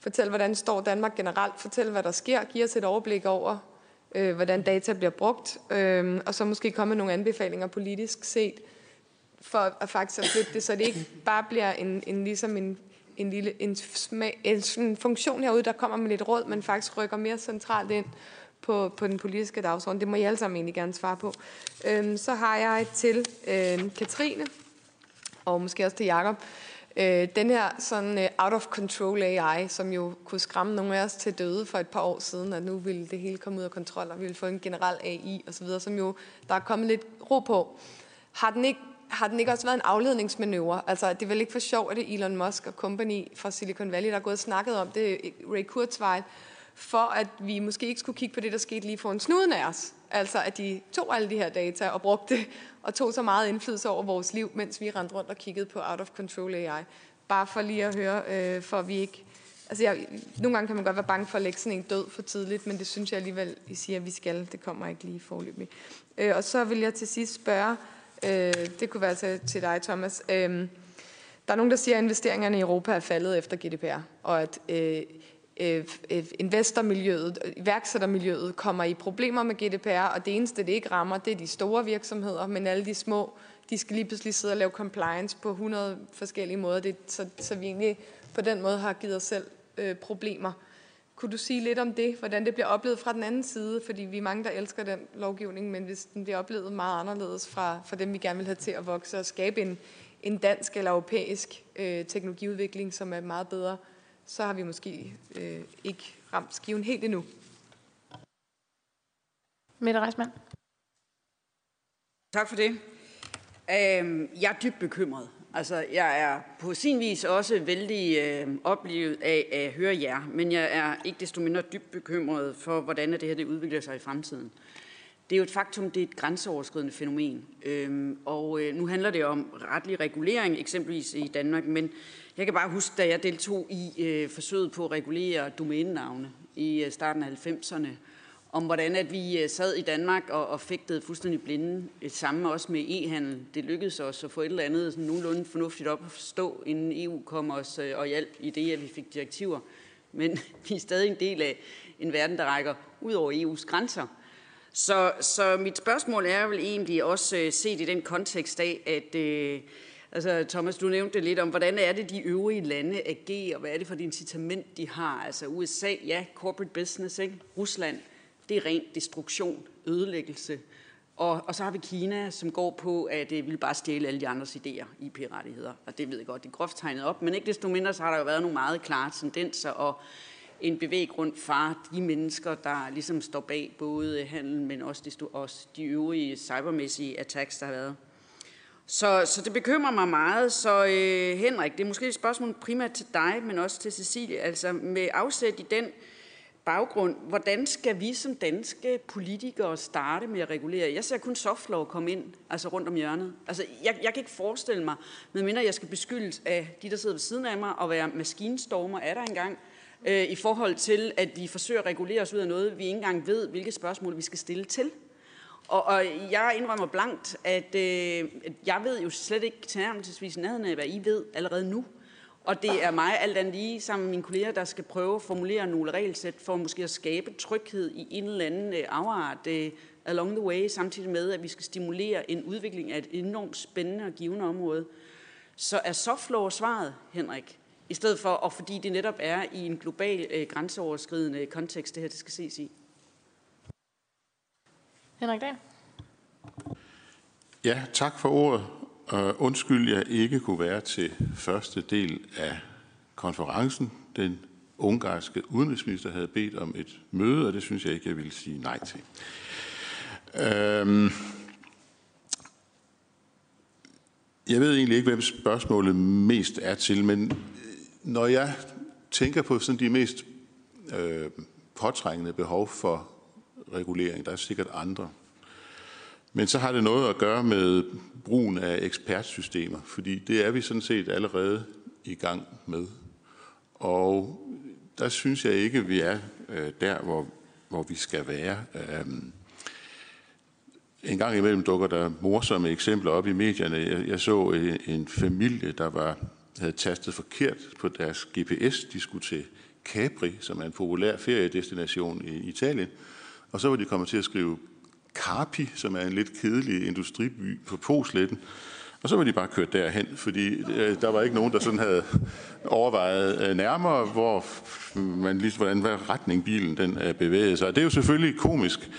[SPEAKER 5] Fortæl, hvordan står Danmark generelt, Fortæl, hvad der sker, Giv os et overblik over, øh, hvordan data bliver brugt, øh, og så måske komme med nogle anbefalinger politisk set, for at faktisk at flytte det, så det ikke bare bliver en, en, ligesom en, en lille en, smag, en, en funktion herude, der kommer med lidt råd, men faktisk rykker mere centralt ind på, på den politiske dagsorden. Det må I alle sammen egentlig gerne svare på. Øhm, så har jeg til øh, Katrine, og måske også til Jakob, øh, den her sådan uh, out of control AI, som jo kunne skræmme nogle af os til døde for et par år siden, at nu ville det hele komme ud af kontrol, og vi ville få en generel AI osv., som jo der er kommet lidt ro på. Har den ikke har den ikke også været en afledningsmanøvre? Altså, det er vel ikke for sjov, at det er Elon Musk og company fra Silicon Valley, der er gået og snakket om det, Ray Kurzweil, for at vi måske ikke skulle kigge på det, der skete lige foran snuden af os. Altså, at de tog alle de her data og brugte det, og tog så meget indflydelse over vores liv, mens vi rendte rundt og kiggede på out of control AI. Bare for lige at høre, øh, for vi ikke... Altså, jeg, nogle gange kan man godt være bange for at lægge sådan en død for tidligt, men det synes jeg alligevel, I siger, at vi skal. Det kommer ikke lige forløbig. Øh, og så vil jeg til sidst spørge, øh, det kunne være til, til dig, Thomas. Øh, der er nogen, der siger, at investeringerne i Europa er faldet efter GDPR, og at øh, Øh, øh, investormiljøet, øh, iværksættermiljøet kommer i problemer med GDPR, og det eneste, det ikke rammer, det er de store virksomheder, men alle de små, de skal lige pludselig sidde og lave compliance på 100 forskellige måder, det, så, så vi egentlig på den måde har givet os selv øh, problemer. Kunne du sige lidt om det, hvordan det bliver oplevet fra den anden side? Fordi vi er mange, der elsker den lovgivning, men hvis den bliver oplevet meget anderledes fra, fra dem, vi gerne vil have til at vokse og skabe en, en dansk eller europæisk øh, teknologiudvikling, som er meget bedre så har vi måske øh, ikke ramt skiven helt endnu.
[SPEAKER 1] Mette Reismann.
[SPEAKER 9] Tak for det. Øhm, jeg er dybt bekymret. Altså, jeg er på sin vis også vældig øh, oplevet af at høre jer, men jeg er ikke desto mindre dybt bekymret for, hvordan det her det udvikler sig i fremtiden. Det er jo et faktum, det er et grænseoverskridende fænomen. Øhm, og øh, nu handler det om retlig regulering, eksempelvis i Danmark, men jeg kan bare huske, da jeg deltog i øh, forsøget på at regulere domænenavne i øh, starten af 90'erne, om hvordan at vi øh, sad i Danmark og, og fægtede fuldstændig blinde. Et samme også med e-handel. Det lykkedes os at få et eller andet sådan nogenlunde fornuftigt op at forstå, inden EU kom os øh, og hjalp i det, at vi fik direktiver. Men *laughs* vi er stadig en del af en verden, der rækker ud over EU's grænser. Så, så mit spørgsmål er vel egentlig også øh, set i den kontekst af, at øh, altså, Thomas, du nævnte lidt om, hvordan er det, de øvrige lande agerer, hvad er det for et incitament, de har? Altså USA, ja, corporate business, ikke? Rusland, det er ren destruktion, ødelæggelse. Og, og så har vi Kina, som går på, at det vil bare stjæle alle de andres idéer, IP-rettigheder. Og det ved jeg godt, det er groft tegnet op, men ikke desto mindre, så har der jo været nogle meget klare tendenser, og en bevæggrund for de mennesker, der ligesom står bag både handlen, men også de, også de øvrige cybermæssige attacks, der har været. Så, så det bekymrer mig meget. Så øh, Henrik, det er måske et spørgsmål primært til dig, men også til Cecilie. Altså med afsæt i den baggrund, hvordan skal vi som danske politikere starte med at regulere? Jeg ser kun softlov komme ind, altså rundt om hjørnet. Altså, jeg, jeg kan ikke forestille mig, medmindre jeg skal beskyldes af de, der sidder ved siden af mig, og være maskinstormer, er der engang, øh, i forhold til, at vi forsøger at regulere os ud af noget, vi ikke engang ved, hvilke spørgsmål vi skal stille til. Og, og jeg indrømmer blankt, at øh, jeg ved jo slet ikke tilnærmelsesvis nærheden af, hvad I ved allerede nu. Og det er mig alt andet lige, sammen med mine kolleger, der skal prøve at formulere nogle regelsæt for måske at skabe tryghed i en eller anden øh, afart øh, along the way, samtidig med, at vi skal stimulere en udvikling af et enormt spændende og givende område. Så er soft law svaret, Henrik? I stedet for, og fordi det netop er i en global øh, grænseoverskridende kontekst, det her det skal ses i.
[SPEAKER 1] Henrik Dahl.
[SPEAKER 12] Ja, tak for ordet. Uh, undskyld, jeg ikke kunne være til første del af konferencen. Den ungarske udenrigsminister havde bedt om et møde, og det synes jeg ikke, jeg ville sige nej til. Øhm, jeg ved egentlig ikke, hvem spørgsmålet mest er til, men øh, når jeg tænker på sådan de mest øh, påtrængende behov for regulering, der er sikkert andre. Men så har det noget at gøre med brugen af ekspertsystemer, fordi det er vi sådan set allerede i gang med. Og der synes jeg ikke, vi er øh, der, hvor, hvor vi skal være. Øhm, en gang imellem dukker der morsomme eksempler op i medierne. Jeg, jeg så en, en familie, der var havde tastet forkert på deres GPS. De skulle til Capri, som er en populær feriedestination i Italien. Og så var de kommet til at skrive Karpi, som er en lidt kedelig industriby på Posletten. Og så var de bare kørt derhen, fordi øh, der var ikke nogen, der sådan havde overvejet øh, nærmere, hvor man lige, hvordan hvad retning bilen den øh, bevægede sig. Det er jo selvfølgelig komisk,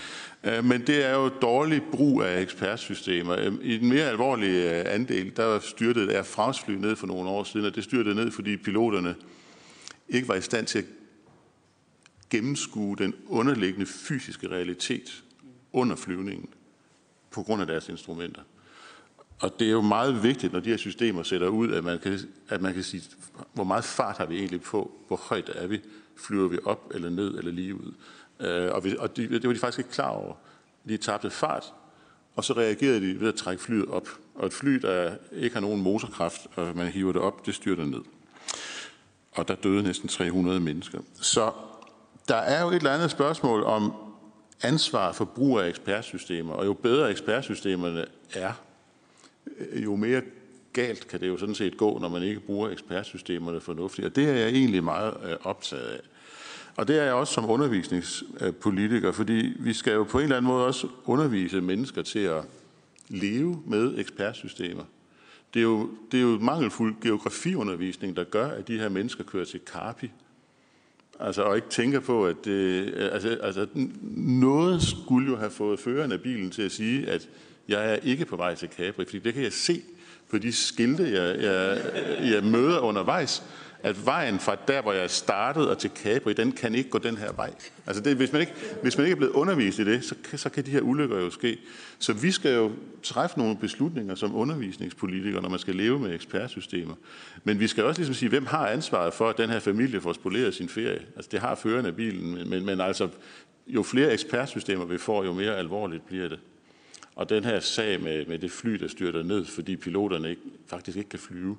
[SPEAKER 12] øh, men det er jo dårlig brug af ekspertsystemer. Øh, I den mere alvorlige øh, andel, der styrtede Air France fly ned for nogle år siden, og det styrtede ned, fordi piloterne ikke var i stand til at gennemskue den underliggende fysiske realitet under flyvningen på grund af deres instrumenter. Og det er jo meget vigtigt, når de her systemer sætter ud, at man kan, at man kan sige, hvor meget fart har vi egentlig på, hvor højt er vi, flyver vi op eller ned eller lige ud. Øh, og, vi, og de, det var de faktisk ikke klar over. De tabte fart, og så reagerede de ved at trække flyet op. Og et fly, der ikke har nogen motorkraft, og man hiver det op, det styrter ned. Og der døde næsten 300 mennesker. Så der er jo et eller andet spørgsmål om ansvar for brug af ekspertsystemer, og jo bedre ekspertsystemerne er, øh, jo mere galt kan det jo sådan set gå, når man ikke bruger ekspertsystemerne fornuftigt. Og det er jeg egentlig meget øh, optaget af. Og det er jeg også som undervisningspolitiker, fordi vi skal jo på en eller anden måde også undervise mennesker til at leve med ekspertsystemer. Det er jo, det er jo mangelfuld geografiundervisning, der gør, at de her mennesker kører til Carpi. Altså, og ikke tænker på, at det, altså, altså, noget skulle jo have fået føreren af bilen til at sige, at jeg er ikke på vej til Capri, fordi det kan jeg se på de skilte, jeg, jeg, jeg møder undervejs, at vejen fra der, hvor jeg startede og til Capri, den kan ikke gå den her vej. Altså det, hvis, man ikke, hvis man ikke er blevet undervist i det, så, så kan de her ulykker jo ske. Så vi skal jo træffe nogle beslutninger som undervisningspolitikere, når man skal leve med ekspertsystemer. Men vi skal også ligesom sige, hvem har ansvaret for, at den her familie får spoleret sin ferie? Altså det har føreren af bilen, men, men, men altså jo flere ekspertsystemer vi får, jo mere alvorligt bliver det. Og den her sag med, med det fly, der styrter ned, fordi piloterne ikke, faktisk ikke kan flyve,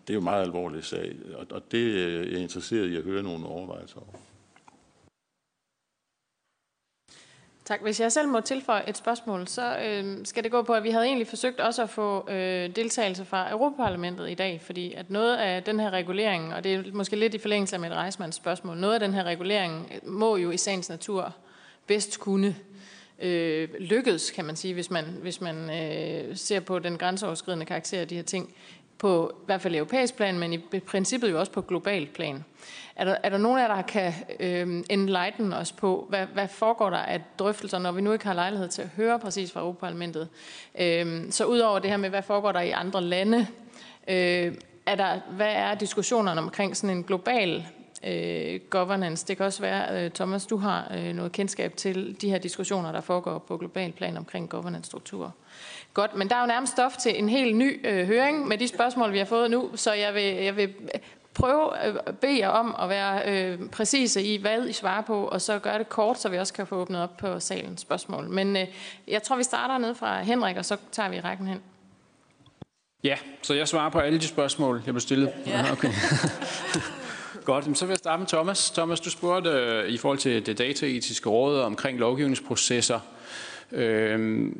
[SPEAKER 12] det er jo en meget alvorlig sag, og, og det øh, er jeg interesseret i at høre nogle overvejelser over.
[SPEAKER 1] Tak. Hvis jeg selv må tilføje et spørgsmål, så øh, skal det gå på, at vi havde egentlig forsøgt også at få øh, deltagelse fra Europaparlamentet i dag, fordi at noget af den her regulering, og det er måske lidt i forlængelse af mit rejsmands spørgsmål, noget af den her regulering øh, må jo i sagens natur bedst kunne øh, lykkedes, kan man sige, hvis man, hvis man øh, ser på den grænseoverskridende karakter af de her ting, på i hvert fald europæisk plan, men i princippet jo også på global plan. Er der, er der nogen af jer, der kan øh, enlighten os på, hvad, hvad foregår der af drøftelser, når vi nu ikke har lejlighed til at høre præcis fra Europaparlamentet? Øh, så udover det her med, hvad foregår der i andre lande, øh, er der, hvad er diskussionerne omkring sådan en global øh, governance. Det kan også være, øh, Thomas, du har øh, noget kendskab til de her diskussioner, der foregår på global plan omkring governance-strukturer. Godt, men der er jo nærmest stof til en helt ny øh, høring med de spørgsmål, vi har fået nu, så jeg vil, jeg vil prøve at øh, bede jer om at være øh, præcise i, hvad I svarer på, og så gøre det kort, så vi også kan få åbnet op på salens spørgsmål. Men øh, jeg tror, vi starter ned fra Henrik, og så tager vi rækken hen.
[SPEAKER 11] Ja, så jeg svarer på alle de spørgsmål, jeg blev stillet. Ja. Okay. *laughs* Godt, så vil jeg starte med Thomas. Thomas, du spurgte øh, i forhold til det dataetiske råd omkring lovgivningsprocesser. Øh,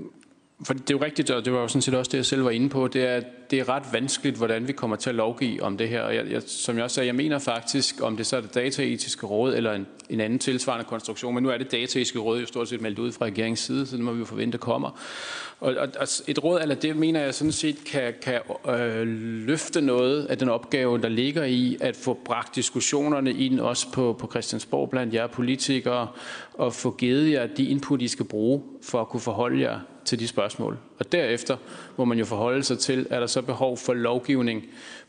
[SPEAKER 11] for det er jo rigtigt, og det var jo sådan set også det, jeg selv var inde på, det er, det er ret vanskeligt, hvordan vi kommer til at lovgive om det her. Og jeg, jeg, som jeg også sagde, jeg mener faktisk, om det så er det dataetiske råd eller en, en anden tilsvarende konstruktion, men nu er det dataetiske råd jo stort set meldt ud fra regeringens side, så det må vi jo forvente kommer. Og, og, og et råd eller det, mener jeg sådan set, kan, kan øh, løfte noget af den opgave, der ligger i at få bragt diskussionerne ind også på, på Christiansborg blandt jer politikere, og få givet jer de input, I skal bruge for at kunne forholde jer til de spørgsmål. Og derefter må man jo forholde sig til, er der så behov for lovgivning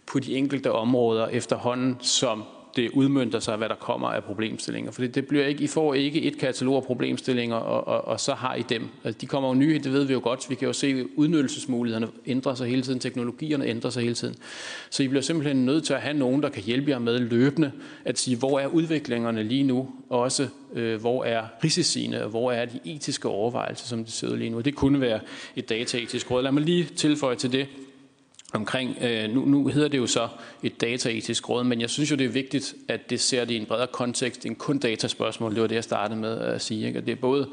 [SPEAKER 11] på de enkelte områder efterhånden, som det udmyndter sig, hvad der kommer af problemstillinger. For det bliver ikke, I får ikke et katalog af problemstillinger, og, og, og så har I dem. Altså, de kommer jo nye, det ved vi jo godt. Vi kan jo se, at udnyttelsesmulighederne ændrer sig hele tiden, teknologierne ændrer sig hele tiden. Så I bliver simpelthen nødt til at have nogen, der kan hjælpe jer med løbende at sige, hvor er udviklingerne lige nu, og også øh, hvor er risiciene, og hvor er de etiske overvejelser, som det sidder lige nu. Det kunne være et dataetisk råd. Lad mig lige tilføje til det, omkring, øh, nu, nu hedder det jo så et dataetisk råd, men jeg synes jo, det er vigtigt, at det ser det i en bredere kontekst end kun dataspørgsmål. Det var det, jeg startede med at sige. Ikke? Og det er både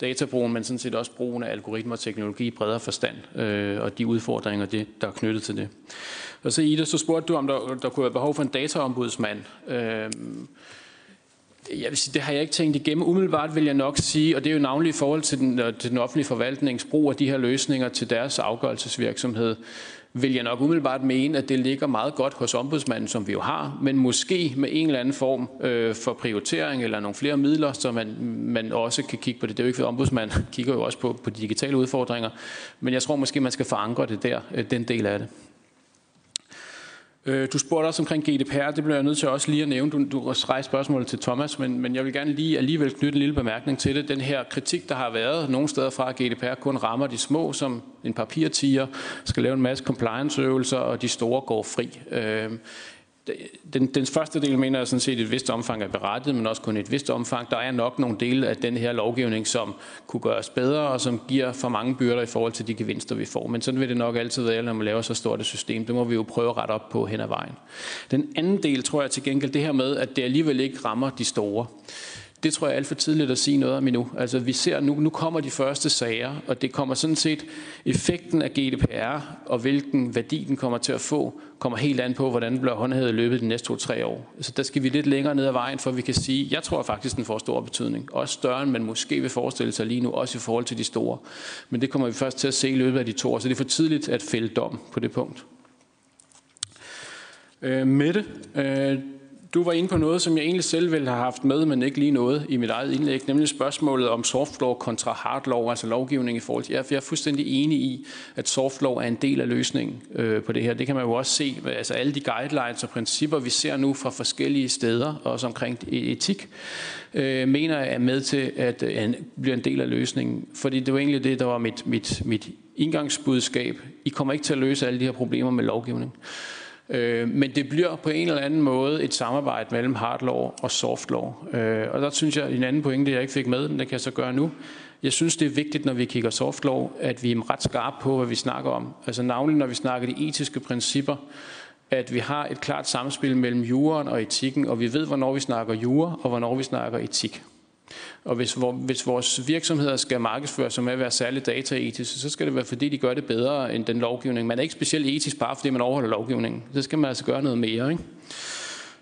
[SPEAKER 11] databrugen, men sådan set også brugen af algoritmer og teknologi i bredere forstand, øh, og de udfordringer, det, der er knyttet til det. Og så Ida, så spurgte du, om der, der kunne være behov for en dataombudsmand. Øh, Jeg vil sige, det har jeg ikke tænkt igennem. Umiddelbart vil jeg nok sige, og det er jo navnligt i forhold til den, øh, til den offentlige forvaltnings brug af de her løsninger til deres afgørelsesvirksomhed, vil jeg nok umiddelbart mene, at det ligger meget godt hos ombudsmanden, som vi jo har, men måske med en eller anden form øh, for prioritering eller nogle flere midler, så man, man også kan kigge på det. Det er jo ikke, for ombudsmanden *laughs* kigger jo også på, på de digitale udfordringer, men jeg tror måske, man skal forankre det der, øh, den del af det. Øh, du spurgte også omkring GDPR, det bliver jeg nødt til også lige at nævne. Du, du rejste spørgsmålet til Thomas, men, men jeg vil gerne lige alligevel knytte en lille bemærkning til det. Den her kritik, der har været nogle steder fra, at GDPR kun rammer de små, som en papirtiger, skal lave en masse compliance-øvelser, og de store går fri. Øh, den, den første del mener jeg sådan set, at et vist omfang er berettet, men også kun et vist omfang. Der er nok nogle dele af den her lovgivning, som kunne gøres bedre, og som giver for mange byrder i forhold til de gevinster, vi får. Men sådan vil det nok altid være, når man laver så stort et system. Det må vi jo prøve at rette op på hen ad vejen. Den anden del tror jeg til gengæld det her med, at det alligevel ikke rammer de store. Det tror jeg er alt for tidligt at sige noget om endnu. Altså vi ser nu, nu kommer de første sager, og det kommer sådan set effekten af GDPR og hvilken værdi den kommer til at få, kommer helt an på, hvordan den bliver håndhævet i løbet de næste to-tre år. Så der skal vi lidt længere ned ad vejen, for vi kan sige, jeg tror faktisk, den får stor betydning. Også større, end man måske vil forestille sig lige nu, også i forhold til de store. Men det kommer vi først til at se i løbet af de to år, så det er for tidligt at fælde dom på det punkt. Øh, Mette, øh, du var inde på noget, som jeg egentlig selv ville have haft med, men ikke lige noget i mit eget indlæg, nemlig spørgsmålet om soft law kontra hard law, altså lovgivning i forhold til. Jeg er fuldstændig enig i, at soft law er en del af løsningen øh, på det her. Det kan man jo også se, altså alle de guidelines og principper, vi ser nu fra forskellige steder, også omkring e- etik, øh, mener jeg er med til at øh, blive en del af løsningen. Fordi det var egentlig det, der var mit, mit, mit indgangsbudskab. I kommer ikke til at løse alle de her problemer med lovgivning. Øh, men det bliver på en eller anden måde et samarbejde mellem hard law og soft law. Øh, og der synes jeg, en anden pointe, jeg ikke fik med, men det kan jeg så gøre nu. Jeg synes, det er vigtigt, når vi kigger soft law, at vi er ret skarpe på, hvad vi snakker om. Altså navnlig, når vi snakker de etiske principper, at vi har et klart samspil mellem juren og etikken, og vi ved, hvornår vi snakker jura, og hvornår vi snakker etik. Og hvis, hvor, hvis vores virksomheder skal markedsføre sig med at være særligt dataetiske, så skal det være, fordi de gør det bedre end den lovgivning. Man er ikke specielt etisk bare, fordi man overholder lovgivningen. Så skal man altså gøre noget mere. Ikke?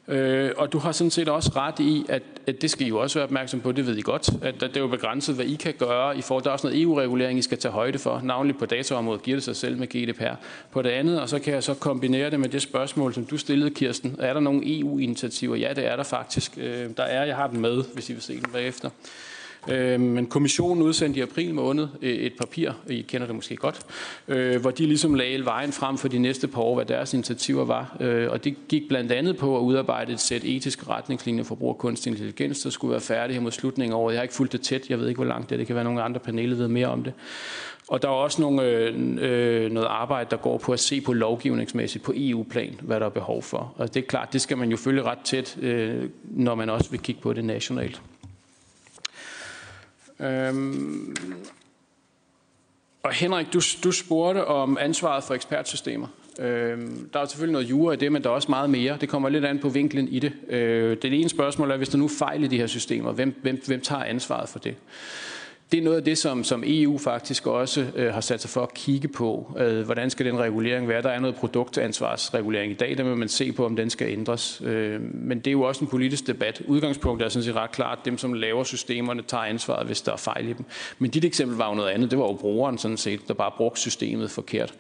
[SPEAKER 11] Øh, og du har sådan set også ret i, at, at det skal I jo også være opmærksom på, det ved I godt, at, at det er jo begrænset, hvad I kan gøre. I får, der er også noget EU-regulering, I skal tage højde for. Navnlig på dataområdet giver det sig selv med GDPR. På det andet, og så kan jeg så kombinere det med det spørgsmål, som du stillede, Kirsten. Er der nogle EU-initiativer? Ja, det er der faktisk. Øh, der er, jeg har dem med, hvis I vil se dem bagefter. Øh, men kommissionen udsendte i april måned øh, et papir, I kender det måske godt, øh, hvor de ligesom lagde vejen frem for de næste par år, hvad deres initiativer var. Øh, og det gik blandt andet på at udarbejde et sæt etiske retningslinjer for brug af kunstig intelligens, der skulle være færdige her mod slutningen af året. Jeg har ikke fulgt det tæt, jeg ved ikke, hvor langt det er. Det kan være, nogle andre paneler ved mere om det. Og der er også nogle, øh, øh noget arbejde, der går på at se på lovgivningsmæssigt på EU-plan, hvad der er behov for. Og det er klart, det skal man jo følge ret tæt, øh, når man også vil kigge på det nationalt. Øhm, og Henrik, du, du spurgte om ansvaret for ekspertsystemer. Øhm, der er selvfølgelig noget jura i det, men der er også meget mere. Det kommer lidt an på vinklen i det. Øh, det ene spørgsmål er, hvis der nu fejler de her systemer, hvem, hvem, hvem tager ansvaret for det? Det er noget af det, som, som EU faktisk også øh, har sat sig for at kigge på. Øh, hvordan skal den regulering være? Der er noget produktansvarsregulering i dag, der vil man se på, om den skal ændres. Øh, men det er jo også en politisk debat. Udgangspunktet er sådan set ret klart, at dem, som laver systemerne, tager ansvaret, hvis der er fejl i dem. Men dit eksempel var jo noget andet. Det var jo brugeren sådan set, der bare brugte systemet forkert.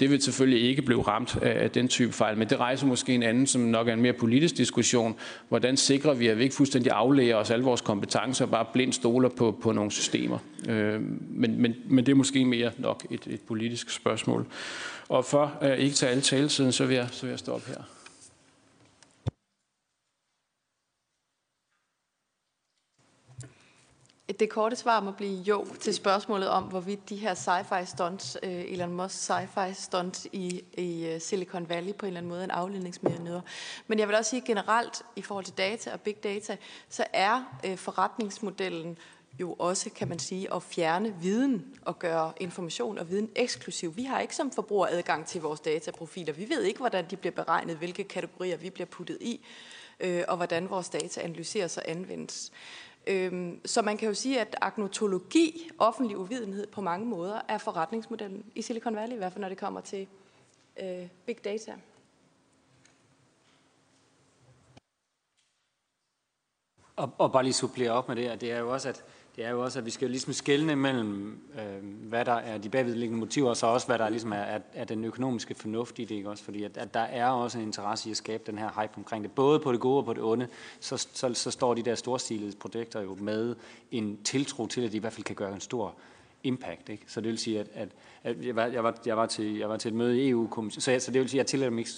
[SPEAKER 11] Det vil selvfølgelig ikke blive ramt af den type fejl, men det rejser måske en anden, som nok er en mere politisk diskussion. Hvordan sikrer vi, at vi ikke fuldstændig aflæger os alle vores kompetencer og bare blindt stoler på, på nogle systemer? Øh, men, men, men det er måske mere nok et, et politisk spørgsmål. Og for at ikke tage alle talesiden, så vil jeg, så vil jeg stoppe her.
[SPEAKER 10] Det korte svar må blive jo til spørgsmålet om, hvorvidt de her sci-fi stunts, øh, Elon Musk sci-fi stunts i, i øh, Silicon Valley på en eller anden måde en afledningsmanøvre. Men jeg vil også sige generelt i forhold til data og big data, så er øh, forretningsmodellen jo også, kan man sige, at fjerne viden og gøre information og viden eksklusiv. Vi har ikke som forbruger adgang til vores dataprofiler. Vi ved ikke, hvordan de bliver beregnet, hvilke kategorier vi bliver puttet i, øh, og hvordan vores data analyseres og anvendes. Øhm, så man kan jo sige, at agnotologi, offentlig uvidenhed på mange måder, er forretningsmodellen i Silicon Valley, i hvert fald når det kommer til øh, big data.
[SPEAKER 8] Og, og bare lige supplere op med det, at det er jo også, at det er jo også, at vi skal ligesom skelne mellem, øh, hvad der er de bagvedliggende motiver, og så også, hvad der ligesom er, er, er den økonomiske fornuft i det, ikke også? Fordi at, at der er også en interesse i at skabe den her hype omkring det. Både på det gode og på det onde, så, så, så står de der storstilede projekter jo med en tiltro til, at de i hvert fald kan gøre en stor impact. Ikke? Så det vil sige, at, at, at jeg, var, jeg, var, jeg, var til, jeg var til et møde i EU-kommissionen, så, så det vil sige, at jeg tillader mig ikke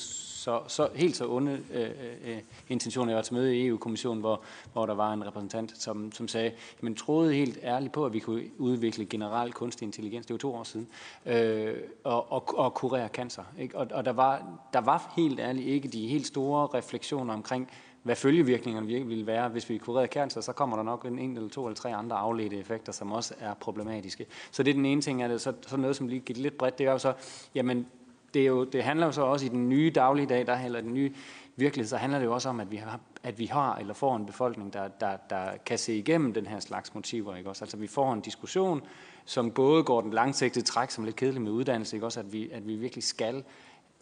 [SPEAKER 8] så, så helt så onde øh, øh, øh, intentioner. Jeg var til møde i EU-kommissionen, hvor, hvor der var en repræsentant, som, som sagde, men troede helt ærligt på, at vi kunne udvikle generel kunstig intelligens, det var to år siden, øh, og, og, og kurere cancer. Ikke? Og, og der, var, der var helt ærligt ikke de helt store refleksioner omkring, hvad følgevirkningerne virkelig ville være, hvis vi kurerede cancer, så kommer der nok en, en eller to eller tre andre afledte effekter, som også er problematiske. Så det er den ene ting, er det så, så noget, som lige gik lidt bredt, det er jo så, jamen det, er jo, det handler jo så også i den nye daglige dag, der, eller den nye virkelighed, så handler det jo også om, at vi har, at vi har eller får en befolkning, der, der, der kan se igennem den her slags motiver. Ikke også? Altså vi får en diskussion, som både går den langsigtede træk, som er lidt kedelig med uddannelse, ikke også? At, vi, at vi virkelig skal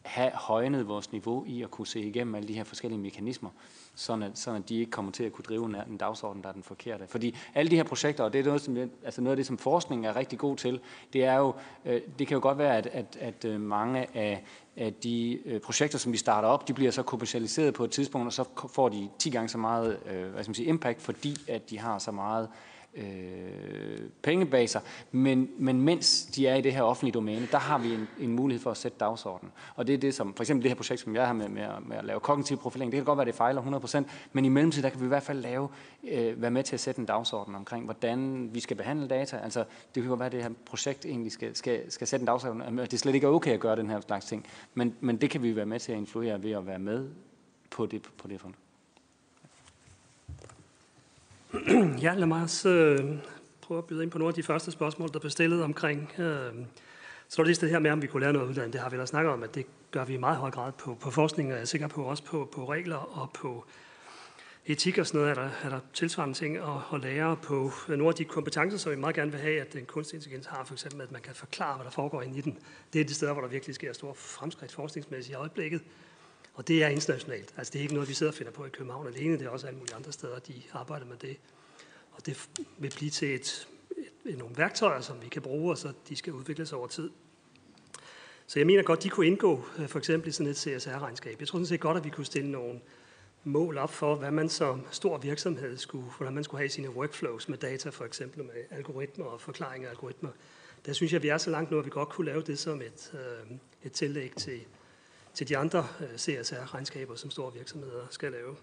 [SPEAKER 8] have højnet vores niveau i at kunne se igennem alle de her forskellige mekanismer, sådan at, sådan at de ikke kommer til at kunne drive en dagsorden, der er den forkerte. Fordi alle de her projekter, og det er noget, som, altså noget af det, som forskningen er rigtig god til, det er jo, øh, det kan jo godt være, at, at, at øh, mange af, af de øh, projekter, som vi starter op, de bliver så kommercialiseret på et tidspunkt, og så får de 10 gange så meget øh, hvad skal man sige, impact, fordi at de har så meget øh, øh, pengebaser, men, men mens de er i det her offentlige domæne, der har vi en, en mulighed for at sætte dagsordenen. Og det er det, som for eksempel det her projekt, som jeg har med, med, med at lave kognitiv profilering, det kan godt være, at det fejler 100%, men i mellemtiden, der kan vi i hvert fald lave, øh, være med til at sætte en dagsorden omkring, hvordan vi skal behandle data. Altså, det kan godt være, at det her projekt egentlig skal, skal, skal sætte en dagsorden, det det slet ikke okay at gøre den her slags ting, men, men det kan vi være med til at influere ved at være med på det, på det front. *clears throat*
[SPEAKER 7] ja, lad mig også øh, prøve at byde ind på nogle af de første spørgsmål, der blev stillet omkring. Øh, så er det det her med, om vi kunne lære noget uddannet. Det har vi da snakket om, at det gør vi i meget høj grad på, på forskning, og jeg er sikker på også på, på regler og på etik og sådan noget, er der, er der tilsvarende ting at, at lære på nogle af de kompetencer, som vi meget gerne vil have, at den kunstig intelligens har, for eksempel, at man kan forklare, hvad der foregår inde i den. Det er de steder, hvor der virkelig sker store fremskridt forskningsmæssigt i øjeblikket. Og det er internationalt. Altså det er ikke noget, vi sidder og finder på i København alene. Det er også alle mulige andre steder, de arbejder med det. Og det vil blive til et, et, et, nogle værktøjer, som vi kan bruge, og så de skal udvikles over tid. Så jeg mener godt, de kunne indgå øh, for eksempel i sådan et CSR-regnskab. Jeg tror sådan set godt, at vi kunne stille nogle mål op for, hvad man som stor virksomhed skulle, hvordan man skulle have sine workflows med data, for eksempel med algoritmer og forklaring af algoritmer. Der synes jeg, at vi er så langt nu, at vi godt kunne lave det som et, øh, et tillæg til, til de andre øh, CSR-regnskaber, som store virksomheder skal lave.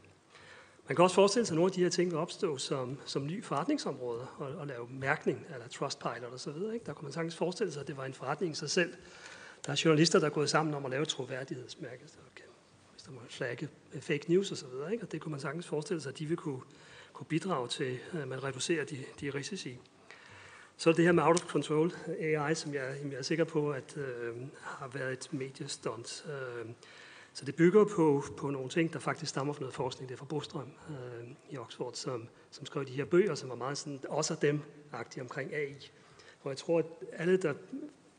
[SPEAKER 7] Man kan også forestille sig, at nogle af de her ting vil opstå som, som ny forretningsområde og, og lave mærkning, eller Trustpilot og så videre. Ikke? Der kunne man sagtens forestille sig, at det var en forretning i sig selv. Der er journalister, der er gået sammen om at lave troværdighedsmærke, okay. hvis der må flagge fake news og så videre. Ikke? Og det kunne man sagtens forestille sig, at de vil kunne, kunne bidrage til, at man reducerer de, de risici. Så er det her med out of control AI, som jeg, jeg er sikker på, at øh, har været et mediestunt. Øh, så det bygger på, på nogle ting, der faktisk stammer fra noget forskning. Det er fra Bostrøm øh, i Oxford, som, som skrev de her bøger, som var meget sådan, også dem-agtige omkring AI. Og jeg tror, at alle, der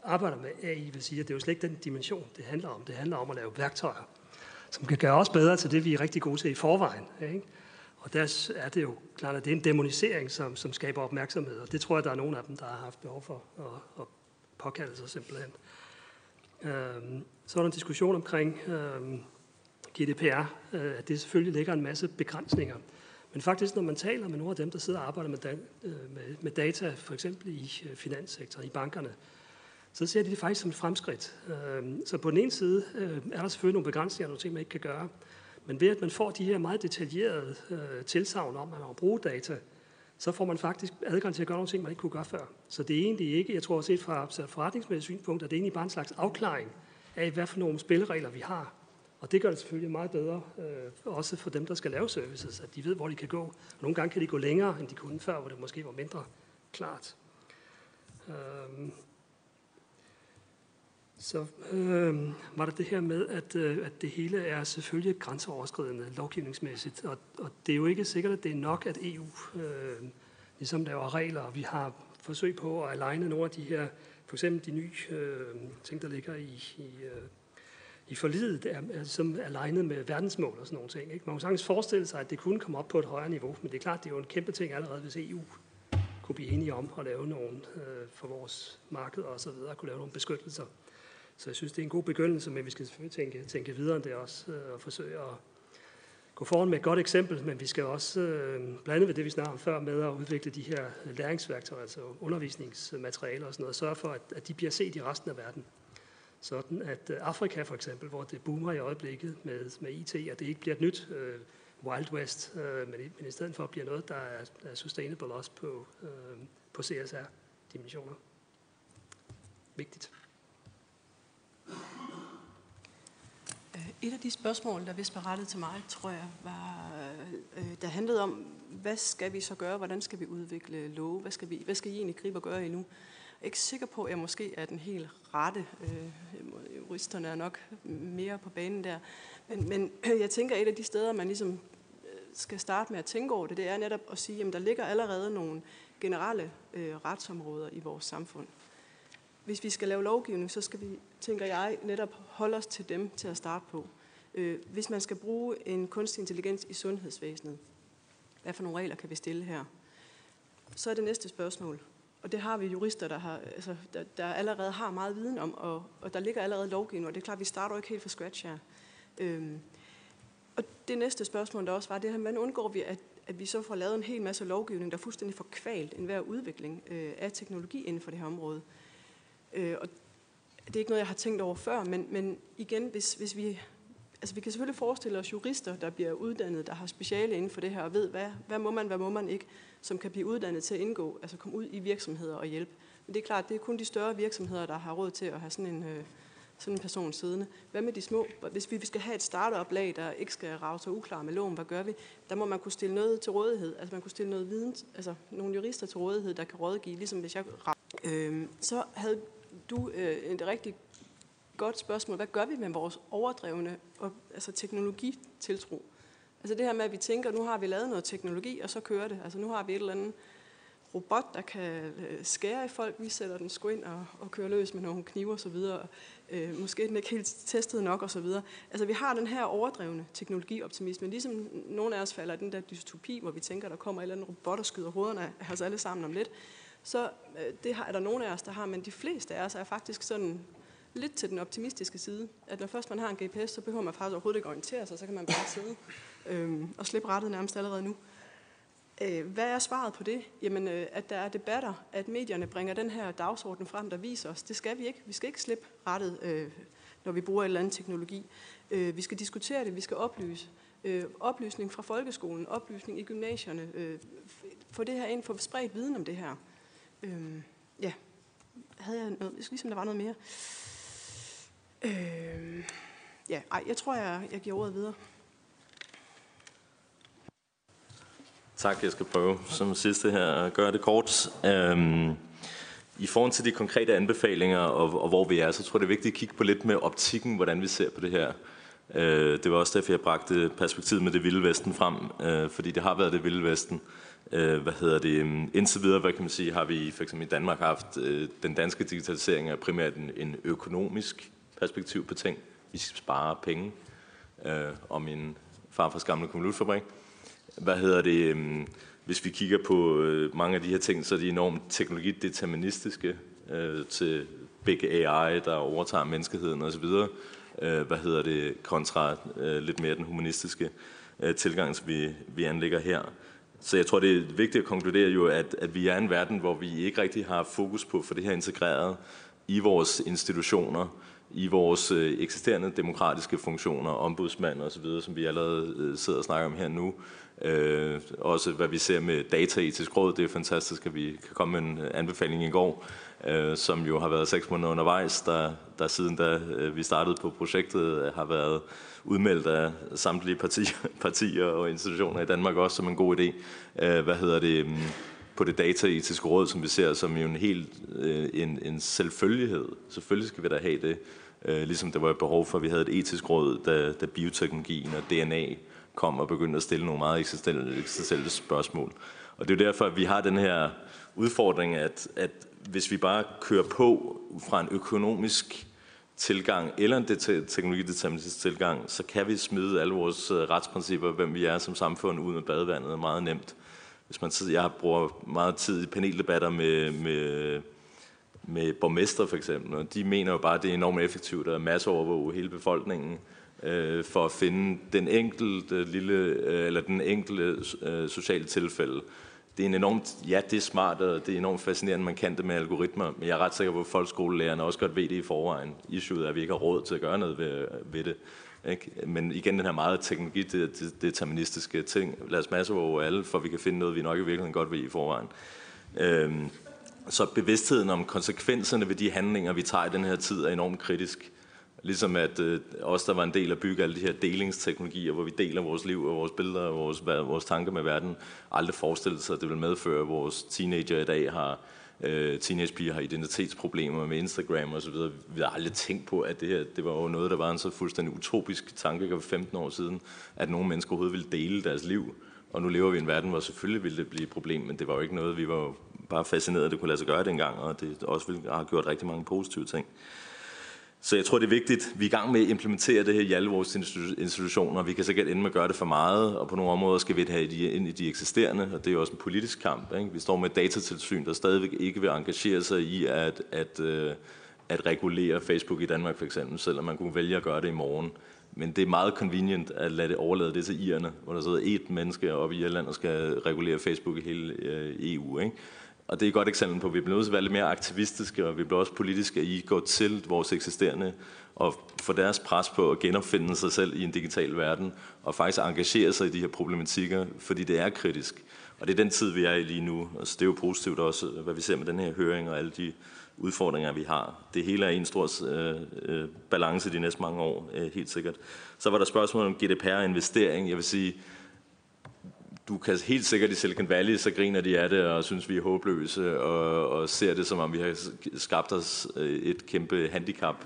[SPEAKER 7] arbejder med AI, vil sige, at det er jo slet ikke den dimension, det handler om. Det handler om at lave værktøjer, som kan gøre os bedre til det, vi er rigtig gode til i forvejen. Ikke? Og der er det jo klart, at det er en demonisering, som, som skaber opmærksomhed, og det tror jeg, der er nogen af dem, der har haft behov for at, at påkalde sig simpelthen. Øhm, så er der en diskussion omkring øhm, GDPR, øh, at det selvfølgelig lægger en masse begrænsninger. Men faktisk, når man taler med nogle af dem, der sidder og arbejder med, da, øh, med, med data, for eksempel i øh, finanssektoren, i bankerne, så ser de det faktisk som et fremskridt. Øh, så på den ene side øh, er der selvfølgelig nogle begrænsninger, nogle ting, man ikke kan gøre. Men ved at man får de her meget detaljerede øh, tilsavn om, at man må bruge data, så får man faktisk adgang til at gøre nogle ting, man ikke kunne gøre før. Så det er egentlig ikke, jeg tror også set fra altså, forretningsmæssigt synspunkt, at det er egentlig bare en slags afklaring af, hvad for nogle spilleregler vi har. Og det gør det selvfølgelig meget bedre, øh, også for dem, der skal lave services, at de ved, hvor de kan gå. Og nogle gange kan de gå længere, end de kunne før, hvor det måske var mindre klart. Øh, så øh, var der det her med, at, øh, at det hele er selvfølgelig grænseoverskridende lovgivningsmæssigt, og, og det er jo ikke sikkert, at det er nok, at EU øh, ligesom laver regler, og vi har forsøg på at aligne nogle af de her, for eksempel de nye øh, ting, der ligger i, i, øh, i forlidet, er, som er ligesom med verdensmål og sådan nogle ting. Ikke? Man kan sagtens forestille sig, at det kunne komme op på et højere niveau, men det er klart, det er jo en kæmpe ting allerede, hvis EU kunne blive enige om at lave nogle øh, for vores marked og så videre, kunne lave nogle beskyttelser. Så jeg synes, det er en god begyndelse, men vi skal selvfølgelig tænke, tænke videre end det også, øh, og forsøge at gå foran med et godt eksempel, men vi skal også øh, blande ved det, vi snakker om før, med at udvikle de her læringsværktøjer, altså undervisningsmaterialer og sådan noget, og sørge for, at, at de bliver set i resten af verden. Sådan at øh, Afrika for eksempel, hvor det boomer i øjeblikket med, med IT, at det ikke bliver et nyt øh, Wild West, øh, men, men i stedet for bliver noget, der er, er sustainable også på, øh, på CSR-dimensioner. Vigtigt.
[SPEAKER 3] Øh, et af de spørgsmål, der vist var rettet til mig, tror jeg, var, øh, øh, der handlede om, hvad skal vi så gøre? Hvordan skal vi udvikle love? Hvad skal, vi, hvad skal I egentlig gribe og gøre endnu? Jeg er ikke sikker på, at jeg måske er den helt rette. Juristerne er nok mere på banen der. Men, men *clears throat* jeg tænker, at et af de steder, man ligesom skal starte med at tænke over det, det er netop at sige, at der ligger allerede nogle generelle retsområder i vores samfund hvis vi skal lave lovgivning, så skal vi, tænker jeg, netop holde os til dem til at starte på. Øh, hvis man skal bruge en kunstig intelligens i sundhedsvæsenet, hvad for nogle regler kan vi stille her? Så er det næste spørgsmål. Og det har vi jurister, der, har, altså, der, der allerede har meget viden om, og, og der ligger allerede lovgivning, og det er klart, vi starter ikke helt fra scratch her. Øhm, og det næste spørgsmål, der også var, det her, hvordan undgår vi, at, at vi så får lavet en hel masse lovgivning, der fuldstændig får kvalt enhver udvikling øh, af teknologi inden for det her område. Øh, og det er ikke noget, jeg har tænkt over før, men, men igen, hvis, hvis vi... Altså, vi kan selvfølgelig forestille os jurister, der bliver uddannet, der har speciale inden for det her, og ved, hvad, hvad må man, hvad må man ikke, som kan blive uddannet til at indgå, altså komme ud i virksomheder og hjælpe. Men det er klart, det er kun de større virksomheder, der har råd til at have sådan en, øh, sådan en person siddende. Hvad med de små? Hvis vi skal have et startup-lag, der ikke skal rave sig uklar med loven, hvad gør vi? Der må man kunne stille noget til rådighed. Altså man kunne stille noget viden, altså nogle jurister til rådighed, der kan rådgive, ligesom hvis jeg... Øh, så havde du øh, et rigtig godt spørgsmål. Hvad gør vi med vores overdrevne og, altså teknologitiltro? Altså det her med, at vi tænker, nu har vi lavet noget teknologi, og så kører det. Altså nu har vi et eller andet robot, der kan øh, skære i folk. Vi sætter den sgu ind og, og kører løs med nogle knive og så videre. Øh, måske er den ikke helt testet nok og så videre. Altså vi har den her overdrevne teknologioptimisme. Ligesom nogle af os falder i den der dystopi, hvor vi tænker, der kommer et eller andet robot og skyder hovederne af os alle sammen om lidt så øh, det har, er der nogle af os, der har, men de fleste af os er faktisk sådan lidt til den optimistiske side. At når først man har en GPS, så behøver man faktisk overhovedet ikke orientere sig, så kan man bare sidde øh, og slippe rettet nærmest allerede nu. Øh, hvad er svaret på det? Jamen, øh, at der er debatter, at medierne bringer den her dagsorden frem, der viser os. Det skal vi ikke. Vi skal ikke slippe rettet, øh, når vi bruger en eller anden teknologi. Øh, vi skal diskutere det, vi skal oplyse. Øh, oplysning fra folkeskolen, oplysning i gymnasierne. Øh, få det her ind, få spredt viden om det her. Øhm, ja, havde jeg noget, jeg skal ligesom der var noget mere. Øhm, ja, ej, jeg tror, jeg, jeg giver ordet videre.
[SPEAKER 2] Tak, jeg skal prøve som sidste her at gøre det kort. Øhm, I forhold til de konkrete anbefalinger og, og hvor vi er, så tror jeg, det er vigtigt at kigge på lidt med optikken, hvordan vi ser på det her. Øh, det var også derfor, jeg bragte perspektivet med det vilde vesten frem, øh, fordi det har været det vilde vesten. Øh, hvad hedder det? Øhm, indtil videre, hvad kan man sige, har vi for eksempel i Danmark haft øh, den danske digitalisering er primært en, en økonomisk perspektiv på ting. Vi skal spare penge. Øh, og min farfars gamle konvolutfabrik. Hvad hedder det? Øh, hvis vi kigger på øh, mange af de her ting, så er de enormt teknologideterministiske øh, til big AI, der overtager menneskeheden osv. Øh, hvad hedder det? Kontra øh, lidt mere den humanistiske øh, tilgang, som vi, vi anlægger her. Så jeg tror, det er vigtigt at konkludere jo, at, at vi er en verden, hvor vi ikke rigtig har fokus på for det her integreret i vores institutioner, i vores øh, eksisterende demokratiske funktioner, ombudsmand og så videre, som vi allerede øh, sidder og snakker om her nu. Øh, også hvad vi ser med dataetisk råd, det er fantastisk, at vi kan komme med en øh, anbefaling i går, øh, som jo har været seks måneder undervejs, der, der siden da øh, vi startede på projektet, øh, har været udmeldt af samtlige partier, *laughs* partier og institutioner i Danmark også som en god idé. Øh, hvad hedder det? Mm, på det dataetiske råd, som vi ser som jo en helt øh, en, en selvfølgelighed. Selvfølgelig skal vi da have det, øh, ligesom der var et behov for, at vi havde et etisk råd, da, da bioteknologien og DNA kom og begyndte at stille nogle meget eksistentielle spørgsmål. Og det er jo derfor, at vi har den her udfordring, at, at hvis vi bare kører på fra en økonomisk tilgang, eller en teknologideterministisk tilgang, så kan vi smide alle vores øh, retsprincipper, hvem vi er som samfund, ud med badevandet meget nemt. Hvis man, jeg bruger meget tid i paneldebatter med, med, med borgmester for eksempel, og de mener jo bare, at det er enormt effektivt at masseovervåge hele befolkningen øh, for at finde den enkelte lille, øh, eller den enkelte øh, sociale tilfælde det er en enormt, ja, det er smart, og det er enormt fascinerende, man kan det med algoritmer, men jeg er ret sikker på, at folkeskolelærerne også godt ved det i forvejen. Issueet er, at vi ikke har råd til at gøre noget ved, ved det. Ikke? Men igen den her meget teknologideterministiske ting. Lad os masse over alle, for vi kan finde noget, vi nok i virkeligheden godt ved i forvejen. Øhm, så bevidstheden om konsekvenserne ved de handlinger, vi tager i den her tid, er enormt kritisk. Ligesom at øh, os, der var en del af bygge alle de her delingsteknologier, hvor vi deler vores liv og vores billeder og vores, vores tanker med verden, aldrig forestillede sig, at det ville medføre, at vores teenager i dag har øh, teenagepiger har identitetsproblemer med Instagram og så videre. Vi har aldrig tænkt på, at det her det var jo noget, der var en så fuldstændig utopisk tanke for 15 år siden, at nogle mennesker overhovedet ville dele deres liv. Og nu lever vi i en verden, hvor selvfølgelig ville det blive et problem, men det var jo ikke noget, vi var bare fascineret, at det kunne lade sig gøre dengang, og det også ville have gjort rigtig mange positive ting. Så jeg tror, det er vigtigt. Vi er i gang med at implementere det her i alle vores institutioner. Vi kan sikkert ende med at gøre det for meget, og på nogle områder skal vi have det ind i de eksisterende, og det er jo også en politisk kamp. Ikke? Vi står med et datatilsyn, der stadigvæk ikke vil engagere sig i at, at, øh, at regulere Facebook i Danmark for eksempel, selvom man kunne vælge at gøre det i morgen. Men det er meget convenient at lade det overlade det til irerne, hvor der sidder et menneske oppe i Irland og skal regulere Facebook i hele øh, EU. Ikke? Og det er et godt eksempel på, at vi bliver nødt til at være lidt mere aktivistiske, og vi bliver også politiske, at I går til vores eksisterende og få deres pres på at genopfinde sig selv i en digital verden, og faktisk engagere sig i de her problematikker, fordi det er kritisk. Og det er den tid, vi er i lige nu. Altså, det er jo positivt også, hvad vi ser med den her høring og alle de udfordringer, vi har. Det hele er en stor øh, øh, balance de næste mange år, øh, helt sikkert. Så var der spørgsmål om GDPR-investering. Jeg vil sige, du kan helt sikkert i Silicon Valley, så griner de af det og synes, vi er håbløse og, og ser det, som om vi har skabt os øh, et kæmpe handicap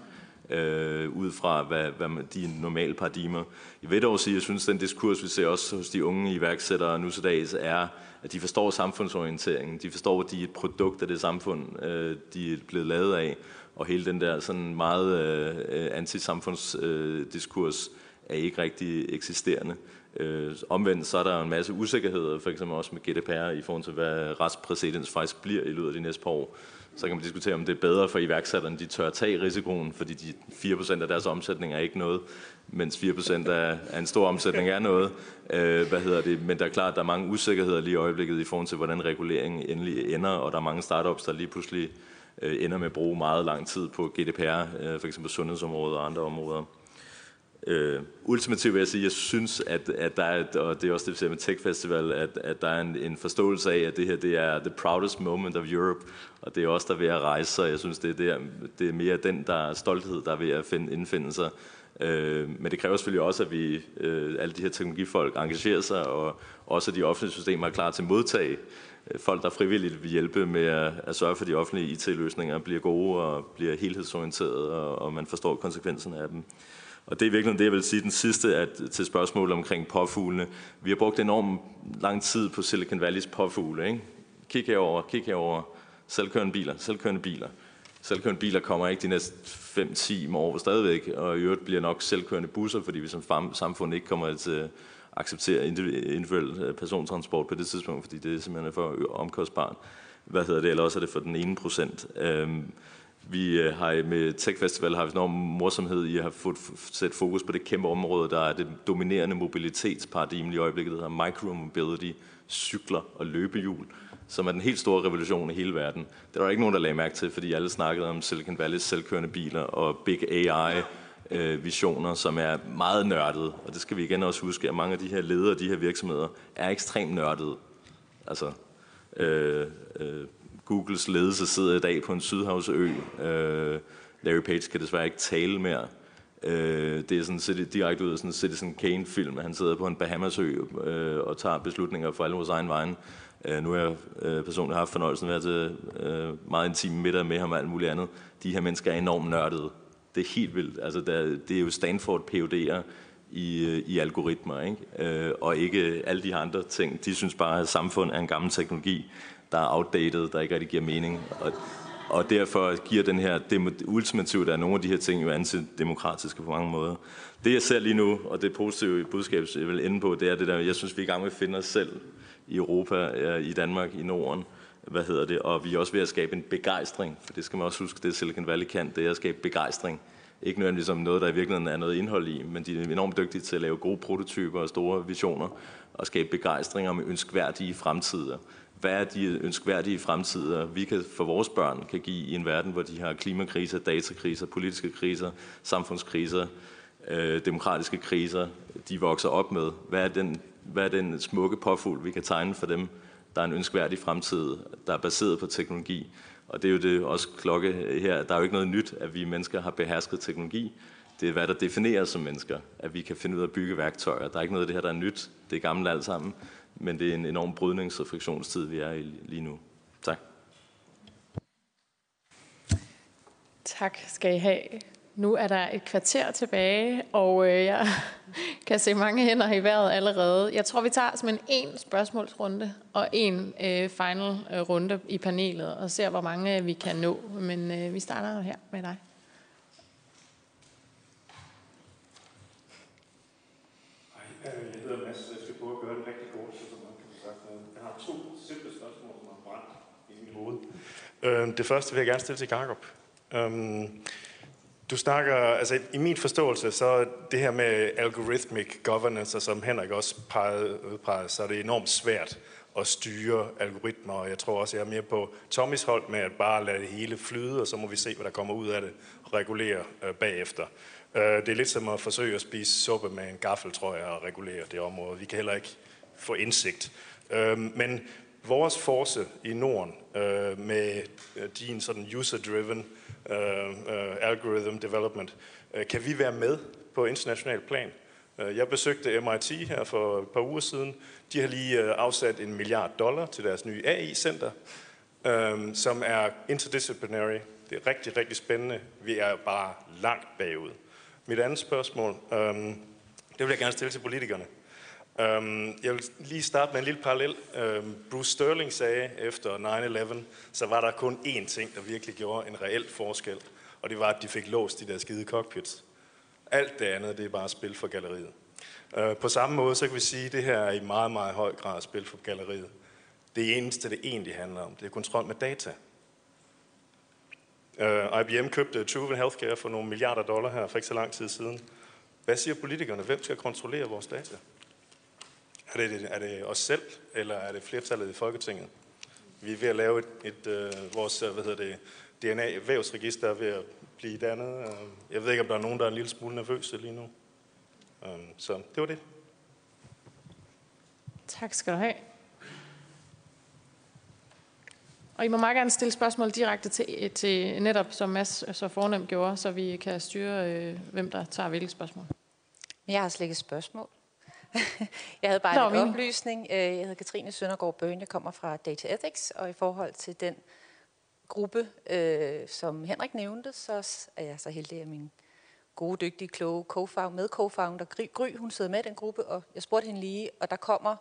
[SPEAKER 2] øh, ud fra hvad, hvad de normale paradigmer. Jeg vil dog sige, at jeg synes, at den diskurs, vi ser også hos de unge iværksættere nu til dags, er, at de forstår samfundsorienteringen. De forstår, at de er et produkt af det samfund, øh, de er blevet lavet af. Og hele den der sådan meget øh, øh antisamfundsdiskurs øh, er ikke rigtig eksisterende. Øh, omvendt så er der en masse usikkerheder, for eksempel også med GDPR, i forhold til hvad retspræcedens faktisk bliver i løbet af de næste par år. Så kan man diskutere, om det er bedre for iværksætterne, de tør at tage risikoen, fordi de 4% af deres omsætning er ikke noget, mens 4% af, af en stor omsætning er noget. Øh, hvad hedder det? Men der er klart, at der er mange usikkerheder lige i øjeblikket i forhold til, hvordan reguleringen endelig ender, og der er mange startups, der lige pludselig øh, ender med at bruge meget lang tid på GDPR, øh, for eksempel sundhedsområdet og andre områder. Øh, ultimativt vil jeg sige, at jeg synes, at, at der er, og det er også det, vi ser med Tech Festival, at, at der er en, en forståelse af, at det her det er the proudest moment of Europe, og det er også der ved at rejse sig. Jeg synes, det er, der, det er mere den der stolthed, der er ved at finde, indfinde sig. Øh, men det kræver selvfølgelig også, at vi, øh, alle de her teknologifolk engagerer sig, og også at de offentlige systemer er klar til at modtage øh, folk, der frivilligt vil hjælpe med at, at sørge for, at de offentlige IT-løsninger bliver gode og bliver helhedsorienterede, og, og man forstår konsekvenserne af dem. Og det er virkelig det, jeg vil sige den sidste at, til spørgsmålet omkring påfuglene. Vi har brugt enormt lang tid på Silicon Valleys påfugle. Ikke? Kig herover, kig herover. Selvkørende biler, selvkørende biler. Selvkørende biler kommer ikke de næste 5-10 år stadigvæk, og i øvrigt bliver nok selvkørende busser, fordi vi som samfund ikke kommer til at acceptere individuel øh, persontransport på det tidspunkt, fordi det er simpelthen for omkostbart. Hvad hedder det, eller også er det for den ene procent. Øhm, vi øh, har med Tech Festival har vi enorm morsomhed i at have fået sat fokus på det kæmpe område, der er det dominerende mobilitetsparadigme i øjeblikket, der hedder micromobility, cykler og løbehjul, som er den helt store revolution i hele verden. Det var der ikke nogen, der lagde mærke til, fordi alle snakkede om Silicon Valley's selvkørende biler og big AI øh, visioner, som er meget nørdede. Og det skal vi igen også huske, at mange af de her ledere, de her virksomheder, er ekstremt nørdede. Altså, øh, øh, Googles ledelse sidder i dag på en sydhavsø. Øh, Larry Page kan desværre ikke tale mere. Øh, det er sådan set direkte ud af sådan en Citizen Kane-film. Han sidder på en Bahamasø øh, og tager beslutninger for alle vores egen vejen. Øh, nu har jeg øh, personligt haft fornøjelsen af at være til øh, meget intime middag med ham og alt muligt andet. De her mennesker er enormt nørdede. Det er helt vildt. Altså, der, det er jo Stanford PhD'er i, øh, i algoritmer, ikke? Øh, og ikke alle de andre ting. De synes bare, at samfund er en gammel teknologi, der er outdated, der ikke rigtig giver mening. Og og derfor giver den her ultimativt er nogle af de her ting jo antidemokratiske på mange måder. Det jeg ser lige nu, og det positive budskab, jeg vil ende på, det er det der, jeg synes, vi er i gang med at finde os selv i Europa, i Danmark, i Norden, hvad hedder det, og vi er også ved at skabe en begejstring, for det skal man også huske, det Silicon Valley kan, det er at skabe begejstring. Ikke nødvendigvis om noget, der i virkeligheden er noget indhold i, men de er enormt dygtige til at lave gode prototyper og store visioner, og skabe begejstring om ønskværdige fremtider. Hvad er de ønskværdige fremtider, vi kan for vores børn kan give i en verden, hvor de har klimakriser, datakriser, politiske kriser, samfundskriser, øh, demokratiske kriser, de vokser op med? Hvad er den, hvad er den smukke påfugl, vi kan tegne for dem, der er en ønskværdig fremtid, der er baseret på teknologi. Og det er jo det også klokke her. Der er jo ikke noget nyt, at vi mennesker har behersket teknologi. Det er, hvad der definerer som mennesker, at vi kan finde ud af at bygge værktøjer. Der er ikke noget af det her, der er nyt. Det er gammelt alt sammen. Men det er en enorm brydnings- og friktionstid, vi er i lige nu. Tak.
[SPEAKER 1] Tak skal I have. Nu er der et kvarter tilbage, og øh, jeg *laughs* kan se mange hænder i vejret allerede. Jeg tror, vi tager som en spørgsmålsrunde og en øh, final øh, runde i panelet, og ser, hvor mange øh, vi kan nå. Men øh, vi starter her med dig.
[SPEAKER 13] Jeg hedder Mads, jeg skal prøve at gøre det rigtig kort, så man kan få sagt noget. Jeg har to simple spørgsmål, som har brændt i mit hoved. Øh, Øhm, det første vil jeg gerne stille til Jacob. Øhm, du snakker, altså i min forståelse, så det her med algorithmic governance, som Henrik også pegede, udpegede, så er det enormt svært at styre algoritmer, og jeg tror også, jeg er mere på Tommys hold med at bare lade det hele flyde, og så må vi se, hvad der kommer ud af det, og regulere øh, bagefter. Øh, det er lidt som at forsøge at spise suppe med en gaffel, tror jeg, og regulere det område. Vi kan heller ikke få indsigt. Øh, men vores force i Norden øh, med øh, din sådan user-driven øh, øh, algorithm development. øh, kan vi være med på international plan? Øh, jeg besøgte MIT her for et par uger siden. De har lige afsat en milliard dollar til deres nye AI-center, øh, som er interdisciplinary. Det er rigtig, rigtig spændende. Vi er bare langt bagud. Mit andet spørgsmål, øh, det vil jeg gerne stille til politikerne. Um, jeg vil lige starte med en lille parallel. Um, Bruce Sterling sagde efter 9-11, så var der kun én ting, der virkelig gjorde en reel forskel, og det var, at de fik låst de der skide cockpits. Alt det andet, det er bare spil for galleriet. Uh, på samme måde, så kan vi sige, at det her er i meget, meget høj grad spil for galleriet. Det eneste, det egentlig handler om, det er kontrol med data. Øh, uh, IBM købte Truven Healthcare for nogle milliarder dollar her for ikke så lang tid siden. Hvad siger politikerne? Hvem skal kontrollere vores data? Er det, er det os selv, eller er det flertallet i Folketinget? Vi er ved at lave et, et uh, vores hvad hedder det, DNA-vævsregister er ved at blive dannet. Uh, jeg ved ikke, om der er nogen, der er en lille smule nervøse lige nu. Uh, så det var det.
[SPEAKER 1] Tak skal du have. Og I må meget gerne stille spørgsmål direkte til, til netop, som Mads så fornemt gjorde, så vi kan styre, øh, hvem der tager hvilke spørgsmål.
[SPEAKER 14] Jeg har slet ikke spørgsmål. *laughs* jeg havde bare Nå, en oplysning. Øh, jeg hedder Katrine Søndergaard Bøn, jeg kommer fra Data Ethics, og i forhold til den gruppe, øh, som Henrik nævnte, så er jeg så heldig, at min gode, dygtige, kloge co-founder, med co-founder Gry, hun sidder med i den gruppe, og jeg spurgte hende lige, og der kommer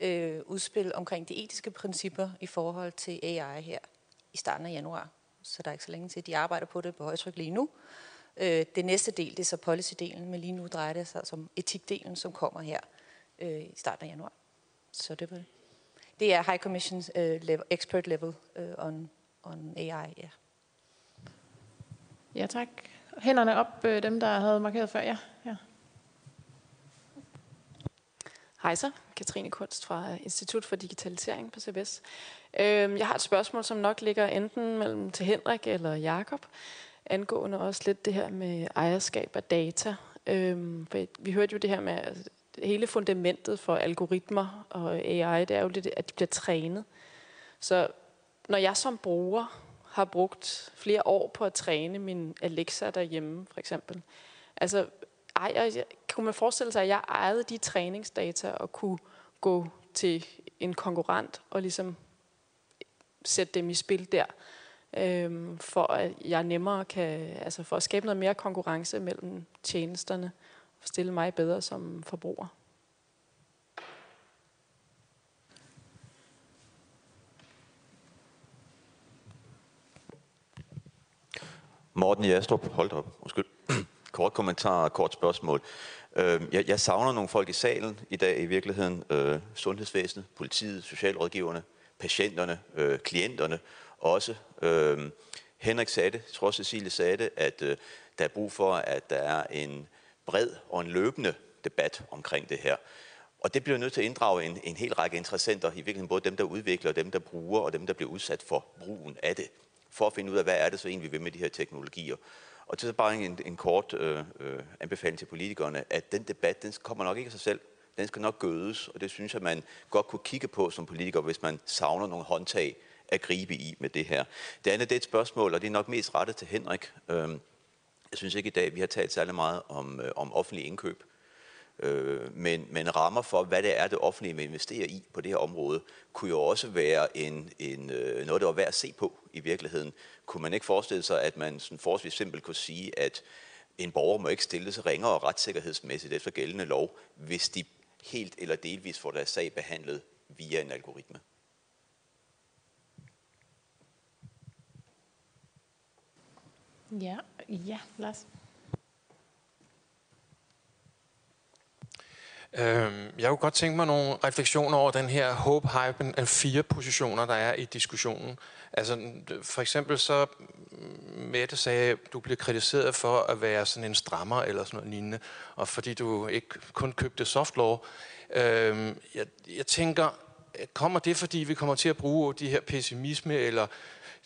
[SPEAKER 14] øh, udspil omkring de etiske principper i forhold til AI her i starten af januar. Så der er ikke så længe til, de arbejder på det på højtryk lige nu. Øh, det næste del, det er så policy-delen, men lige nu drejer det sig som etikdelen, som kommer her øh, i starten af januar. Så det, det. det er High Commission's uh, level, expert level uh, on, on AI, ja. Yeah.
[SPEAKER 1] Ja, tak. Hænderne op, øh, dem der havde markeret før, ja. ja.
[SPEAKER 10] Hej så, Katrine Kunst fra Institut for Digitalisering på CBS. Øhm, jeg har et spørgsmål, som nok ligger enten mellem til Henrik eller Jakob angående også lidt det her med ejerskab af data. Øhm, for vi hørte jo det her med, at hele fundamentet for algoritmer og AI, det er jo lidt, at de bliver trænet. Så når jeg som bruger har brugt flere år på at træne min Alexa derhjemme, for eksempel, altså ejer, kunne man forestille sig, at jeg ejede de træningsdata og kunne gå til en konkurrent og ligesom sætte dem i spil der? Øhm, for at jeg nemmere kan, altså for at skabe noget mere konkurrence mellem tjenesterne, og stille mig bedre som forbruger.
[SPEAKER 15] Morten Jastrup, hold op, undskyld. *clears throat* kort kommentar og kort spørgsmål. Øhm, jeg, jeg savner nogle folk i salen i dag i virkeligheden. Øh, sundhedsvæsenet, politiet, socialrådgiverne, patienterne, øh, klienterne også. Øh, Henrik sagde det, jeg tror Cecilie sagde det, at øh, der er brug for, at der er en bred og en løbende debat omkring det her. Og det bliver nødt til at inddrage en, en hel række interessenter, i virkeligheden både dem, der udvikler, dem, der bruger, og dem, der bliver udsat for brugen af det, for at finde ud af, hvad er det så egentlig, vi vil med de her teknologier. Og til så bare en, en kort øh, øh, anbefaling til politikerne, at den debat, den kommer nok ikke af sig selv. Den skal nok gødes, og det synes jeg, man godt kunne kigge på som politiker, hvis man savner nogle håndtag at gribe i med det her. Det andet det er et spørgsmål, og det er nok mest rettet til Henrik. Øhm, jeg synes ikke i dag, vi har talt særlig meget om, øh, om offentlige indkøb. Øh, men, men rammer for, hvad det er, det offentlige vil investere i på det her område, kunne jo også være en, en, øh, noget, der var værd at se på i virkeligheden. Kunne man ikke forestille sig, at man sådan forholdsvis simpelt kunne sige, at en borger må ikke stille sig ringere retssikkerhedsmæssigt efter gældende lov, hvis de helt eller delvis får deres sag behandlet via en algoritme?
[SPEAKER 1] Ja, ja, Lars.
[SPEAKER 16] Øhm, jeg kunne godt tænke mig nogle refleksioner over den her hope, hype and fire positioner, der er i diskussionen. Altså, for eksempel så, mm, Mette sagde, at du bliver kritiseret for at være sådan en strammer eller sådan noget lignende, og fordi du ikke kun købte softlaw. Øhm, jeg, jeg tænker, kommer det, fordi vi kommer til at bruge de her pessimisme eller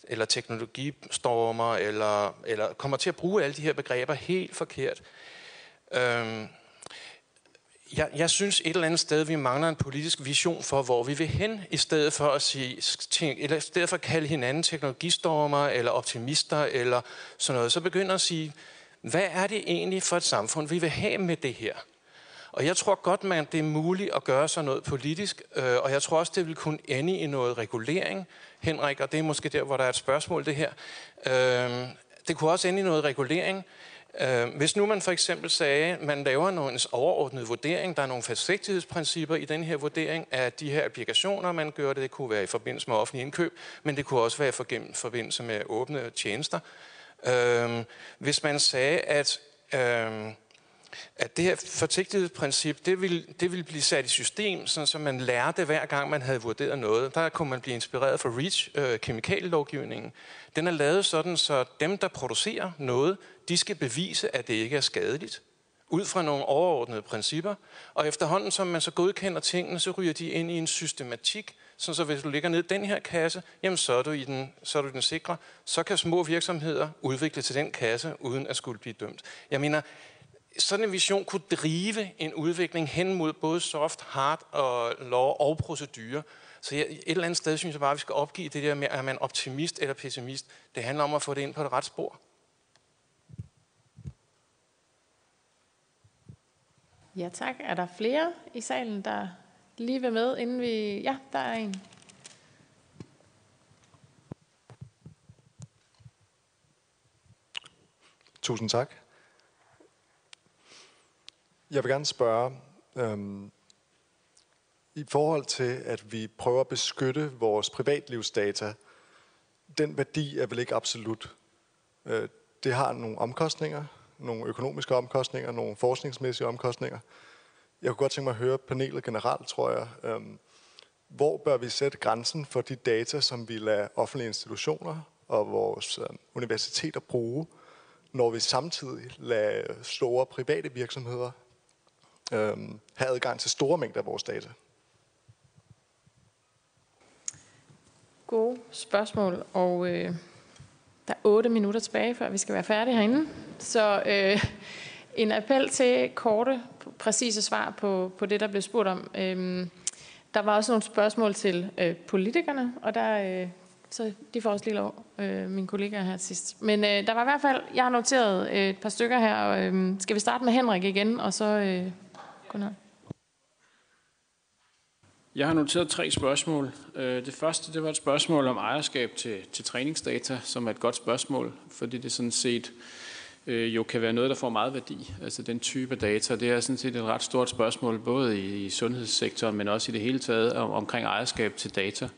[SPEAKER 16] eller teknologistormer, eller, eller kommer til at bruge alle de her begreber helt forkert. Øhm, jeg, jeg synes et eller andet sted, vi mangler en politisk vision for, hvor vi vil hen, i stedet for at sige, eller i stedet for at kalde hinanden teknologistormer, eller optimister, eller sådan noget, så begynder at sige, hvad er det egentlig for et samfund, vi vil have med det her? Og jeg tror godt, man det er muligt at gøre sådan noget politisk, øh, og jeg tror også, det vil kunne ende i noget regulering, Henrik, og det er måske der, hvor der er et spørgsmål, det her. Øh, det kunne også ende i noget regulering, Øh, hvis nu man for eksempel sagde, at man laver en overordnet vurdering, der er nogle forsigtighedsprincipper i den her vurdering af de her applikationer, man gør det, det kunne være i forbindelse med offentlig indkøb, men det kunne også være i forbindelse med åbne tjenester. Øh, hvis man sagde, at øh, at det her forsigtighedsprincip, det vil, det vil blive sat i system, sådan så man lærte hver gang, man havde vurderet noget. Der kunne man blive inspireret fra REACH, øh, kemikalielovgivningen. Den er lavet sådan, så dem, der producerer noget, de skal bevise, at det ikke er skadeligt ud fra nogle overordnede principper. Og efterhånden, som man så godkender tingene, så ryger de ind i en systematik, så, så hvis du ligger ned i den her kasse, jamen så er, du i den, så er du i den sikre. Så kan små virksomheder udvikle til den kasse, uden at skulle blive dømt. Jeg mener, sådan en vision kunne drive en udvikling hen mod både soft, hard og lov og procedurer. Så jeg, et eller andet sted synes jeg bare, at vi skal opgive det der med, er man optimist eller pessimist. Det handler om at få det ind på et ret spor.
[SPEAKER 1] Ja tak. Er der flere i salen, der lige vil med, inden vi... Ja, der er en.
[SPEAKER 17] Tusind tak. Jeg vil gerne spørge, øhm, i forhold til, at vi prøver at beskytte vores privatlivsdata, den værdi er vel ikke absolut. Øh, det har nogle omkostninger, nogle økonomiske omkostninger, nogle forskningsmæssige omkostninger. Jeg kunne godt tænke mig at høre panelet generelt, tror jeg. Øhm, hvor bør vi sætte grænsen for de data, som vi lader offentlige institutioner og vores øh, universiteter bruge, når vi samtidig lader store private virksomheder øh, have adgang til store mængder af vores data?
[SPEAKER 1] Gode spørgsmål, og øh, der er otte minutter tilbage, før vi skal være færdige herinde. Så øh, en appel til korte, præcise svar på, på det, der blev spurgt om. Øh, der var også nogle spørgsmål til øh, politikerne, og der, øh, så de får også lige lov, øh, mine kollegaer her sidst. Men øh, der var i hvert fald, jeg har noteret øh, et par stykker her. Og, øh, skal vi starte med Henrik igen, og så øh, Godnat.
[SPEAKER 11] Jeg har noteret tre spørgsmål. Øh, det første det var et spørgsmål om ejerskab til, til træningsdata, som er et godt spørgsmål, fordi det sådan set øh, jo kan være noget, der får meget værdi. Altså den type data, det er sådan set et ret stort spørgsmål, både i, i sundhedssektoren, men også i det hele taget om, omkring ejerskab til data.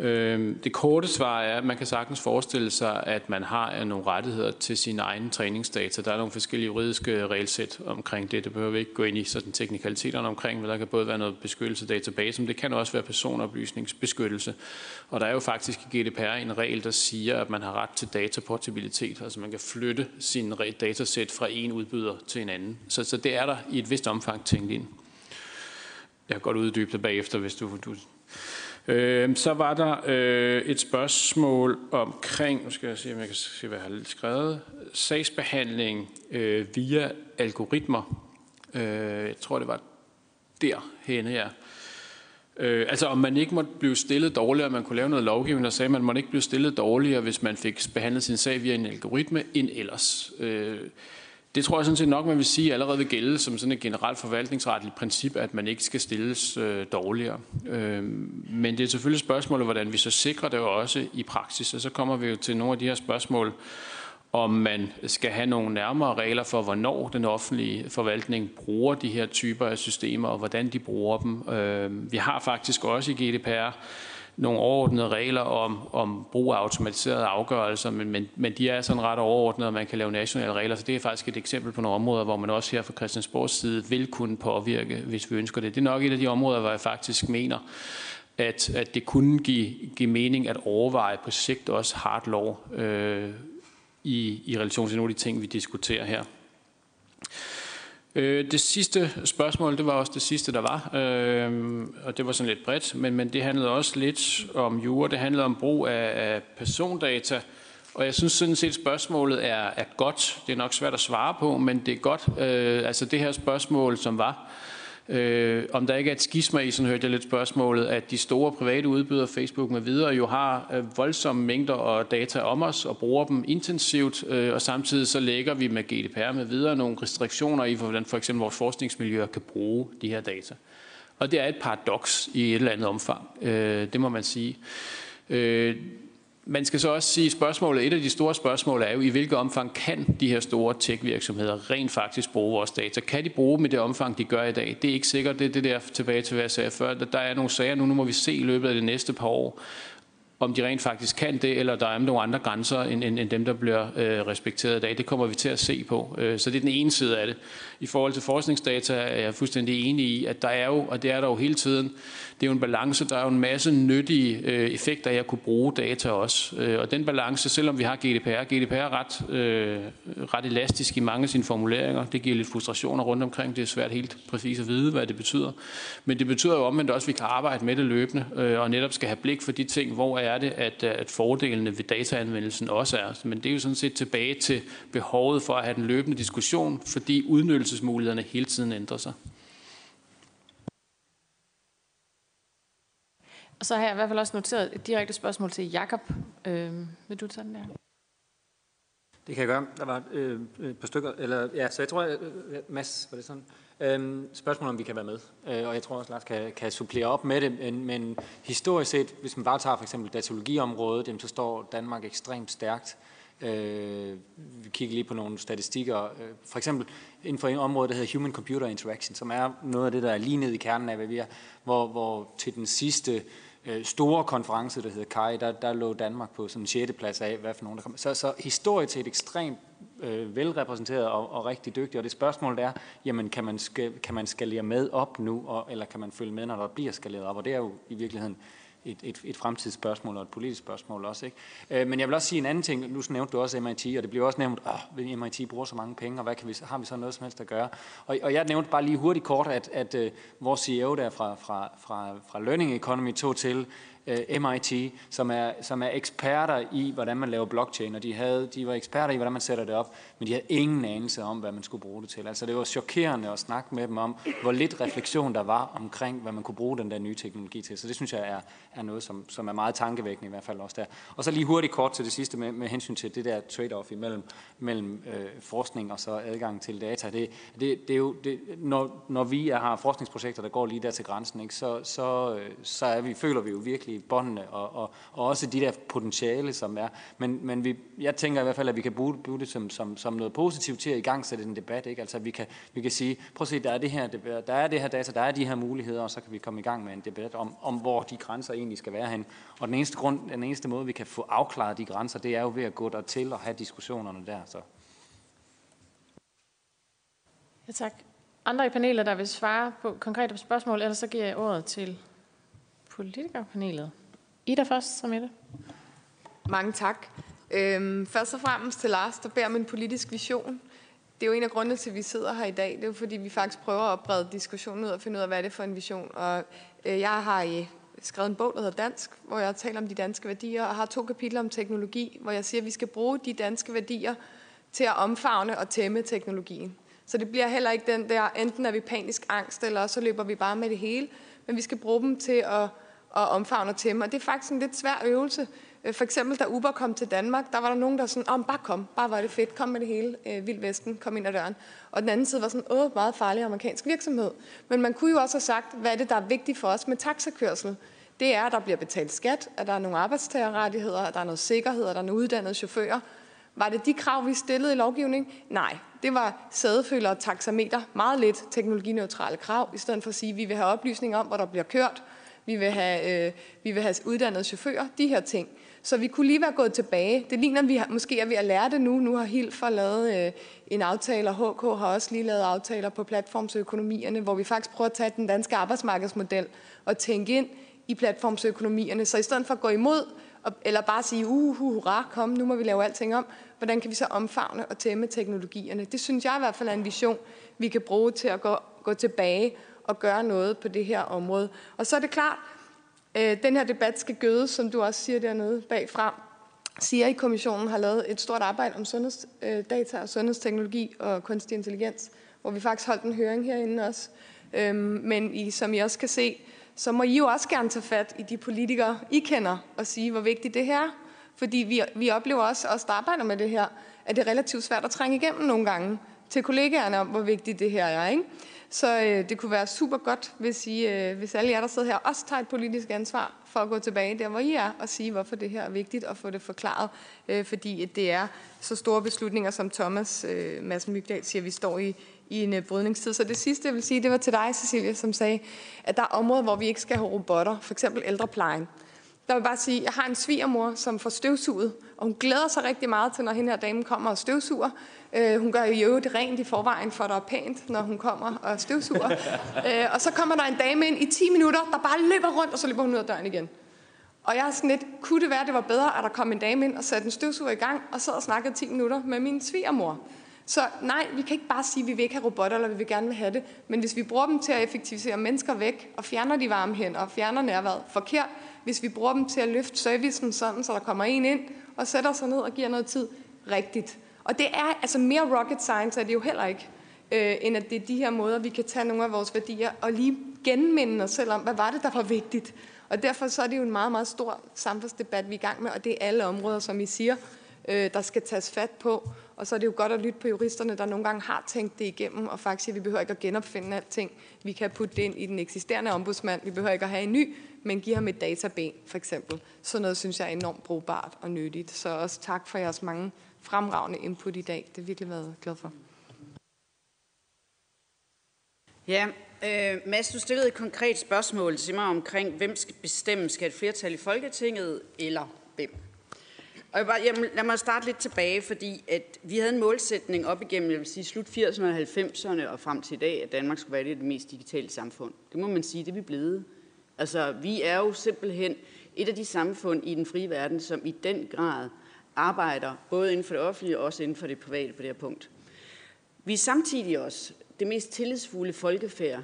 [SPEAKER 11] Øh, det korte svar er, at man kan sagtens forestille sig, at man har øh, nogle rettigheder til sine egne træningsdata. Der er nogle forskellige juridiske øh, regelsæt omkring det. Det behøver vi ikke gå ind i sådan teknikaliteterne omkring, men der kan både være noget beskyttelse af database, men det kan også være personoplysningsbeskyttelse. Og der er jo faktisk i GDPR en regel, der siger, at man har ret til dataportabilitet, altså man kan flytte sin datasæt fra en udbyder til en anden. Så, så det er der i et vist omfang tænkt ind. Jeg kan godt uddybe det bagefter, hvis du, du Øh, så var der øh, et spørgsmål omkring, nu skal jeg se, om jeg kan se, hvad jeg har skrevet, sagsbehandling øh, via algoritmer. Øh, jeg tror, det var derhenne, her. Øh, altså om man ikke måtte blive stillet dårligere, man kunne lave noget lovgivning, der sagde, at man måtte ikke blive stillet dårligere, hvis man fik behandlet sin sag via en algoritme, end ellers. Øh, det tror jeg sådan set nok, man vil sige allerede vil gælde som sådan et generelt forvaltningsretligt princip, at man ikke skal stilles øh, dårligere. Øh, men det er selvfølgelig spørgsmålet, hvordan vi så sikrer det også i praksis. Og så kommer vi jo til nogle af de her spørgsmål, om man skal have nogle nærmere regler for, hvornår den offentlige forvaltning bruger de her typer af systemer, og hvordan de bruger dem. Øh, vi har faktisk også i GDPR nogle overordnede regler om, om brug af automatiserede afgørelser, men, men, men de er sådan ret overordnede, at man kan lave nationale regler. Så det er faktisk et eksempel på nogle områder, hvor man også her fra Christiansborgs side vil kunne påvirke, hvis vi ønsker det. Det er nok et af de områder, hvor jeg faktisk mener, at, at det kunne give, give mening at overveje på sigt også hard law øh, i, i relation til nogle af de ting, vi diskuterer her. Øh, det sidste spørgsmål, det var også det sidste, der var, øh, og det var sådan lidt bredt, men, men det handlede også lidt om jura, det handlede om brug af, af persondata, og jeg synes sådan set, spørgsmålet er, er godt. Det er nok svært at svare på, men det er godt. Øh, altså det her spørgsmål, som var, Øh, om der ikke er et skisma i, sådan hørte jeg lidt spørgsmålet, at de store private udbydere, Facebook med videre, jo har øh, voldsomme mængder og data om os og bruger dem intensivt, øh, og samtidig så lægger vi med GDPR med videre nogle restriktioner i, hvordan for eksempel vores forskningsmiljøer kan bruge de her data. Og det er et paradoks i et eller andet omfang, øh, det må man sige. Øh, man skal så også sige, spørgsmålet, et af de store spørgsmål er jo, i hvilket omfang kan de her store tech-virksomheder rent faktisk bruge vores data? Kan de bruge dem i det omfang, de gør i dag? Det er ikke sikkert, det er det der tilbage til, hvad jeg sagde før. Der er nogle sager nu, nu må vi se i løbet af det næste par år, om de rent faktisk kan det, eller der er nogle andre grænser end, end, end dem, der bliver øh, respekteret i dag. Det kommer vi til at se på. Øh, så det er den ene side af det. I forhold til forskningsdata er jeg fuldstændig enig i, at der er jo, og det er der jo hele tiden, det er jo en balance. Der er jo en masse nyttige øh, effekter af at kunne bruge data også. Øh, og den balance, selvom vi har GDPR, GDPR er ret, øh, ret elastisk i mange af sine formuleringer. Det giver lidt frustrationer rundt omkring. Det er svært helt præcis at vide, hvad det betyder. Men det betyder jo omvendt også, at vi kan arbejde med det løbende, øh, og netop skal have blik for de ting, hvor er det, at, øh, at fordelene ved dataanvendelsen også er. Men det er jo sådan set tilbage til behovet for at have den løbende diskussion, fordi udnyttelsesmulighederne hele tiden ændrer sig.
[SPEAKER 1] Og så har jeg i hvert fald også noteret et direkte spørgsmål til Jakob. Øh, vil du tage den der?
[SPEAKER 8] Det kan jeg gøre. Der var øh, et par stykker, eller ja, så jeg tror, at øh, Mads, var det sådan? Øhm, spørgsmål om vi kan være med, øh, og jeg tror også, Lars kan, kan supplere op med det, men, men historisk set, hvis man bare tager for eksempel datalogiområdet, jamen, så står Danmark ekstremt stærkt. Øh, vi kigger lige på nogle statistikker. Øh, for eksempel inden for en område, der hedder Human Computer Interaction, som er noget af det, der er lige ned i kernen af, hvad vi er, hvor, hvor til den sidste øh, Øh, store konference, der hedder KAI, der, der lå Danmark på sådan en 6. plads af, hvad for nogen der kom. Så, så historisk set ekstremt øh, velrepræsenteret og, og rigtig dygtig, og det spørgsmål er, jamen kan man, skal, kan man skalere med op nu, og, eller kan man følge med, når der bliver skaleret op, og det er jo i virkeligheden et, et, et fremtidsspørgsmål og et politisk spørgsmål også. Ikke? Øh, men jeg vil også sige en anden ting. Nu nævnte du også MIT, og det bliver også nævnt, at MIT bruger så mange penge, og hvad kan vi, har vi så noget som helst at gøre? Og, og jeg nævnte bare lige hurtigt kort, at, at at vores CEO der fra, fra, fra, fra Learning Economy tog til, øh, MIT, som er, som er eksperter i, hvordan man laver blockchain, og de, havde, de var eksperter i, hvordan man sætter det op, men de havde ingen anelse om, hvad man skulle bruge det til. Altså det var chokerende at snakke med dem om, hvor lidt refleksion der var omkring, hvad man kunne bruge den der nye teknologi til. Så det synes jeg er, er noget, som, som er meget tankevækkende i hvert fald også der. Og så lige hurtigt kort til det sidste med, med hensyn til det der trade-off imellem mellem, øh, forskning og så adgang til data. Det, det, det er jo, det, når, når vi har forskningsprojekter, der går lige der til grænsen, ikke, så, så, øh, så er vi, føler vi jo virkelig i båndene, og, og, og også de der potentiale, som er. Men, men vi, jeg tænker i hvert fald, at vi kan bruge, bruge det som, som, som noget positivt til at igangsætte en debat. Ikke? Altså vi kan, vi kan sige, prøv at se, der er, det her, der er det her data, der er de her muligheder, og så kan vi komme i gang med en debat om, om hvor de grænser egentlig skal være hen. Og den eneste, grund, den eneste måde, vi kan få afklaret de grænser, det er jo ved at gå der til og have diskussionerne der. Så.
[SPEAKER 1] Ja, tak. Andre i panelet, der vil svare på konkrete spørgsmål, ellers så giver jeg ordet til politikerpanelet. Ida først, som det.
[SPEAKER 5] Mange tak. Øhm, først og fremmest til Lars, der beder om en politisk vision. Det er jo en af grundene til, at vi sidder her i dag. Det er jo fordi, vi faktisk prøver at opbrede diskussionen ud og finde ud af, hvad er det for en vision. Og øh, jeg har øh, skrevet en bog, der hedder Dansk, hvor jeg taler om de danske værdier, og har to kapitler om teknologi, hvor jeg siger, at vi skal bruge de danske værdier til at omfavne og tæmme teknologien. Så det bliver heller ikke den der, enten er vi panisk angst, eller så løber vi bare med det hele. Men vi skal bruge dem til at, og omfavner og tæmme. Og det er faktisk en lidt svær øvelse. Øh, for eksempel, da Uber kom til Danmark, der var der nogen, der var sådan, oh, bare kom, bare var det fedt, kom med det hele, øh, Vild Vesten, kom ind ad døren. Og den anden side var sådan, åh, meget farlig amerikansk virksomhed. Men man kunne jo også have sagt, hvad er det, der er vigtigt for os med taxakørsel? Det er, at der bliver betalt skat, at der er nogle arbejdstagerrettigheder, at der er noget sikkerhed, at der er nogle uddannede chauffører. Var det de krav, vi stillede i lovgivning? Nej, det var sædeføler og taxameter. Meget lidt teknologineutrale krav, i stedet for at sige, at vi vil have oplysning om, hvor der bliver kørt. Vi vil have, øh, vi vil have uddannede chauffører. De her ting. Så vi kunne lige være gået tilbage. Det ligner, at vi har, måske er ved at lære det nu. Nu har Hilfer lavet øh, en aftale, og HK har også lige lavet aftaler på platformsøkonomierne, hvor vi faktisk prøver at tage den danske arbejdsmarkedsmodel og tænke ind i platformsøkonomierne. Så i stedet for at gå imod, eller bare sige, uh, hurra, kom, nu må vi lave alting om, hvordan kan vi så omfavne og tæmme teknologierne? Det synes jeg i hvert fald er en vision, vi kan bruge til at gå, gå tilbage og gøre noget på det her område. Og så er det klart, øh, den her debat skal gødes, som du også siger dernede bagfra. CIA-kommissionen har lavet et stort arbejde om sundhedsdata øh, og sundhedsteknologi og kunstig intelligens, hvor vi faktisk holdt en høring herinde også. Øhm, men I, som I også kan se, så må I jo også gerne tage fat i de politikere, I kender, og sige, hvor vigtigt det her er. Fordi vi, vi oplever også, os der arbejder med det her, at det er relativt svært at trænge igennem nogle gange til kollegaerne om, hvor vigtigt det her er. Ikke? Så øh, det kunne være super godt, hvis, I, øh, hvis alle jer, der sidder her, også tager et politisk ansvar for at gå tilbage der, hvor I er, og sige, hvorfor det her er vigtigt, og få det forklaret. Øh, fordi det er så store beslutninger, som Thomas øh, Madsen Mygdal siger, vi står i, i en øh, brydningstid. Så det sidste, jeg vil sige, det var til dig, Cecilia, som sagde, at der er områder, hvor vi ikke skal have robotter, for eksempel ældreplejen. Der vil bare sige, at jeg har en svigermor, som får støvsuget, og hun glæder sig rigtig meget til, når hende her dame kommer og støvsuger. Øh, hun gør jo det rent i forvejen, for der er pænt, når hun kommer og støvsuger. *laughs* øh, og så kommer der en dame ind i 10 minutter, der bare løber rundt, og så løber hun ud af døren igen. Og jeg er sådan lidt, kunne det være, at det var bedre, at der kom en dame ind og satte en støvsuger i gang, og sad og snakkede 10 minutter med min svigermor. Så nej, vi kan ikke bare sige, at vi vil ikke have robotter, eller vi vil gerne vil have det. Men hvis vi bruger dem til at effektivisere mennesker væk, og fjerner de varme hænder, og fjerner nærværet forkert, hvis vi bruger dem til at løfte servicen sådan, så der kommer en ind og sætter sig ned og giver noget tid rigtigt. Og det er altså mere rocket science er det jo heller ikke, øh, end at det er de her måder, vi kan tage nogle af vores værdier og lige genminde os selv om, hvad var det, der var vigtigt. Og derfor så er det jo en meget, meget stor samfundsdebat, vi er i gang med, og det er alle områder, som I siger, øh, der skal tages fat på. Og så er det jo godt at lytte på juristerne, der nogle gange har tænkt det igennem, og faktisk siger, at vi behøver ikke at genopfinde alting. Vi kan putte det ind i den eksisterende ombudsmand. Vi behøver ikke at have en ny, men give ham et databen, for eksempel. Sådan noget synes jeg er enormt brugbart og nyttigt. Så også tak for jeres mange fremragende input i dag. Det har virkelig været glad for.
[SPEAKER 9] Ja, øh, Mads, du stillede et konkret spørgsmål til mig omkring, hvem skal bestemme, skal et flertal i Folketinget, eller hvem? Og jeg bare, jamen, lad mig starte lidt tilbage, fordi at vi havde en målsætning op igennem, jeg vil sige, slut 80'erne og 90'erne og frem til i dag, at Danmark skulle være det, det mest digitale samfund. Det må man sige, det er vi blevet. Altså, vi er jo simpelthen et af de samfund i den frie verden, som i den grad arbejder både inden for det offentlige og også inden for det private på det her punkt. Vi er samtidig også det mest tillidsfulde folkefærd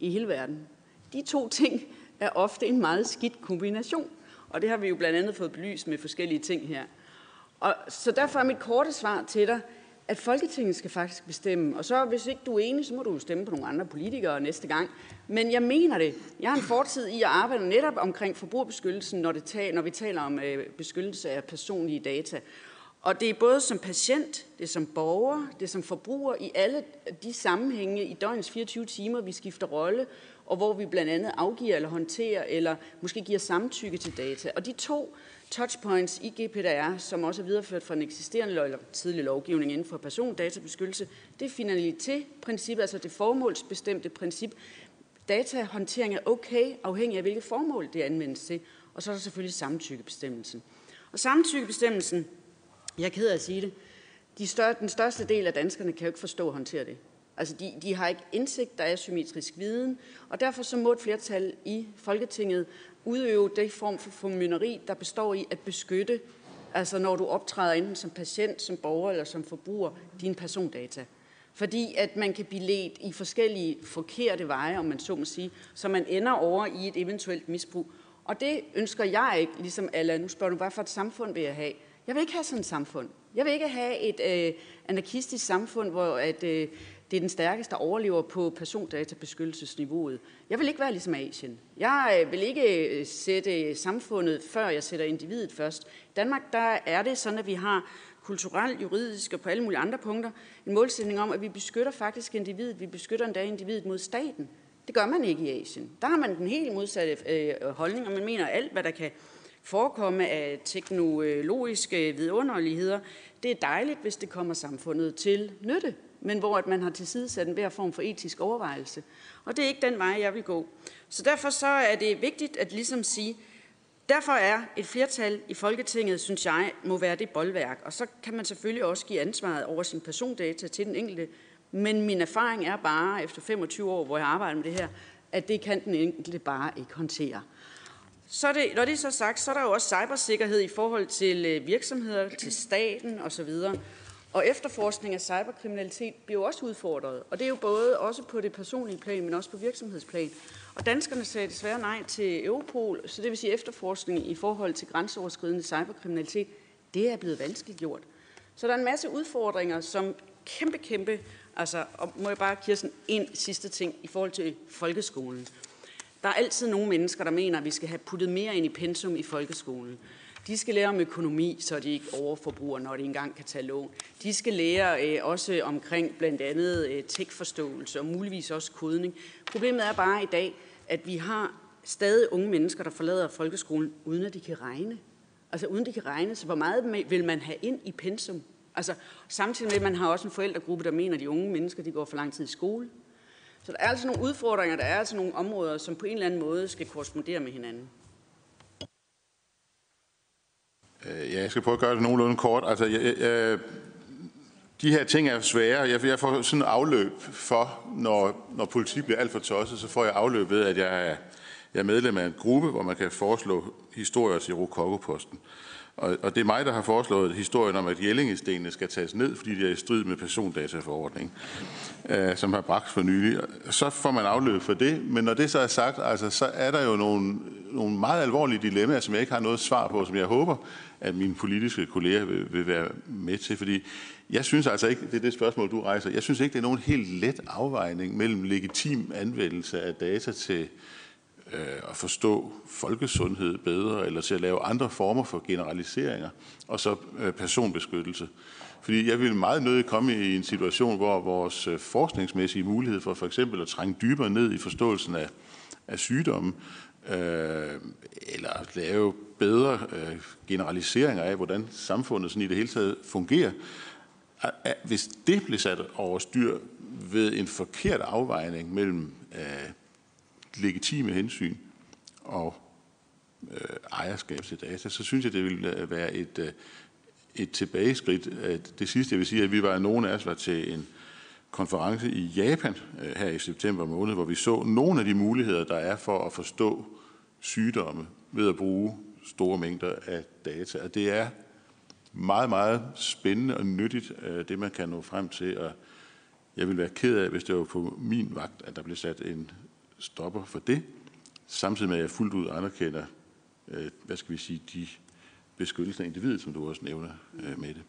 [SPEAKER 9] i hele verden. De to ting er ofte en meget skidt kombination. Og det har vi jo blandt andet fået belyst med forskellige ting her. Og, så derfor er mit korte svar til dig, at Folketinget skal faktisk bestemme. Og så hvis ikke du er enig, så må du stemme på nogle andre politikere næste gang. Men jeg mener det. Jeg har en fortid i at arbejde netop omkring forbrugerbeskyttelsen, når, det tager, når vi taler om øh, beskyttelse af personlige data. Og det er både som patient, det er som borger, det er som forbruger i alle de sammenhænge i døgnets 24 timer, vi skifter rolle, og hvor vi blandt andet afgiver eller håndterer, eller måske giver samtykke til data. Og de to touchpoints i GPDR, som også er videreført fra den eksisterende eller tidlig lovgivning inden for persondatabeskyttelse, det er finalitet-princippet, altså det formålsbestemte princip. Datahåndtering er okay, afhængig af hvilket formål det anvendes til. Og så er der selvfølgelig samtykkebestemmelsen. Og samtykkebestemmelsen, jeg er ked af at sige det, de større, den største del af danskerne kan jo ikke forstå og håndtere det. Altså, de, de har ikke indsigt, der er asymmetrisk viden, og derfor så må et flertal i Folketinget udøve det form for formynderi, der består i at beskytte, altså når du optræder enten som patient, som borger eller som forbruger, dine persondata. Fordi at man kan blive ledt i forskellige forkerte veje, om man så må sige, så man ender over i et eventuelt misbrug. Og det ønsker jeg ikke, ligesom alle. Nu spørger du, hvad for et samfund vil jeg have? Jeg vil ikke have sådan et samfund. Jeg vil ikke have et øh, anarkistisk samfund, hvor at, øh, det er den stærkeste, der overlever på persondatabeskyttelsesniveauet. Jeg vil ikke være ligesom Asien. Jeg øh, vil ikke øh, sætte samfundet før jeg sætter individet først. I Danmark der er det sådan, at vi har kulturelt, juridisk og på alle mulige andre punkter en målsætning om, at vi beskytter faktisk individet. Vi beskytter endda individet mod staten. Det gør man ikke i Asien. Der har man den helt modsatte øh, holdning, og man mener, at alt, hvad der kan forekomme af teknologiske vidunderligheder, det er dejligt, hvis det kommer samfundet til nytte men hvor at man har tilsidesat en hver form for etisk overvejelse. Og det er ikke den vej, jeg vil gå. Så derfor så er det vigtigt at ligesom sige, derfor er et flertal i Folketinget, synes jeg, må være det boldværk. Og så kan man selvfølgelig også give ansvaret over sin persondata til den enkelte. Men min erfaring er bare, efter 25 år, hvor jeg arbejder med det her, at det kan den enkelte bare ikke håndtere. Så det, når det er så sagt, så er der jo også cybersikkerhed i forhold til øh, virksomheder, til staten osv. Og efterforskning af cyberkriminalitet bliver jo også udfordret. Og det er jo både også på det personlige plan, men også på virksomhedsplan. Og danskerne sagde desværre nej til Europol, så det vil sige efterforskning i forhold til grænseoverskridende cyberkriminalitet, det er blevet vanskeligt gjort. Så der er en masse udfordringer, som kæmpe, kæmpe, altså, og må jeg bare give sådan en sidste ting i forhold til folkeskolen. Der er altid nogle mennesker, der mener, at vi skal have puttet mere ind i pensum i folkeskolen. De skal lære om økonomi, så de ikke overforbruger, når de engang kan tage lån. De skal lære øh, også omkring blandt andet øh, tekstforståelse og muligvis også kodning. Problemet er bare i dag, at vi har stadig unge mennesker, der forlader folkeskolen, uden at de kan regne. Altså uden de kan regne, så hvor meget vil man have ind i pensum? Altså samtidig med, at man har også en forældregruppe, der mener, at de unge mennesker de går for lang tid i skole. Så der er altså nogle udfordringer, der er altså nogle områder, som på en eller anden måde skal korrespondere med hinanden.
[SPEAKER 12] Øh, Øh, ja, jeg skal prøve at gøre det nogenlunde kort. Altså, jeg, jeg, de her ting er svære. Jeg, jeg får sådan en afløb for, når, når politik bliver alt for tosset, så får jeg afløb ved, at jeg er, jeg er medlem af en gruppe, hvor man kan foreslå historier til Rokokoposten. Og, og det er mig, der har foreslået historien om, at Jellingestenene skal tages ned, fordi de er i strid med persondataforordningen, øh, som har bragt for nylig. Så får man afløb for det, men når det så er sagt, altså, så er der jo nogle, nogle meget alvorlige dilemmaer, som jeg ikke har noget svar på, som jeg håber, at mine politiske kolleger vil, vil være med til. Fordi jeg synes altså ikke, det er det spørgsmål, du rejser, jeg synes ikke, det er nogen helt let afvejning mellem legitim anvendelse af data til øh, Øh, at forstå folkesundhed bedre, eller til at lave andre former for generaliseringer, og så øh, personbeskyttelse. Fordi jeg vil meget nødig komme i en situation, hvor vores øh, forskningsmæssige mulighed for for eksempel at trænge dybere ned i forståelsen af, af sygdomme, øh, eller lave bedre øh, generaliseringer af, hvordan samfundet sådan i det hele taget fungerer, hvis det bliver sat over styr ved en forkert afvejning mellem øh, legitime hensyn og øh, ejerskab til data, så synes jeg, det vil øh, være et, øh, et tilbageskridt. Øh, det sidste, jeg vil sige, at vi var, nogle af os var til en konference i Japan øh, her i september måned, hvor vi så nogle af de muligheder, der er for at forstå sygdomme ved at bruge store mængder af data. Og det er meget, meget spændende og nyttigt, øh, det man kan nå frem til. Og jeg vil være ked af, hvis det var på min vagt, at der blev sat en stopper for det, samtidig med at jeg fuldt ud anerkender, øh, hvad skal vi sige, de beskyttelser af individet, som du også nævner øh, med det.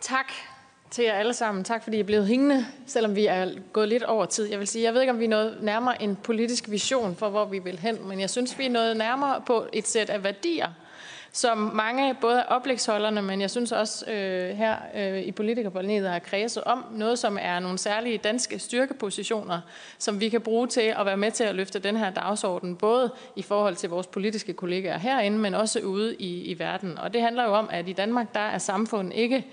[SPEAKER 1] Tak til jer alle sammen. Tak fordi I er blevet hængende, selvom vi er gået lidt over tid. Jeg vil sige, jeg ved ikke, om vi er nået nærmere en politisk vision for, hvor vi vil hen, men jeg synes, vi er nået nærmere på et sæt af værdier, som mange, både af oplægsholderne, men jeg synes også øh, her øh, i politikerpanelet har kredset om, noget som er nogle særlige danske styrkepositioner, som vi kan bruge til at være med til at løfte den her dagsorden, både i forhold til vores politiske kollegaer herinde, men også ude i, i verden. Og det handler jo om, at i Danmark, der er samfundet ikke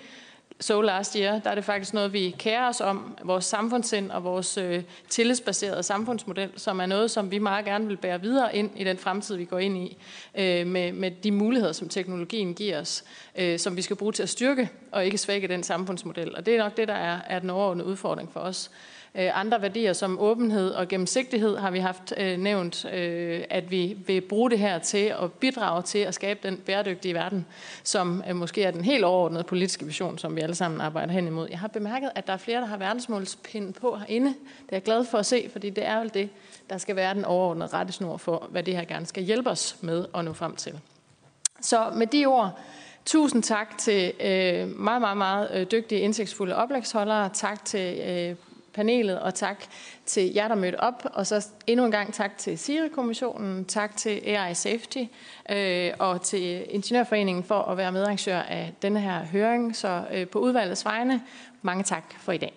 [SPEAKER 1] so last year, der er det faktisk noget, vi kærer os om, vores samfundssind og vores øh, tillidsbaserede samfundsmodel, som er noget, som vi meget gerne vil bære videre ind i den fremtid, vi går ind i, øh, med, med de muligheder, som teknologien giver os, øh, som vi skal bruge til at styrke og ikke svække den samfundsmodel. Og det er nok det, der er, er den overordnede udfordring for os. Øh, andre værdier som åbenhed og gennemsigtighed har vi haft øh, nævnt, øh, at vi vil bruge det her til at bidrage til at skabe den bæredygtige verden, som øh, måske er den helt overordnede politiske vision, som vi alle sammen arbejder hen imod. Jeg har bemærket, at der er flere, der har verdensmålspinden på herinde. Det er jeg glad for at se, fordi det er vel det, der skal være den overordnede rettesnor for, hvad det her gerne skal hjælpe os med at nå frem til. Så med de ord, Tusind tak til øh, meget, meget, meget øh, dygtige, indsigtsfulde oplægsholdere. Tak til øh, panelet, og tak til jer, der mødte op. Og så endnu en gang tak til SIRI-kommissionen, tak til AI Safety øh, og til Ingeniørforeningen for at være medarrangør af denne her høring. Så øh, på udvalgets vegne, mange tak for i dag.